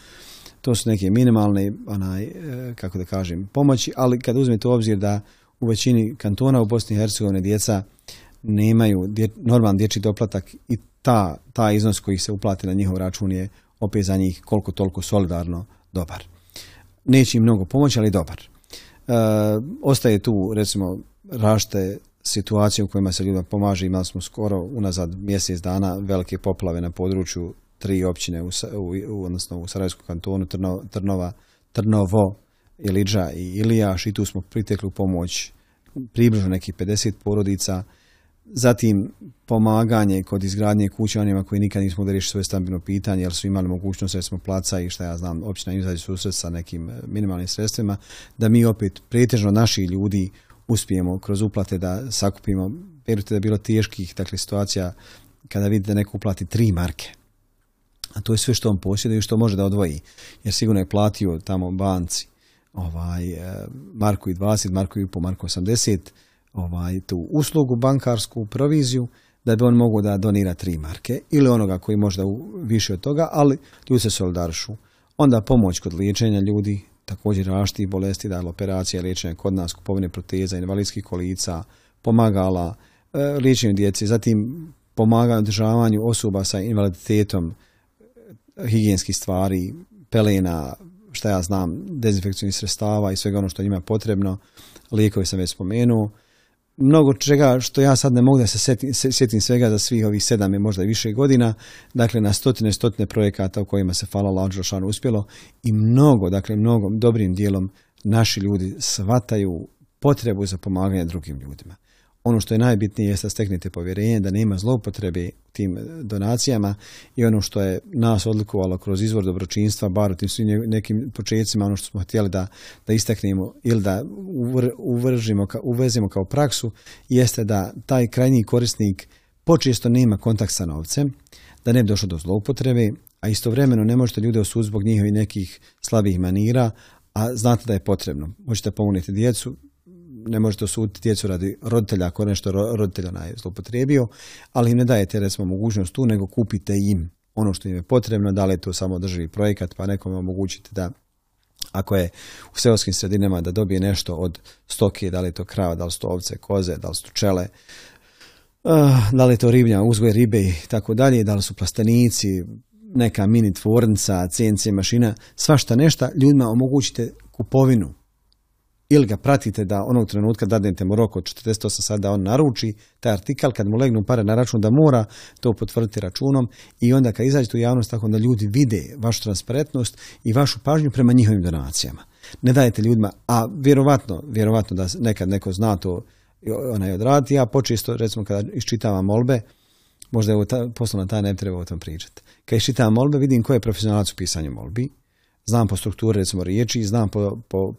S2: To su neke minimalne, onaj, e, kako da kažem, pomoći, ali kad uzmete u obzir da u većini kantona u Bosni i Hercegovini djeca nemaju normalan dječji doplatak i ta, ta iznos koji se uplati na njihov račun je opet za njih koliko toliko solidarno dobar. Neće im mnogo pomoći, ali dobar. E, ostaje tu recimo rašte situacije u kojima se ljudima pomaže. Imali smo skoro unazad mjesec dana velike poplave na području tri općine, u, odnosno u Sarajevskom kantonu, Trnova, Trnovo, Iliđa i Ilijaš i tu smo pritekli u pomoć približno nekih 50 porodica. Zatim pomaganje kod izgradnje kuća onima koji nikad nismo da svoje stambeno pitanje jer su imali mogućnost smo placa i šta ja znam općina izađe susret sa nekim minimalnim sredstvima da mi opet pretežno naši ljudi uspijemo kroz uplate da sakupimo. Vjerujte da je bilo teških dakle, situacija kada vidite da neko uplati tri marke. A to je sve što on posjeduje i što može da odvoji. Jer sigurno je platio tamo banci ovaj, eh, marku i 20, marku i po, marku 80, ovaj, tu uslugu bankarsku, proviziju, da bi on mogao da donira tri marke ili onoga koji možda više od toga, ali ljudi se solidaršu. Onda pomoć kod liječenja ljudi, također različitih bolesti, je dakle, operacija, liječenja kod nas, kupovine proteza, invalidskih kolica, pomagala, e, liječenju djeci, zatim pomagala održavanju osoba sa invaliditetom, e, higijenskih stvari, pelena, šta ja znam, dezinfekcijnih sredstava i svega ono što njima je potrebno, lijekovi sam već spomenuo, mnogo čega što ja sad ne mogu da se sjetim, svega za svih ovih sedam i možda i više godina, dakle na stotine stotine projekata u kojima se Fala Lađošan uspjelo i mnogo, dakle mnogom dobrim dijelom naši ljudi shvataju potrebu za pomaganje drugim ljudima ono što je najbitnije da steknete povjerenje da nema zloupotrebe tim donacijama i ono što je nas odlikovalo kroz izvor dobročinstva, bar u tim svim nekim početcima, ono što smo htjeli da, da istaknemo ili da uvržimo, uvezimo kao praksu, jeste da taj krajnji korisnik počesto nema kontakt sa novcem, da ne bi došlo do zloupotrebe, a istovremeno ne možete ljude osuditi zbog njihovih nekih slabih manira, a znate da je potrebno. Možete pomogniti djecu, ne možete osuditi djecu radi roditelja ako nešto roditelja naj zlopotrijebio, ali ne dajete recimo mogućnost tu, nego kupite im ono što im je potrebno, da li je to samo državi projekat, pa nekome omogućite da ako je u seoskim sredinama da dobije nešto od stoke, da li je to krava, da li su to ovce, koze, da li su to čele, eh, da li je to ribnja, uzgoj ribe i tako dalje, da li su plastenici, neka mini tvornica, CNC mašina, svašta nešta, ljudima omogućite kupovinu ili ga pratite da onog trenutka dadnete mu rok od 48 sati da on naruči taj artikal, kad mu legnu pare na račun da mora to potvrditi računom i onda kad izađete u javnost tako da ljudi vide vašu transparentnost i vašu pažnju prema njihovim donacijama. Ne dajete ljudima, a vjerovatno, vjerovatno da nekad neko zna to onaj odraditi, ja počisto, recimo kada iščitavam molbe, možda je ovo ta, poslovna tajna, ne treba o tom pričati. Kad iščitavam molbe, vidim ko je profesionalac u pisanju molbi, znam po strukturi recimo riječi, znam po, po,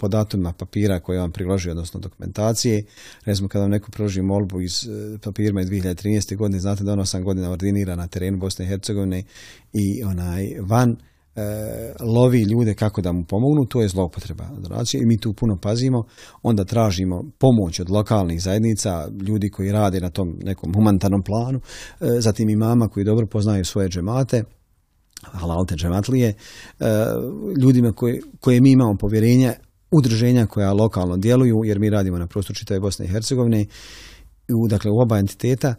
S2: papira koje vam priloži, odnosno dokumentacije. Recimo kada vam neko priloži molbu iz e, papirima iz 2013. godine, znate da ono sam godina ordinira na terenu Bosne i Hercegovine i onaj van e, lovi ljude kako da mu pomognu, to je zloupotreba donacije i mi tu puno pazimo, onda tražimo pomoć od lokalnih zajednica, ljudi koji rade na tom nekom humanitarnom planu, e, zatim i mama koji dobro poznaju svoje džemate, halalte džematlije, e, ljudima koje, koje mi imamo povjerenja, udruženja koja lokalno djeluju, jer mi radimo na prostoru čitave Bosne i Hercegovine, u, dakle u oba entiteta,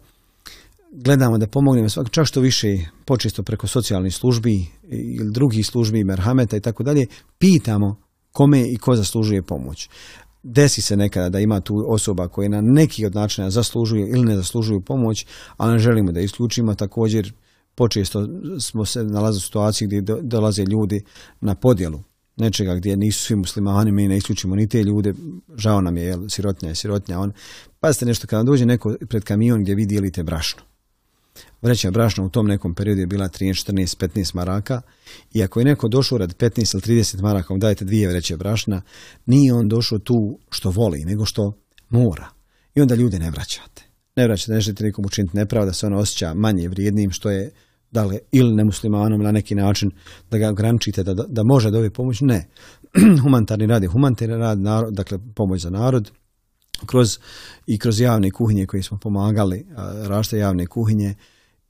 S2: gledamo da pomognemo svak, čak što više počesto preko socijalnih službi ili drugih službi, merhameta i tako dalje, pitamo kome i ko zaslužuje pomoć. Desi se nekada da ima tu osoba koje na neki od načina zaslužuju ili ne zaslužuju pomoć, ali ne želimo da isključimo također počesto smo se nalazi u situaciji gdje dolaze ljudi na podjelu nečega gdje nisu svi muslimani, mi ne isključimo ni te ljude, žao nam je, jel, sirotnja je sirotnja. On. Pazite nešto, kada dođe neko pred kamion gdje vi dijelite brašno, vreća brašna u tom nekom periodu je bila 13, 14, 15 maraka i ako je neko došao rad 15 ili 30 maraka, on dajete dvije vreće brašna, nije on došao tu što voli, nego što mora. I onda ljude ne vraćate ne ne želite nikom učiniti nepravda, se ono osjeća manje vrijednim što je li ili nemuslimanom na neki način da ga ograničite da, da može dobiti pomoć, ne. humanitarni rad je humanitarni rad, narod, dakle pomoć za narod, kroz i kroz javne kuhinje koje smo pomagali, rašte javne kuhinje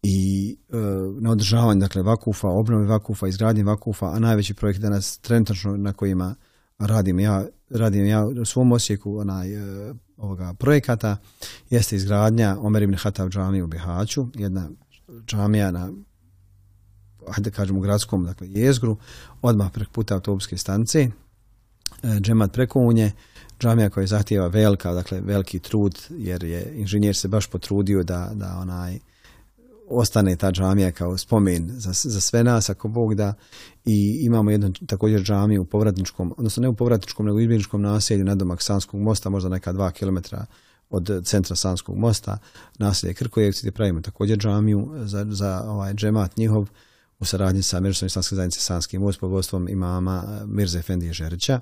S2: i e, na održavanju dakle vakufa, obnove vakufa, izgradnje vakufa, a najveći projekt danas trenutno na kojima radim ja, radim ja u svom osjeku onaj, e, ovoga projekata jeste izgradnja Omerim ibn Hatav džamije u Bihaću, jedna džamija na hajde kažem u gradskom dakle, jezgru, odmah preko puta autobuske stanice, e, džemat preko unje, džamija koja zahtjeva velika, dakle veliki trud jer je inženjer se baš potrudio da, da onaj ostane ta džamija kao spomen za, za sve nas ako Bog da i imamo jednu također džamiju u povratničkom, odnosno ne u povratničkom nego u izbjegličkom naselju nadomak Sanskog mosta, možda neka dva kilometra od centra Sanskog mosta, naselje Krkojevci gdje pravimo također džamiju za, za ovaj džemat njihov u saradnji sa Međusom islamske zajednice Sanski most imama Mirze Efendije Žerića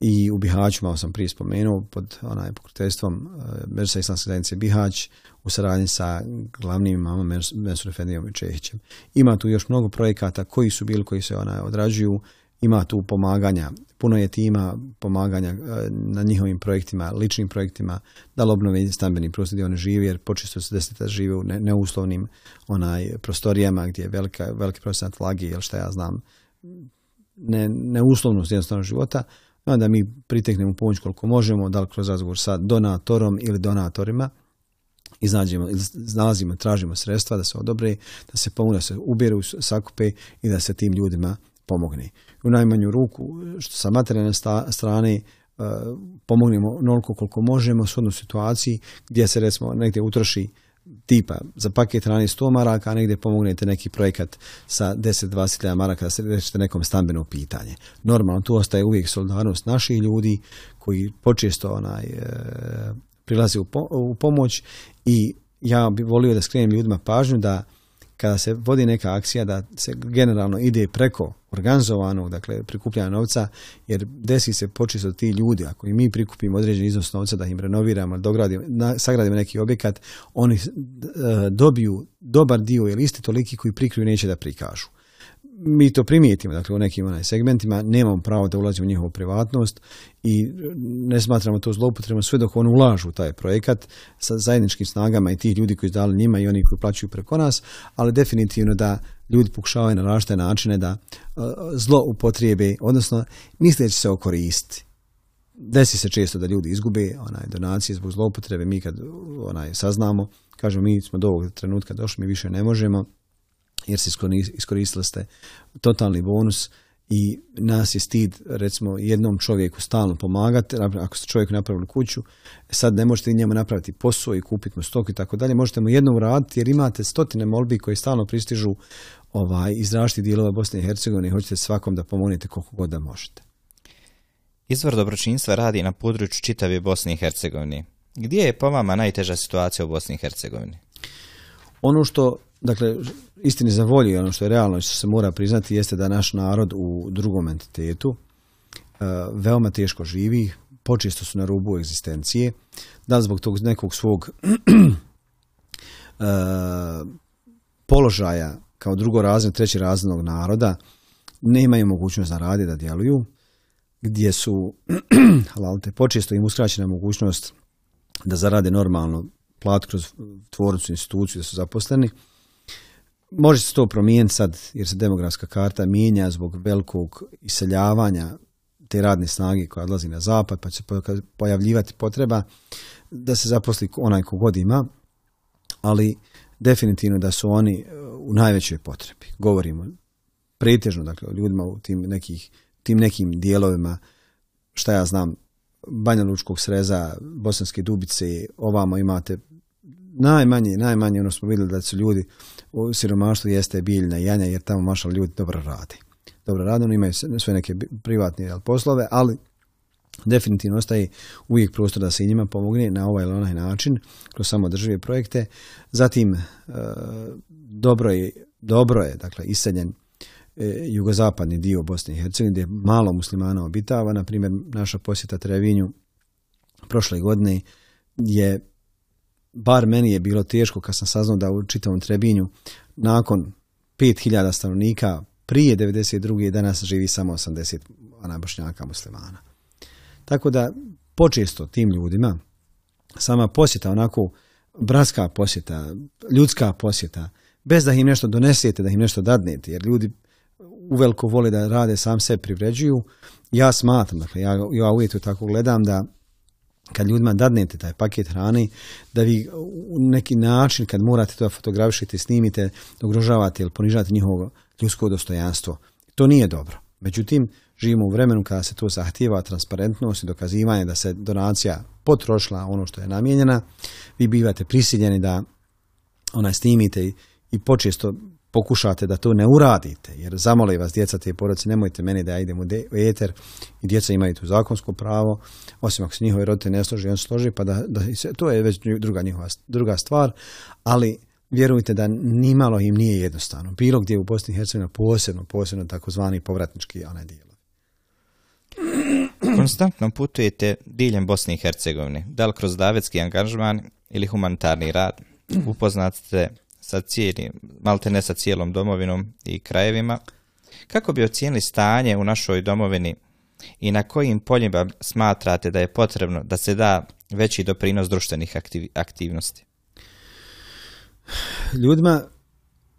S2: i u Bihaću, malo sam prije spomenuo, pod onaj pokroviteljstvom e, Mersa zajednice Bihać u saradnji sa glavnim imamom Mersu Refendijom i Čehićem. Ima tu još mnogo projekata koji su bili, koji se onaj odrađuju, ima tu pomaganja, puno je tima pomaganja e, na njihovim projektima, ličnim projektima, da li obnove stambeni prostor gdje oni žive, jer počesto se deseta žive u neuslovnim onaj prostorijama gdje je veliki procenat vlagi, ili šta ja znam, ne, neuslovnost jednostavnog života, i onda mi priteknemo pomoć koliko možemo, da li kroz razgovor sa donatorom ili donatorima, iznađemo, nalazimo, tražimo sredstva da se odobre, da se da se ubjeru, sakupe i da se tim ljudima pomogne. U najmanju ruku, što sa materijalne strane, e, pomognemo onoliko koliko možemo s u situaciji gdje se recimo negdje utroši tipa za paket hrani 100 maraka, a negdje pomognete neki projekat sa 10-20 maraka da se rešite nekom stambeno pitanje. Normalno, tu ostaje uvijek solidarnost naših ljudi koji počesto onaj, e, u, u pomoć i ja bih volio da skrenem ljudima pažnju da kada se vodi neka akcija da se generalno ide preko organizovanog, dakle prikupljanja novca, jer desi se od ti ljudi, ako i mi prikupimo određeni iznos novca da im renoviramo, dogradimo, sagradimo neki objekat, oni eh, dobiju dobar dio ili isti toliki koji prikriju neće da prikažu mi to primijetimo, dakle u nekim onaj, segmentima nemamo pravo da ulazimo u njihovu privatnost i e, ne smatramo to zloupotrebom sve dok oni ulažu u taj projekat sa zajedničkim snagama i tih ljudi koji su dali njima i oni koji plaćaju preko nas, ali definitivno da ljudi pokušavaju na različite načine da e, zlo upotrijebe, odnosno misleći se okoristiti desi se često da ljudi izgube onaj donacije zbog zloupotrebe mi kad onaj saznamo kažemo mi smo do ovog trenutka došli mi više ne možemo jer se iskoristili ste totalni bonus i nas je stid recimo jednom čovjeku stalno pomagati, ako ste čovjeku napravili kuću, sad ne možete i njemu napraviti posao i kupiti mu stoku i tako dalje, možete mu jednom raditi jer imate stotine molbi koje stalno pristižu ovaj, iz različitih dijelova Bosne i Hercegovine i hoćete svakom da pomognete koliko god da možete.
S3: Izvor dobročinstva radi na području čitave Bosne i Hercegovine. Gdje je po vama najteža situacija u Bosni i Hercegovini?
S2: Ono što Dakle, istini za volje, ono što je realno i što se mora priznati jeste da naš narod u drugom entitetu e, veoma teško živi, počesto su na rubu egzistencije, da zbog tog nekog svog e, položaja kao drugo razne, treći raznog naroda nemaju mogućnost da da djeluju, gdje su halalte, počesto im uskraćena mogućnost da zarade normalno plat kroz tvornicu, instituciju, da su zaposleni, Može se to promijeniti sad jer se demografska karta mijenja zbog velikog iseljavanja te radne snage koja odlazi na zapad pa će se pojavljivati potreba da se zaposli onaj god ima, ali definitivno da su oni e, u najvećoj potrebi. Govorimo pretežno dakle, o ljudima u tim, nekih, tim nekim dijelovima, šta ja znam, Banja Lučkog sreza, Bosanske dubice, ovamo imate najmanje, najmanje ono smo vidjeli da su ljudi u siromaštvu jeste biljna janja jer tamo maša ljudi dobro radi. Dobro rade, oni imaju sve neke privatne poslove, ali definitivno ostaje uvijek prostor da se i njima pomogne na ovaj ili onaj način kroz samoodržive projekte. Zatim, e, dobro je, dobro je dakle, iseljen e, jugozapadni dio Bosne i Hercegovine gdje je malo muslimana obitava. Na primjer, naša posjeta Trevinju prošle godine je bar meni je bilo teško kad sam saznao da u čitavom Trebinju nakon 5000 stanovnika prije 92. danas živi samo 80 ana bošnjaka muslimana. Tako da počesto tim ljudima sama posjeta onako bratska posjeta, ljudska posjeta, bez da im nešto donesete, da im nešto dadnete, jer ljudi uveliko vole da rade sam se privređuju. Ja smatram, dakle, ja, ja uvijek tako gledam da kad ljudima dadnete taj paket hrane, da vi u neki način kad morate to fotografišite, snimite, ugrožavate ili ponižavate njihovo ljudsko dostojanstvo. To nije dobro. Međutim, živimo u vremenu kada se to zahtjeva transparentnost i dokazivanje da se donacija potrošila ono što je namijenjena. Vi bivate prisiljeni da onaj snimite i počesto pokušate da to ne uradite, jer zamole vas djeca te porodice, nemojte meni da ja idem u, eter i djeca imaju tu zakonsko pravo, osim ako se njihovi rodite ne složi, on složi, pa da, da to je već druga, njihova, druga stvar, ali vjerujte da nimalo im nije jednostavno. Bilo gdje u Bosni i Hercegovini posebno, posebno takozvani povratnički onaj dijelovi.
S3: Konstantno putujete diljem Bosne i Hercegovine, da li kroz davetski angažman ili humanitarni rad, upoznat ste sa cijelim, malte ne sa cijelom domovinom i krajevima, kako bi ocijenili stanje u našoj domovini i na kojim poljima smatrate da je potrebno da se da veći doprinos društvenih aktivnosti?
S2: Ljudima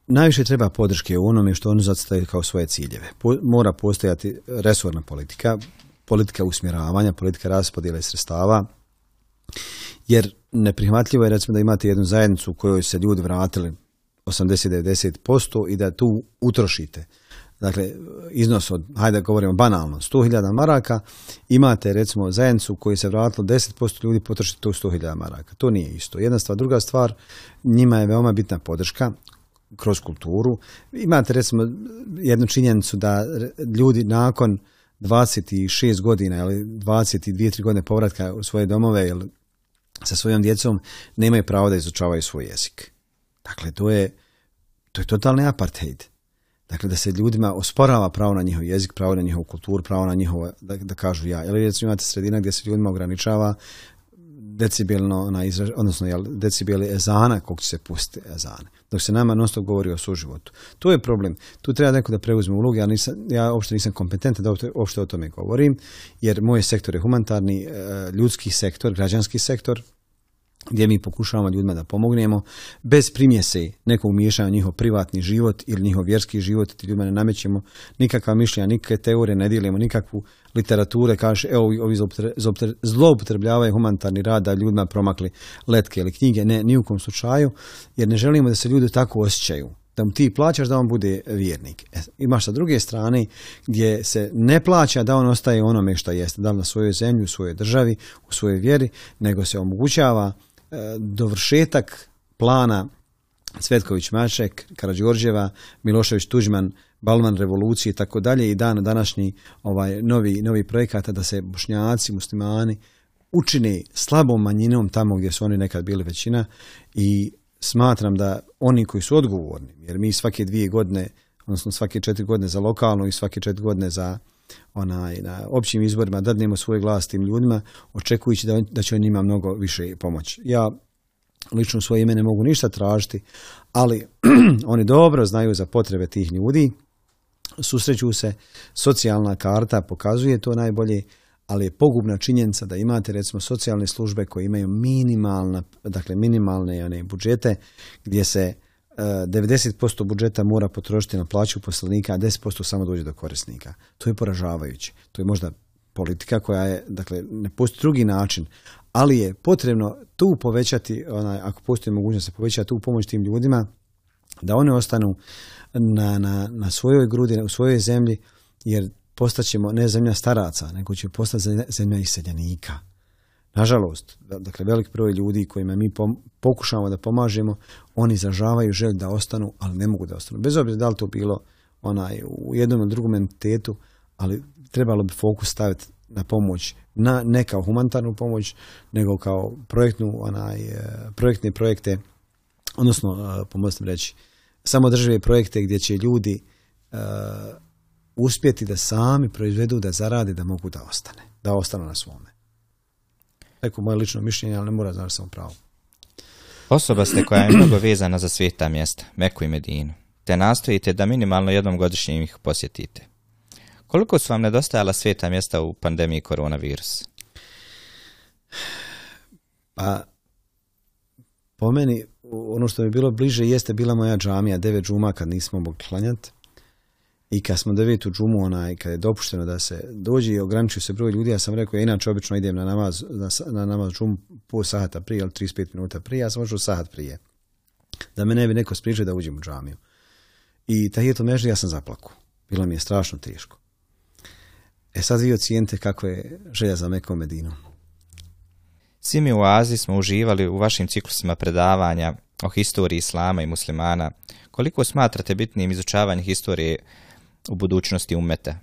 S2: najviše treba podrške u onome što oni zacitaju kao svoje ciljeve. mora postojati resorna politika, politika usmjeravanja, politika raspodjele sredstava, jer neprihvatljivo je recimo da imate jednu zajednicu u kojoj se ljudi vratili 80-90% i da tu utrošite. Dakle, iznos od, hajde govorimo banalno, 100.000 maraka, imate recimo zajednicu koji se vratilo 10% ljudi potrošiti tu 100.000 maraka. To nije isto. Jedna stvar, druga stvar, njima je veoma bitna podrška kroz kulturu. Imate recimo jednu činjenicu da ljudi nakon 26 godina ili 22-3 godine povratka u svoje domove ili sa svojom djecom nemaju pravo da izučavaju svoj jezik. Dakle, to je to je totalni apartheid. Dakle, da se ljudima osporava pravo na njihov jezik, pravo na njihov kulturu, pravo na njihovo, da, kažu ja. Ili recimo imate sredina gdje se ljudima ograničava decibelno, na odnosno jel, decibeli ezana, kog će se pustiti ezane. Dok se nama non govori o suživotu. Tu je problem. Tu treba neko da preuzme ulogu. Ja, nisam, ja uopšte nisam kompetentan da uopšte o tome govorim, jer moj sektor je humanitarni, e, ljudski sektor, građanski sektor, gdje mi pokušavamo ljudima da pomognemo bez primjese nekog miješanja njihov privatni život ili njihov vjerski život ti ljudima ne namećemo nikakva mišljenja, nikakve teorije, ne dijelimo nikakvu literature, kaže evo ovi zloupotrebljavaju humanitarni rad da ljudima promakli letke ili knjige, ne, ni u kom slučaju jer ne želimo da se ljudi tako osjećaju da mu ti plaćaš da on bude vjernik. E, imaš sa druge strane gdje se ne plaća da on ostaje onome što jeste, da li na svojoj zemlji, u svojoj državi, u svojoj vjeri, nego se omogućava dovršetak plana Cvetković Maček, Karađorđeva, Milošević Tuđman, Balman revolucije i tako dalje i dan današnji ovaj novi novi projekata da se Bošnjaci, Muslimani učine slabom manjinom tamo gdje su oni nekad bili većina i smatram da oni koji su odgovorni, jer mi svake dvije godine, odnosno svake četiri godine za lokalnu i svake četiri godine za onaj, na općim izborima dadnemo svoj glas tim ljudima, očekujući da, da će on njima mnogo više pomoći. Ja lično svoje ime ne mogu ništa tražiti, ali oni dobro znaju za potrebe tih ljudi, susreću se, socijalna karta pokazuje to najbolje, ali je pogubna činjenica da imate recimo socijalne službe koje imaju minimalna, dakle minimalne one budžete gdje se 90% budžeta mora potrošiti na plaću poslanika a 10% samo dođe do korisnika. To je poražavajuće. To je možda politika koja je, dakle, ne postoji drugi način, ali je potrebno tu povećati, onaj, ako postoji mogućnost da se poveća tu pomoć tim ljudima, da one ostanu na, na, na svojoj grudi, u svojoj zemlji, jer postaćemo ne zemlja staraca, nego će postati zemlja iseljenika. Nažalost, dakle, velik broj ljudi kojima mi pokušamo da pomažemo, oni zažavaju želju da ostanu, ali ne mogu da ostanu. Bez obzira da li to bilo onaj, u jednom ili drugom entitetu, ali trebalo bi fokus staviti na pomoć, na, ne kao humanitarnu pomoć, nego kao projektnu, onaj, e, projektne projekte, odnosno, e, sam reći, samodržive projekte gdje će ljudi e, uspjeti da sami proizvedu, da zarade, da mogu da ostane, da ostanu na svome neko moje lično mišljenje, ali ne mora znači sam pravo.
S3: Osoba ste koja je mnogo vezana za svijeta mjesta, Meku i Medinu, te nastojite da minimalno jednom godišnje ih posjetite. Koliko su vam nedostajala sveta mjesta u pandemiji koronavirusa?
S2: Pa, po meni, ono što mi je bilo bliže jeste bila moja džamija, devet džuma kad nismo mogli klanjati i kad smo devet u džumu, onaj, kad je dopušteno da se dođe i ograničio se broj ljudi, ja sam rekao, ja inače obično idem na namaz, na, na namaz džumu po sata prije, ali 35 minuta prije, ja sam ošao sat prije. Da me ne bi neko spričao da uđem u džamiju. I taj je to meži ja sam zaplaku. Bilo mi je strašno teško. E sad vi ocijente kako je želja za Mekom Medinu.
S3: Svi mi u Aziji smo uživali u vašim ciklusima predavanja o historiji Islama i muslimana. Koliko smatrate bitnim izučavanje historije u budućnosti umete?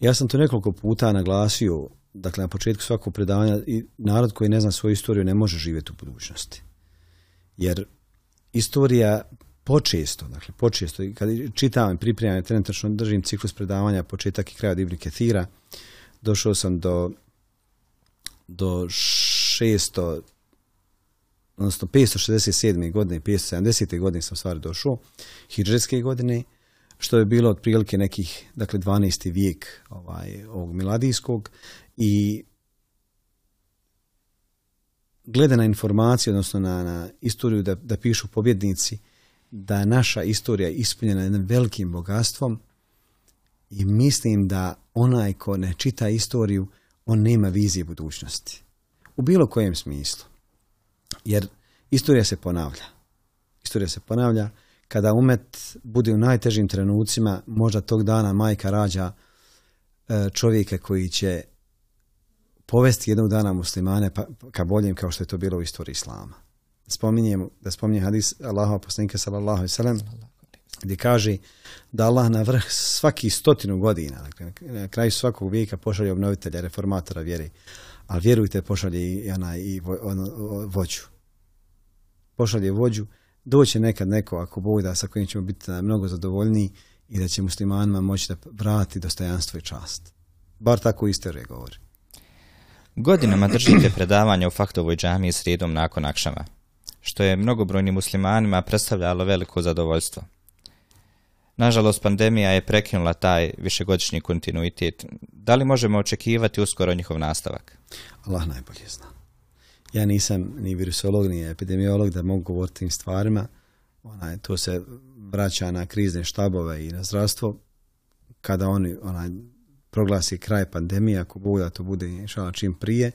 S2: Ja sam to nekoliko puta naglasio, dakle na početku svakog predavanja, i narod koji ne zna svoju istoriju ne može živjeti u budućnosti. Jer istorija počesto, dakle počesto, kad čitam i pripremam, trenutno držim ciklus predavanja početak i kraj od Ketira, došao sam do, do 600, odnosno 567. godine i 570. godine sam stvari došao, hidžetske godine, što je bilo otprilike nekih, dakle, 12. vijek ovaj, ovog miladijskog i gleda na informacije, odnosno na, na istoriju da, da pišu pobjednici, da je naša istorija ispunjena jednim velikim bogatstvom i mislim da onaj ko ne čita istoriju, on nema vizije budućnosti. U bilo kojem smislu. Jer istorija se ponavlja. Istorija se ponavlja kada umet bude u najtežim trenucima, možda tog dana majka rađa e, čovjeka koji će povesti jednog dana muslimane pa, ka boljem kao što je to bilo u istoriji islama. Spominjem, da spominjem hadis Allahova poslanika sallallahu alaihi sallam, gdje kaže da Allah na vrh svaki stotinu godina, dakle, na kraju svakog vijeka pošalje obnovitelja, reformatora vjeri, ali vjerujte pošalje i, ona, i ono, vođu. Pošalje vođu doći nekad neko, ako Bog da, sa kojim ćemo biti mnogo zadovoljniji i da će muslimanima moći da vrati dostojanstvo i čast. Bar tako istorija govori.
S3: Godinama držite predavanje u Faktovoj s srijedom nakon akšama, što je mnogobrojnim muslimanima predstavljalo veliko zadovoljstvo. Nažalost, pandemija je prekinula taj višegodišnji kontinuitet. Da li možemo očekivati uskoro njihov nastavak?
S2: Allah najbolje zna ja nisam ni virusolog, ni epidemiolog da mogu govoriti tim stvarima. Onaj, to se vraća na krizne štabove i na zdravstvo. Kada oni onaj, proglasi kraj pandemije, ako bude da to bude inšala čim prije, e,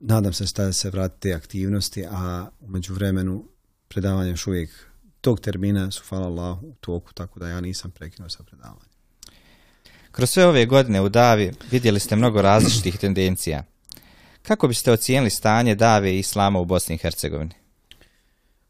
S2: nadam se da se vrati te aktivnosti, a u međuvremenu predavanje još uvijek tog termina su, hvala Allah, u toku, tako da ja nisam prekinuo sa predavanjem.
S3: Kroz sve ove godine u Davi vidjeli ste mnogo različitih tendencija. Kako biste ocijenili stanje dave i islama u Bosni i Hercegovini?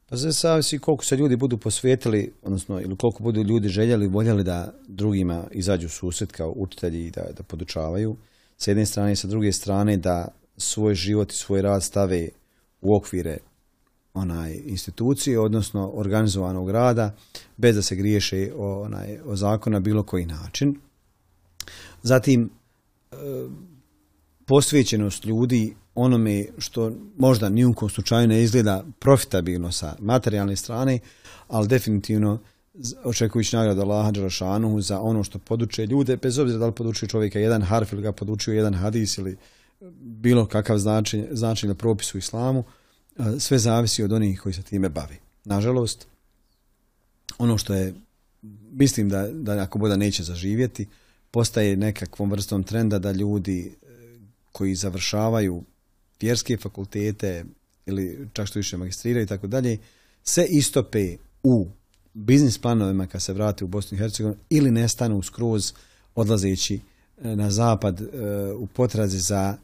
S2: Pa sve savisi koliko se ljudi budu posvetili, odnosno ili koliko budu ljudi željeli i voljeli da drugima izađu susret kao učitelji i da, da podučavaju. S jedne strane i sa druge strane da svoj život i svoj rad stave u okvire onaj institucije, odnosno organizovanog rada, bez da se griješe o, onaj, o zakona bilo koji način. Zatim, e, posvećenost ljudi onome što možda ni u kom slučaju ne izgleda profitabilno sa materijalne strane, ali definitivno očekujući nagradu Allaha Đarašanu za ono što poduče ljude, bez obzira da li podučuje čovjeka jedan harf ili ga podučio jedan hadis ili bilo kakav značaj na propisu u islamu, sve zavisi od onih koji se time bavi. Nažalost, ono što je, mislim da, da ako boda neće zaživjeti, postaje nekakvom vrstom trenda da ljudi koji završavaju vjerske fakultete ili čak što više magistriraju i tako dalje, se istope u biznis planovima kad se vrate u Bosnu i Hercegovinu ili nestanu skroz odlazeći e, na zapad e, u potrazi za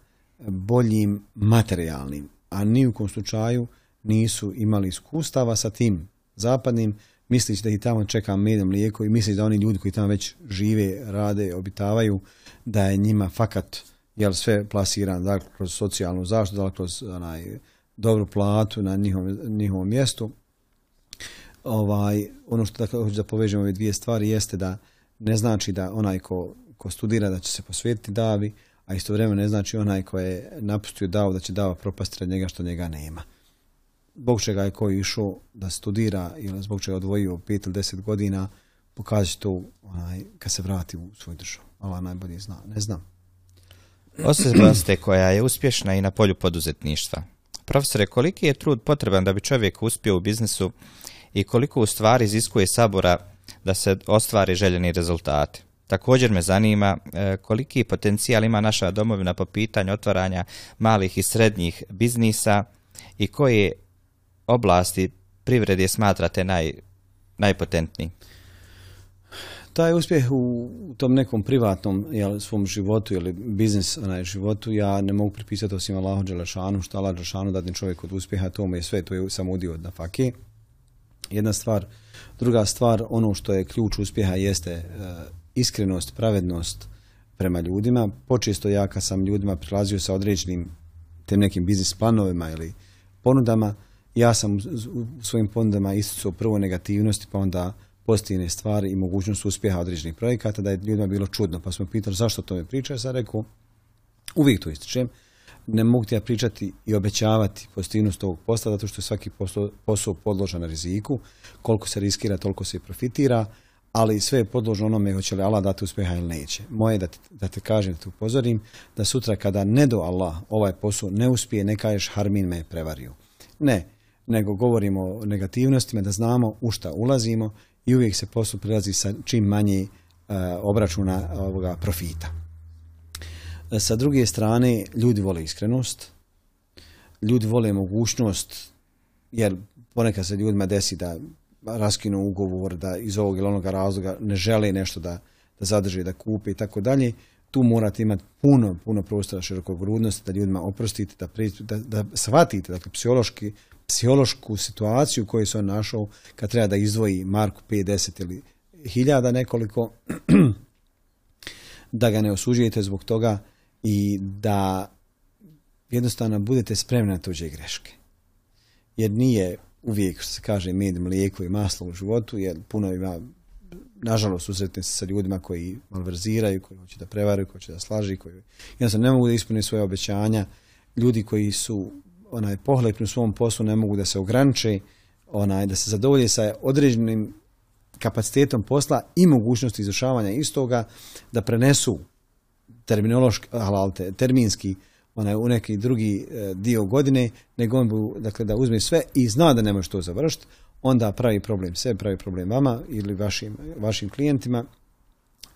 S2: boljim materijalnim, a ni u kom slučaju nisu imali iskustava sa tim zapadnim, misleći da ih tamo čeka med mlijeko i misli da oni ljudi koji tamo već žive, rade, obitavaju, da je njima fakat jel sve plasiran, dakle, kroz socijalnu zaštitu, li kroz onaj, dobru platu na njihovom, njihovom mjestu. Ovaj, ono što dakle, hoću da povežem ove dvije stvari jeste da ne znači da onaj ko, ko studira da će se posvetiti davi, a istovremeno ne znači onaj ko je napustio davu da će dava propasti od njega što njega nema. Zbog čega je koji išao da studira ili zbog čega je odvojio 5 ili 10 godina, pokazati to onaj, kad se vrati u svoju državu. Allah najbolje zna, ne znam.
S3: Osoba ste koja je uspješna i na polju poduzetništva. Profesore, koliki je trud potreban da bi čovjek uspio u biznisu i koliko u stvari iziskuje sabora da se ostvari željeni rezultati? Također me zanima e, koliki potencijal ima naša domovina po pitanju otvaranja malih i srednjih biznisa i koje oblasti privrede smatrate naj, najpotentniji?
S2: taj uspjeh u, tom nekom privatnom jel, svom životu ili biznis onaj, životu ja ne mogu pripisati osim Allahu Đelešanu, što Allah Đelešanu dadne čovjek od uspjeha, to mu je sve, to je samo udio od nafake. Jedna stvar. Druga stvar, ono što je ključ uspjeha jeste e, iskrenost, pravednost prema ljudima. Počesto ja kad sam ljudima prilazio sa određenim tem nekim biznis planovima ili ponudama, ja sam u svojim ponudama isticao prvo negativnosti, pa onda pozitivne stvari i mogućnost uspjeha određenih projekata, da je ljudima bilo čudno. Pa smo pitali zašto to mi priča, sam rekao, uvijek to ističem, ne mogu ti ja pričati i obećavati pozitivnost ovog posla, zato što je svaki posao, podložan na riziku, koliko se riskira, toliko se i profitira, ali sve je podložno onome hoće li Allah dati uspjeha ili neće. Moje da te, da te kažem, da te upozorim, da sutra kada ne do Allah ovaj posao ne uspije, ne kažeš Harmin me je prevario. Ne, nego govorimo o negativnostima, da znamo u šta ulazimo, i uvijek se poslu prilazi sa čim manje e, obračuna e, ovoga profita. E, sa druge strane, ljudi vole iskrenost, ljudi vole mogućnost, jer ponekad se ljudima desi da raskinu ugovor, da iz ovog ili onoga razloga ne žele nešto da, da zadrže, da kupe i tako dalje. Tu morate imati puno, puno prostora rudnosti, da ljudima oprostite, da, da, da shvatite, dakle, psihološki, psihološku situaciju koju se on našao kad treba da izdvoji Marku 50 ili hiljada nekoliko, da ga ne osuđujete zbog toga i da jednostavno budete spremni na tuđe greške. Jer nije uvijek, se kaže, med, mlijeko i maslo u životu, jer puno ima, nažalost, susretne se sa ljudima koji malverziraju, koji hoće da prevaraju, koji hoće da slaži, koji jednostavno ne mogu da ispune svoje obećanja, ljudi koji su onaj pohlepni u svom poslu ne mogu da se ograniče, onaj, da se zadovolje sa određenim kapacitetom posla i mogućnosti izvršavanja istoga da prenesu terminološki, halalte, terminski onaj, u neki drugi e, dio godine, nego on bi, dakle, da uzme sve i zna da ne može to završiti, onda pravi problem sve, pravi problem vama ili vašim, vašim klijentima.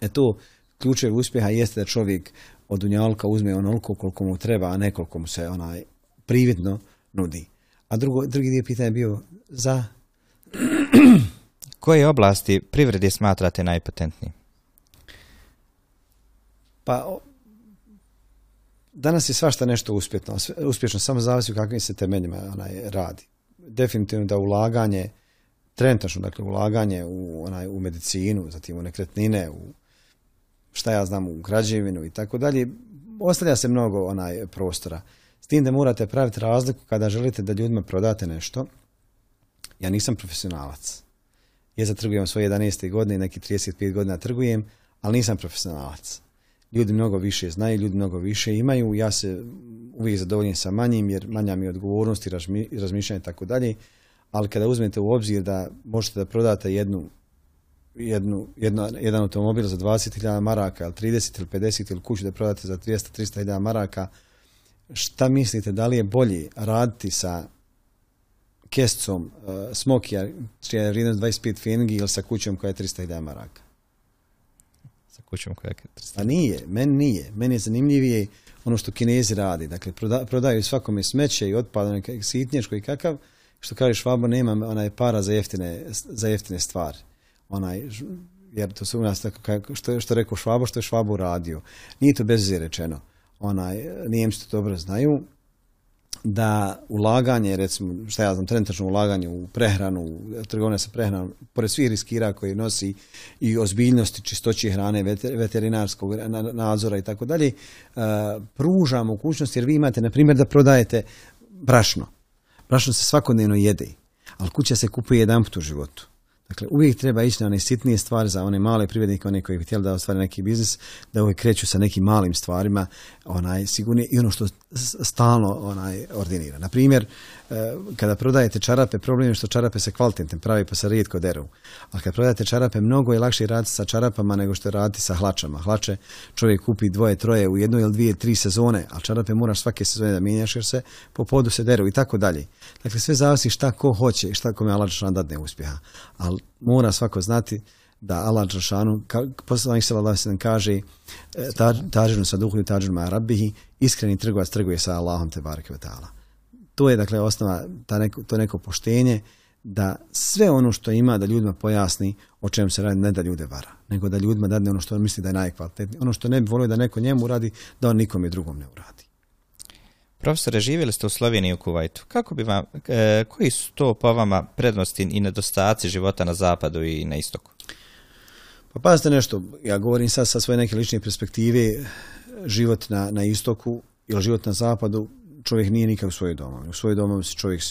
S2: E to ključev uspjeha jeste da čovjek od unjalka uzme onoliko koliko mu treba, a ne koliko mu se onaj prividno nudi. A drugi dio pitanja je bio za...
S3: Koje oblasti privredi smatrate najpotentnijim?
S2: Pa danas je svašta nešto uspjetno, uspješno, samo zavisi u kakvim se temeljima onaj radi. Definitivno da ulaganje, trenutačno dakle ulaganje u, onaj, u medicinu, zatim u nekretnine, u šta ja znam, u građevinu i tako dalje, ostavlja se mnogo onaj prostora tim da morate praviti razliku kada želite da ljudima prodate nešto. Ja nisam profesionalac. Ja zatrgujem svoje 11. godine i neki 35 godina trgujem, ali nisam profesionalac. Ljudi mnogo više znaju, ljudi mnogo više imaju, ja se uvijek zadovoljim sa manjim jer manja mi je odgovornost i razmišljanje i tako dalje, ali kada uzmete u obzir da možete da prodate jednu, jednu, jedno, jedan automobil za 20.000 maraka, ili 30 ili 50 ili kuću da prodate za 200-300.000 maraka, šta mislite, da li je bolji raditi sa kescom uh, smokija čija je vrijednost 25 fingi ili sa kućom koja je 300 maraka? Sa kućom koja je 300 A pa nije, meni nije. Meni je zanimljivije ono što kinezi radi. Dakle, prodaju svakome smeće i otpad, sitnješko i kakav, što kaže Švabo, nema onaj para za jeftine, za jeftine stvari. Onaj, jer to su u nas, tako, što, što rekao Švabo, što je Švabo radio. Nije to bez rečeno onaj, Nijemci to dobro znaju, da ulaganje, recimo, šta ja znam, trenutačno ulaganje u prehranu, trgovine sa prehranom, pored svih riskira koji nosi i ozbiljnosti čistoći hrane, veterinarskog nadzora i tako dalje, eh, pruža mogućnost jer vi imate, na primjer, da prodajete brašno. Brašno se svakodnevno jede, ali kuća se kupuje jedan put u životu. Dakle, uvijek treba ići na one sitnije stvari za one male privrednike, one koji bi htjeli da ostvare neki biznis, da uvijek kreću sa nekim malim stvarima, onaj sigurni i ono što stalno onaj ordinira. Na primjer, E, kada prodajete čarape, problem je što čarape se kvalitetne pravi pa se rijetko deru. A kad prodajete čarape, mnogo je lakše raditi sa čarapama nego što je raditi sa hlačama. Hlače čovjek kupi dvoje, troje u jednoj ili dvije, tri sezone, a čarape moraš svake sezone da mijenjaš jer se po podu se deru i tako dalje. Dakle, sve zavisi šta ko hoće i šta kome Aladžana dadne uspjeha. Ali mora svako znati da Allah Đelšanu, poslanik se alejhi kaže e, tađenu sa duhu i tađenu rabihi, iskreni trgovac trguje sa Allahom te bareke to je dakle osnova, ta neko, to neko poštenje da sve ono što ima da ljudima pojasni o čemu se radi, ne da ljude vara, nego da ljudima dadne ono što on misli da je najkvalitetnije. Ono što ne bi volio da neko njemu radi, da on nikome drugom ne uradi.
S3: Profesore, živjeli ste u Sloveniji i u Kuvajtu. Kako bi vam, e, koji su to po vama prednosti i nedostaci života na zapadu i na istoku?
S2: Pa pazite nešto, ja govorim sad sa svoje neke lične perspektive, život na, na istoku ili život na zapadu čovjek nije nikad u svojoj domovini. U svojoj domovini se čovjek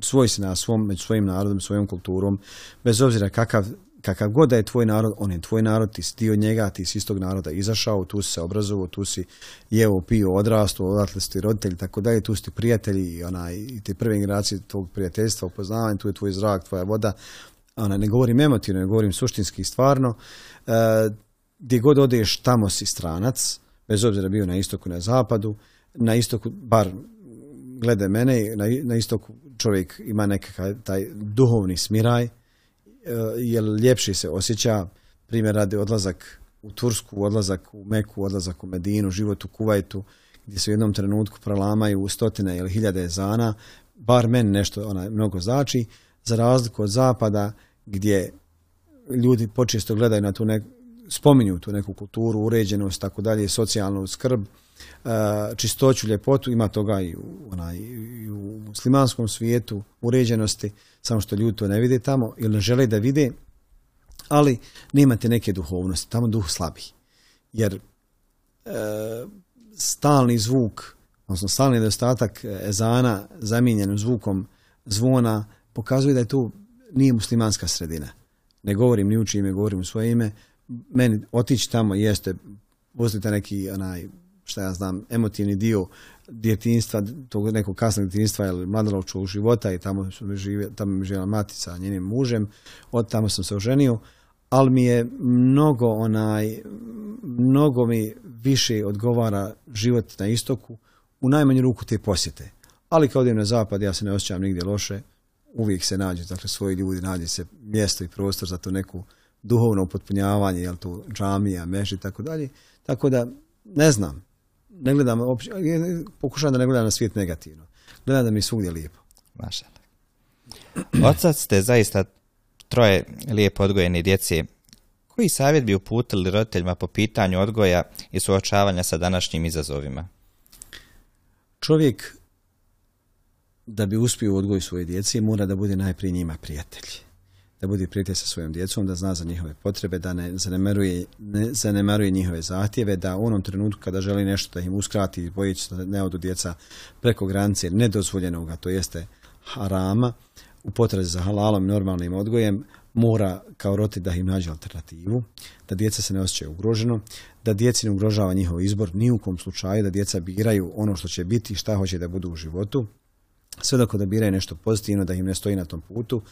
S2: svoj se na svom, među svojim narodom, svojom kulturom, bez obzira kakav, kakav god da je tvoj narod, on je tvoj narod, ti si dio njega, ti si istog naroda izašao, tu si se obrazovao, tu si jeo, pio, odrastao, odatle su ti roditelji, tako dalje, tu si ti prijatelji onaj, i te prve generacije tog prijateljstva, upoznavanja, tu je tvoj zrak, tvoja voda, ona, ne govorim emotivno, ne govorim suštinski i stvarno, eh, gdje god odeš, tamo si stranac, bez obzira bio na istoku, na zapadu, na istoku, bar glede mene, na, na istoku čovjek ima nekakav taj duhovni smiraj, eh, jer ljepši se osjeća, primjer radi odlazak u Tursku, odlazak u Meku, odlazak u Medinu, život u Kuvajtu, gdje se u jednom trenutku prelamaju stotine ili hiljade zana, bar meni nešto ona mnogo znači, za razliku od zapada gdje ljudi počesto gledaju na tu neku, spominju tu neku kulturu, uređenost, tako dalje, socijalnu skrb, E, čistoću, ljepotu, ima toga i u, onaj, u muslimanskom svijetu, uređenosti, samo što ljudi to ne vide tamo ili ne žele da vide, ali nemate neke duhovnosti, tamo duh slabi. Jer e, stalni zvuk, odnosno stalni nedostatak ezana zamijenjenim zvukom zvona pokazuje da je to nije muslimanska sredina. Ne govorim ni u čije ime, govorim u svoje ime. Meni otići tamo jeste, vozite neki onaj šta ja znam, emotivni dio djetinstva, tog nekog kasnog djetinstva ili mladorovčog života i tamo mi tamo mi živjela matica sa njenim mužem, od tamo sam se oženio, ali mi je mnogo onaj, mnogo mi više odgovara život na istoku, u najmanju ruku te posjete. Ali kad odim na zapad, ja se ne osjećam nigdje loše, uvijek se nađe, dakle svoji ljudi, nađe se mjesto i prostor za to neku duhovno upotpunjavanje, jel to džamija, meži i tako dalje. Tako da, ne znam, ne gledam, pokušavam da ne gledam na svijet negativno. Gledam da mi je svugdje lijepo. Maša.
S3: Otac ste zaista troje lijepo odgojeni djeci. Koji savjet bi uputili roditeljima po pitanju odgoja i suočavanja sa današnjim izazovima?
S2: Čovjek da bi uspio u odgoju svoje djece mora da bude najprije njima prijatelj da bude prijatelj sa svojom djecom, da zna za njihove potrebe, da ne zanemaruje, ne zanemaruje njihove zahtjeve, da u onom trenutku kada želi nešto da im uskrati, bojeći se da ne odu djeca preko granice nedozvoljenoga, to jeste harama, u potrazi za halalom i normalnim odgojem, mora kao roti da im nađe alternativu, da djeca se ne osjećaju ugroženo, da djeci ne ugrožava njihov izbor, ni u kom slučaju da djeca biraju ono što će biti i šta hoće da budu u životu, sve dok odabiraju nešto pozitivno, da im ne stoji na tom putu,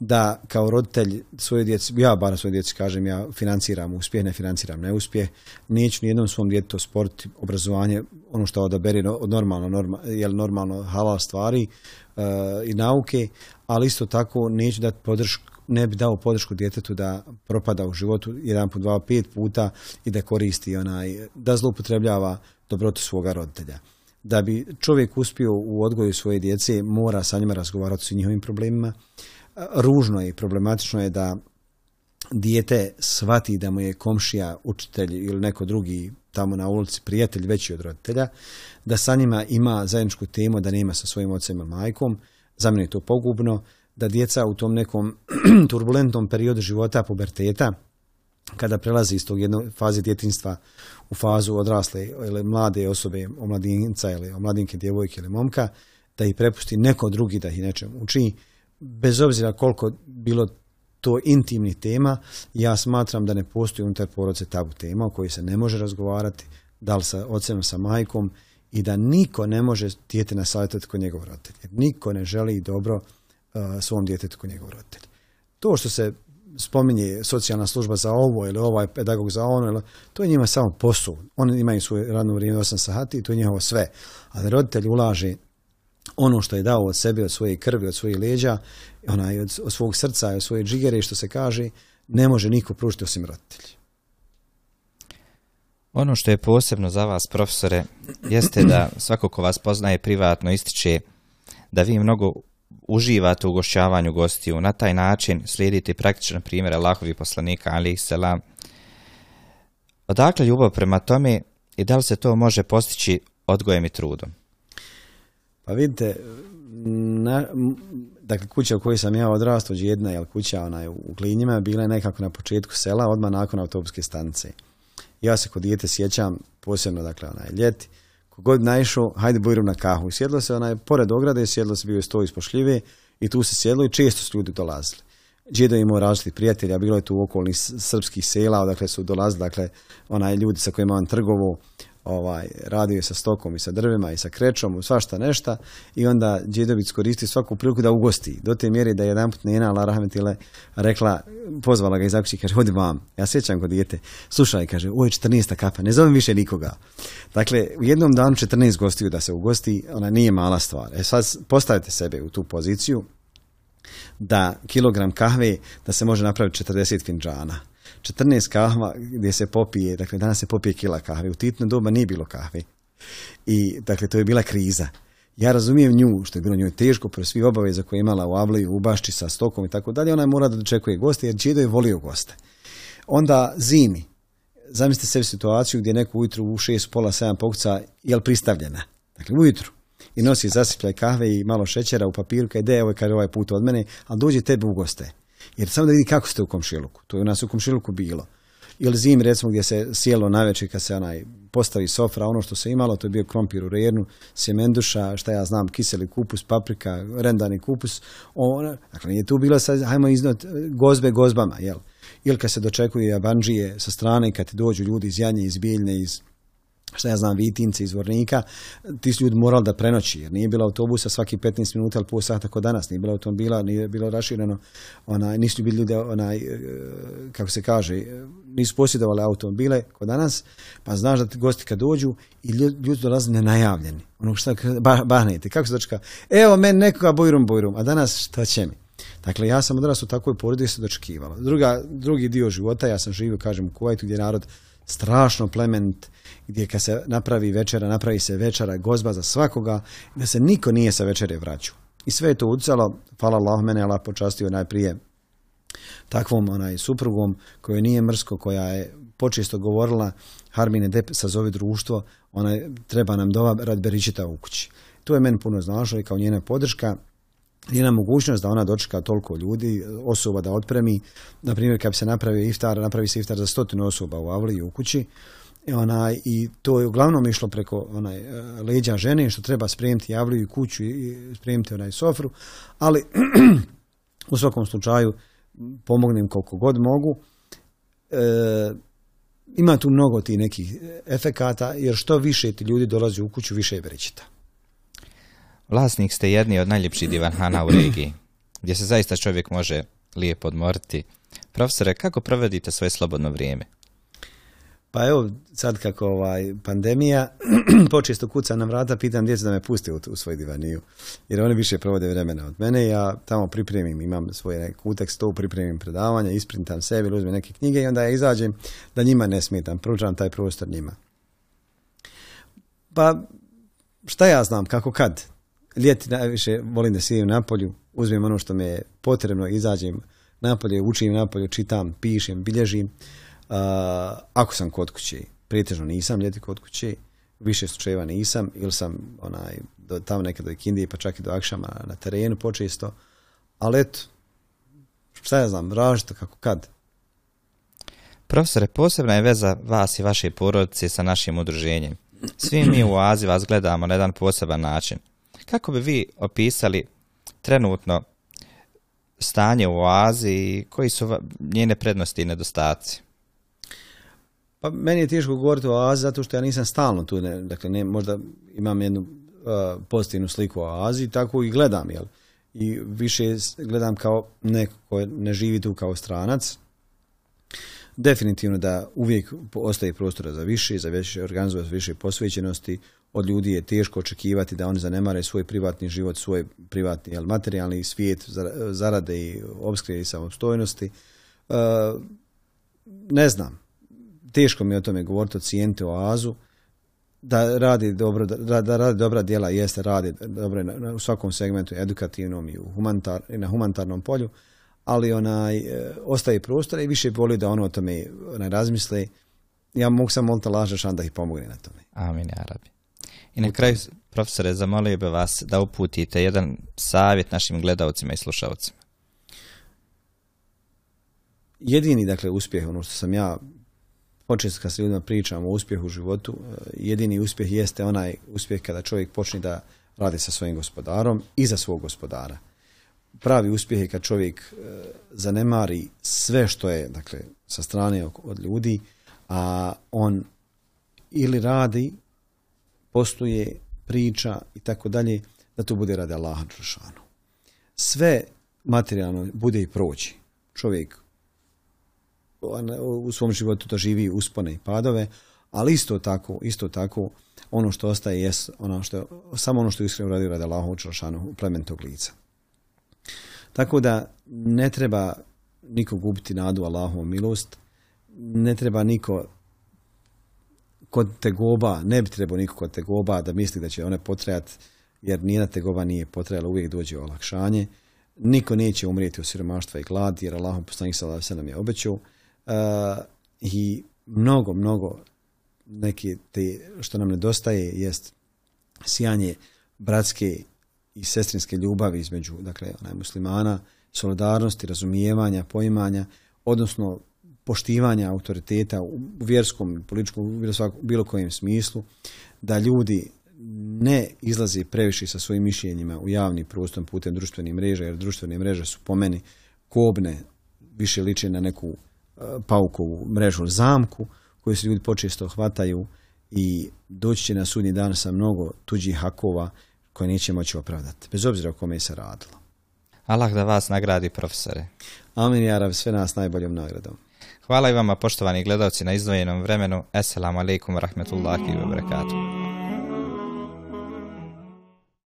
S2: da kao roditelj svoje djeci, ja bar svoje djeci kažem, ja financiram uspjeh, ne financiram neuspjeh, neću ni jednom svom djetu sport, obrazovanje, ono što odaberi normalno, normalno halal stvari eh, i nauke, ali isto tako neću dati podršku ne bi dao podršku djetetu da propada u životu jedan po dva, pet puta i da koristi onaj, da zloupotrebljava dobrotu svoga roditelja da bi čovjek uspio u odgoju svoje djece, mora sa njima razgovarati s njihovim problemima. Ružno je i problematično je da dijete shvati da mu je komšija, učitelj ili neko drugi tamo na ulici prijatelj veći od roditelja, da sa njima ima zajedničku temu, da nema sa svojim ocem i majkom, za mene je to pogubno, da djeca u tom nekom turbulentnom periodu života, puberteta, kada prelazi iz tog jedne faze djetinstva u fazu odrasle ili mlade osobe, omladinca ili omladinke, djevojke ili momka, da ih prepusti neko drugi da ih nečem uči, bez obzira koliko bilo to intimni tema, ja smatram da ne postoji unutar porodce tabu tema o kojoj se ne može razgovarati, da li sa ocem, sa majkom, i da niko ne može dijete nasavjetovati kod njegov roditelj. niko ne želi dobro eh, svom djetetu kod njegov roditelj. To što se spominje socijalna služba za ovo ili ovaj pedagog za ono, ili, to je njima samo posao. Oni imaju svoje radno vrijeme 8 sati i to je njihovo sve. Ali roditelj ulaži ono što je dao od sebe, od svoje krvi, od svojih leđa, onaj, od, svog srca, od svoje džigere, što se kaže, ne može niko pružiti osim roditelji.
S3: Ono što je posebno za vas, profesore, jeste da svako ko vas poznaje privatno ističe da vi mnogo uživate u ugošćavanju gostiju. Na taj način slijedite praktične primjere lakovi poslanika ali sela. Odakle ljubav prema tome i da li se to može postići odgojem i trudom?
S2: Pa vidite, dakle, kuća u kojoj sam ja odrastao, jedna je kuća ona, u Klinjima, bila je nekako na početku sela, odmah nakon autopske stanice. Ja se kod dijete sjećam, posebno dakle, onaj ljeti, kogod naišao, hajde bujrum na kahu. I sjedlo se je pored ograde, sjedlo se bio je sto ispošljivije i tu se sjedlo i često su ljudi dolazili. je imao različitih prijatelja, bilo je tu okolnih srpskih sela, odakle su dolazili, dakle, onaj ljudi sa kojima on trgovo, ovaj, radio je sa stokom i sa drvima i sa krećom i svašta nešta i onda Đedović koristi svaku priliku da ugosti do te mjere da je jedan put Nena rekla, pozvala ga iz i kaže hodi vam, ja sjećam kod dijete slušaj, kaže, ovo je 14. kapa, ne zovem više nikoga dakle, u jednom danu 14 gostiju da se ugosti, ona nije mala stvar e sad postavite sebe u tu poziciju da kilogram kahve da se može napraviti 40 finđana 14 kahva gdje se popije, dakle danas se popije kila kahve, u titno doba nije bilo kahve. I dakle to je bila kriza. Ja razumijem nju, što je bilo njoj teško, pre svi obaveza koje je imala u Avlaju, u Bašči sa stokom i tako dalje, ona je mora da dočekuje goste jer Čedo je volio goste. Onda zimi, zamislite sebi situaciju gdje neko ujutru u šest, pola, sedam pokuca, li pristavljena? Dakle, ujutru. I nosi zasipljaj kahve i malo šećera u papiru, kaj ide, ovo je ovaj put od mene, ali dođe tebe u goste. Jer samo da vidi kako ste u komšiluku. To je u nas u komšiluku bilo. Ili zim, recimo, gdje se sjelo navečer, kad se onaj postavi sofra, ono što se imalo, to je bio krompir u rejernu, sjemenduša, šta ja znam, kiseli kupus, paprika, rendani kupus. Ona, dakle, nije tu bilo sad, hajmo iznot e, gozbe gozbama, jel? Ili kad se dočekuju abanđije sa strane, kad dođu ljudi iz Janje, iz Biljne, iz šta ja znam, Vitince iz Vornika, ti su ljudi morali da prenoći, jer nije bilo autobusa svaki 15 minuta ili pol sata kao danas, nije bilo automobila, nije bilo rašireno, onaj, nisu bili ljudi, onaj, e, kako se kaže, nisu posjedovali automobile kao danas, pa znaš da ti gosti kad dođu i ljudi dolaze nenajavljeni, ono šta bah, bahnete, kako se dočeka, evo meni nekoga bojrum bojrum, a danas šta će mi? Dakle, ja sam odrastao u takvoj porodi se dočekivalo. drugi dio života, ja sam živio, kažem, u Kuvajtu gdje je narod strašno plement, gdje kad se napravi večera, napravi se večera, gozba za svakoga, da se niko nije sa večere vraćao. I sve je to ucalo, hvala Allah, mene Allah počastio najprije takvom onaj suprugom koja nije mrsko, koja je počesto govorila Harmine Dep sazove društvo, ona treba nam dova beričita u kući. To je meni puno znašao i kao njena podrška njena mogućnost da ona dočeka toliko ljudi, osoba da otpremi. Na primjer, kad bi se napravio iftar, napravi se iftar za stotinu osoba u avliji u kući, onaj, i to je uglavnom išlo preko onaj, e, leđa žene što treba spremiti javlju i kuću i spremiti onaj sofru, ali u svakom slučaju pomognem koliko god mogu. E, ima tu mnogo tih nekih efekata, jer što više ti ljudi dolazi u kuću, više je
S3: Vlasnik ste jedni od najljepših divanhana u regiji, gdje se zaista čovjek može lijepo odmoriti. Profesore, kako provedite svoje slobodno vrijeme?
S2: Pa evo, sad kako ovaj, pandemija, počesto kuca na vrata, pitam djecu da me puste u, u svoju divaniju, jer oni više provode vremena od mene, ja tamo pripremim, imam svoj kutek sto, pripremim predavanja, isprintam sebi, uzmem neke knjige i onda ja izađem da njima ne smetam, pružam taj prostor njima. Pa, šta ja znam, kako kad? Ljeti najviše volim da sjedim na polju, uzmem ono što mi je potrebno, izađem napolje, učim polju, čitam, pišem, bilježim, ako sam kod kući Pritežno nisam ljeti kod kući, više slučajeva nisam, ili sam onaj, tamo nekad do Kindije, pa čak i do Akšama na terenu počisto ali eto, šta ja znam, različito kako kad.
S3: Profesore, posebna je veza vas i vaše porodice sa našim udruženjem. Svi mi u Oazi vas gledamo na jedan poseban način. Kako bi vi opisali trenutno stanje u Oazi i koji su njene prednosti i nedostaci?
S2: Pa meni je teško govoriti o Aziji zato što ja nisam stalno tu, dakle ne, možda imam jednu e, pozitivnu sliku o Aziji, tako i gledam, jel? I više gledam kao neko ko ne živi tu kao stranac. Definitivno da uvijek ostaje prostora za više, za više organizovati više posvećenosti. Od ljudi je teško očekivati da oni zanemare svoj privatni život, svoj privatni jel, materijalni svijet, zarade i obskrije i samostojnosti. E, ne znam, teško mi je o tome govoriti, o azu. da radi dobro, da, da radi dobra djela, jeste radi dobro na, na, u svakom segmentu, edukativnom i, i na humanitarnom polju, ali onaj, e, ostaje prostor i više voli da ono o tome onaj, razmisli. Ja mogu samo moliti lažaš, da ih pomogne na tome.
S3: Amin, Arabi. I na kraju, profesore, zamolio bih vas da uputite jedan savjet našim gledaocima i slušalcima.
S2: Jedini, dakle, uspjeh, ono što sam ja počesto kad se ljudima pričamo o uspjehu u životu, e, jedini uspjeh jeste onaj uspjeh kada čovjek počne da radi sa svojim gospodarom i za svog gospodara. Pravi uspjeh je kad čovjek e, zanemari sve što je dakle, sa strane od ljudi, a on ili radi, postuje priča i tako dalje, da to bude radi Allaha Sve materijalno bude i proći. Čovjek u svom životu živi uspone i padove, ali isto tako, isto tako ono što ostaje je ono što, samo ono što je iskreno uradio radi Allahu plemen plementog lica. Tako da ne treba niko gubiti nadu Allahovu milost, ne treba niko kod tegoba, ne bi trebao niko kod tegoba da misli da će one potrajati, jer nijedna tegoba nije potrajala, uvijek dođe olakšanje. Niko neće umrijeti od siromaštva i gladi, jer Allahu poslanik se nam je obećao i mnogo, mnogo neki te, što nam nedostaje jest sijanje bratske i sestrinske ljubavi između dakle, onaj muslimana, solidarnosti, razumijevanja, poimanja, odnosno poštivanja autoriteta u vjerskom, političkom, bilo, bilo kojem smislu, da ljudi ne izlazi previše sa svojim mišljenjima u javni prostor putem društvenih mreža, jer društvene mreže su po meni kobne, više liče na neku paukovu mrežu zamku koju se ljudi počesto hvataju i doći će na sudnji dan sa mnogo tuđih hakova koje neće moći opravdati, bez obzira o kome je se radilo.
S3: Allah da vas nagradi, profesore.
S2: Amin, Jarav, sve nas najboljom nagradom.
S3: Hvala i vama, poštovani gledalci, na izdvojenom vremenu. Esselamu alaikum, rahmetullahi i wabarakatuh.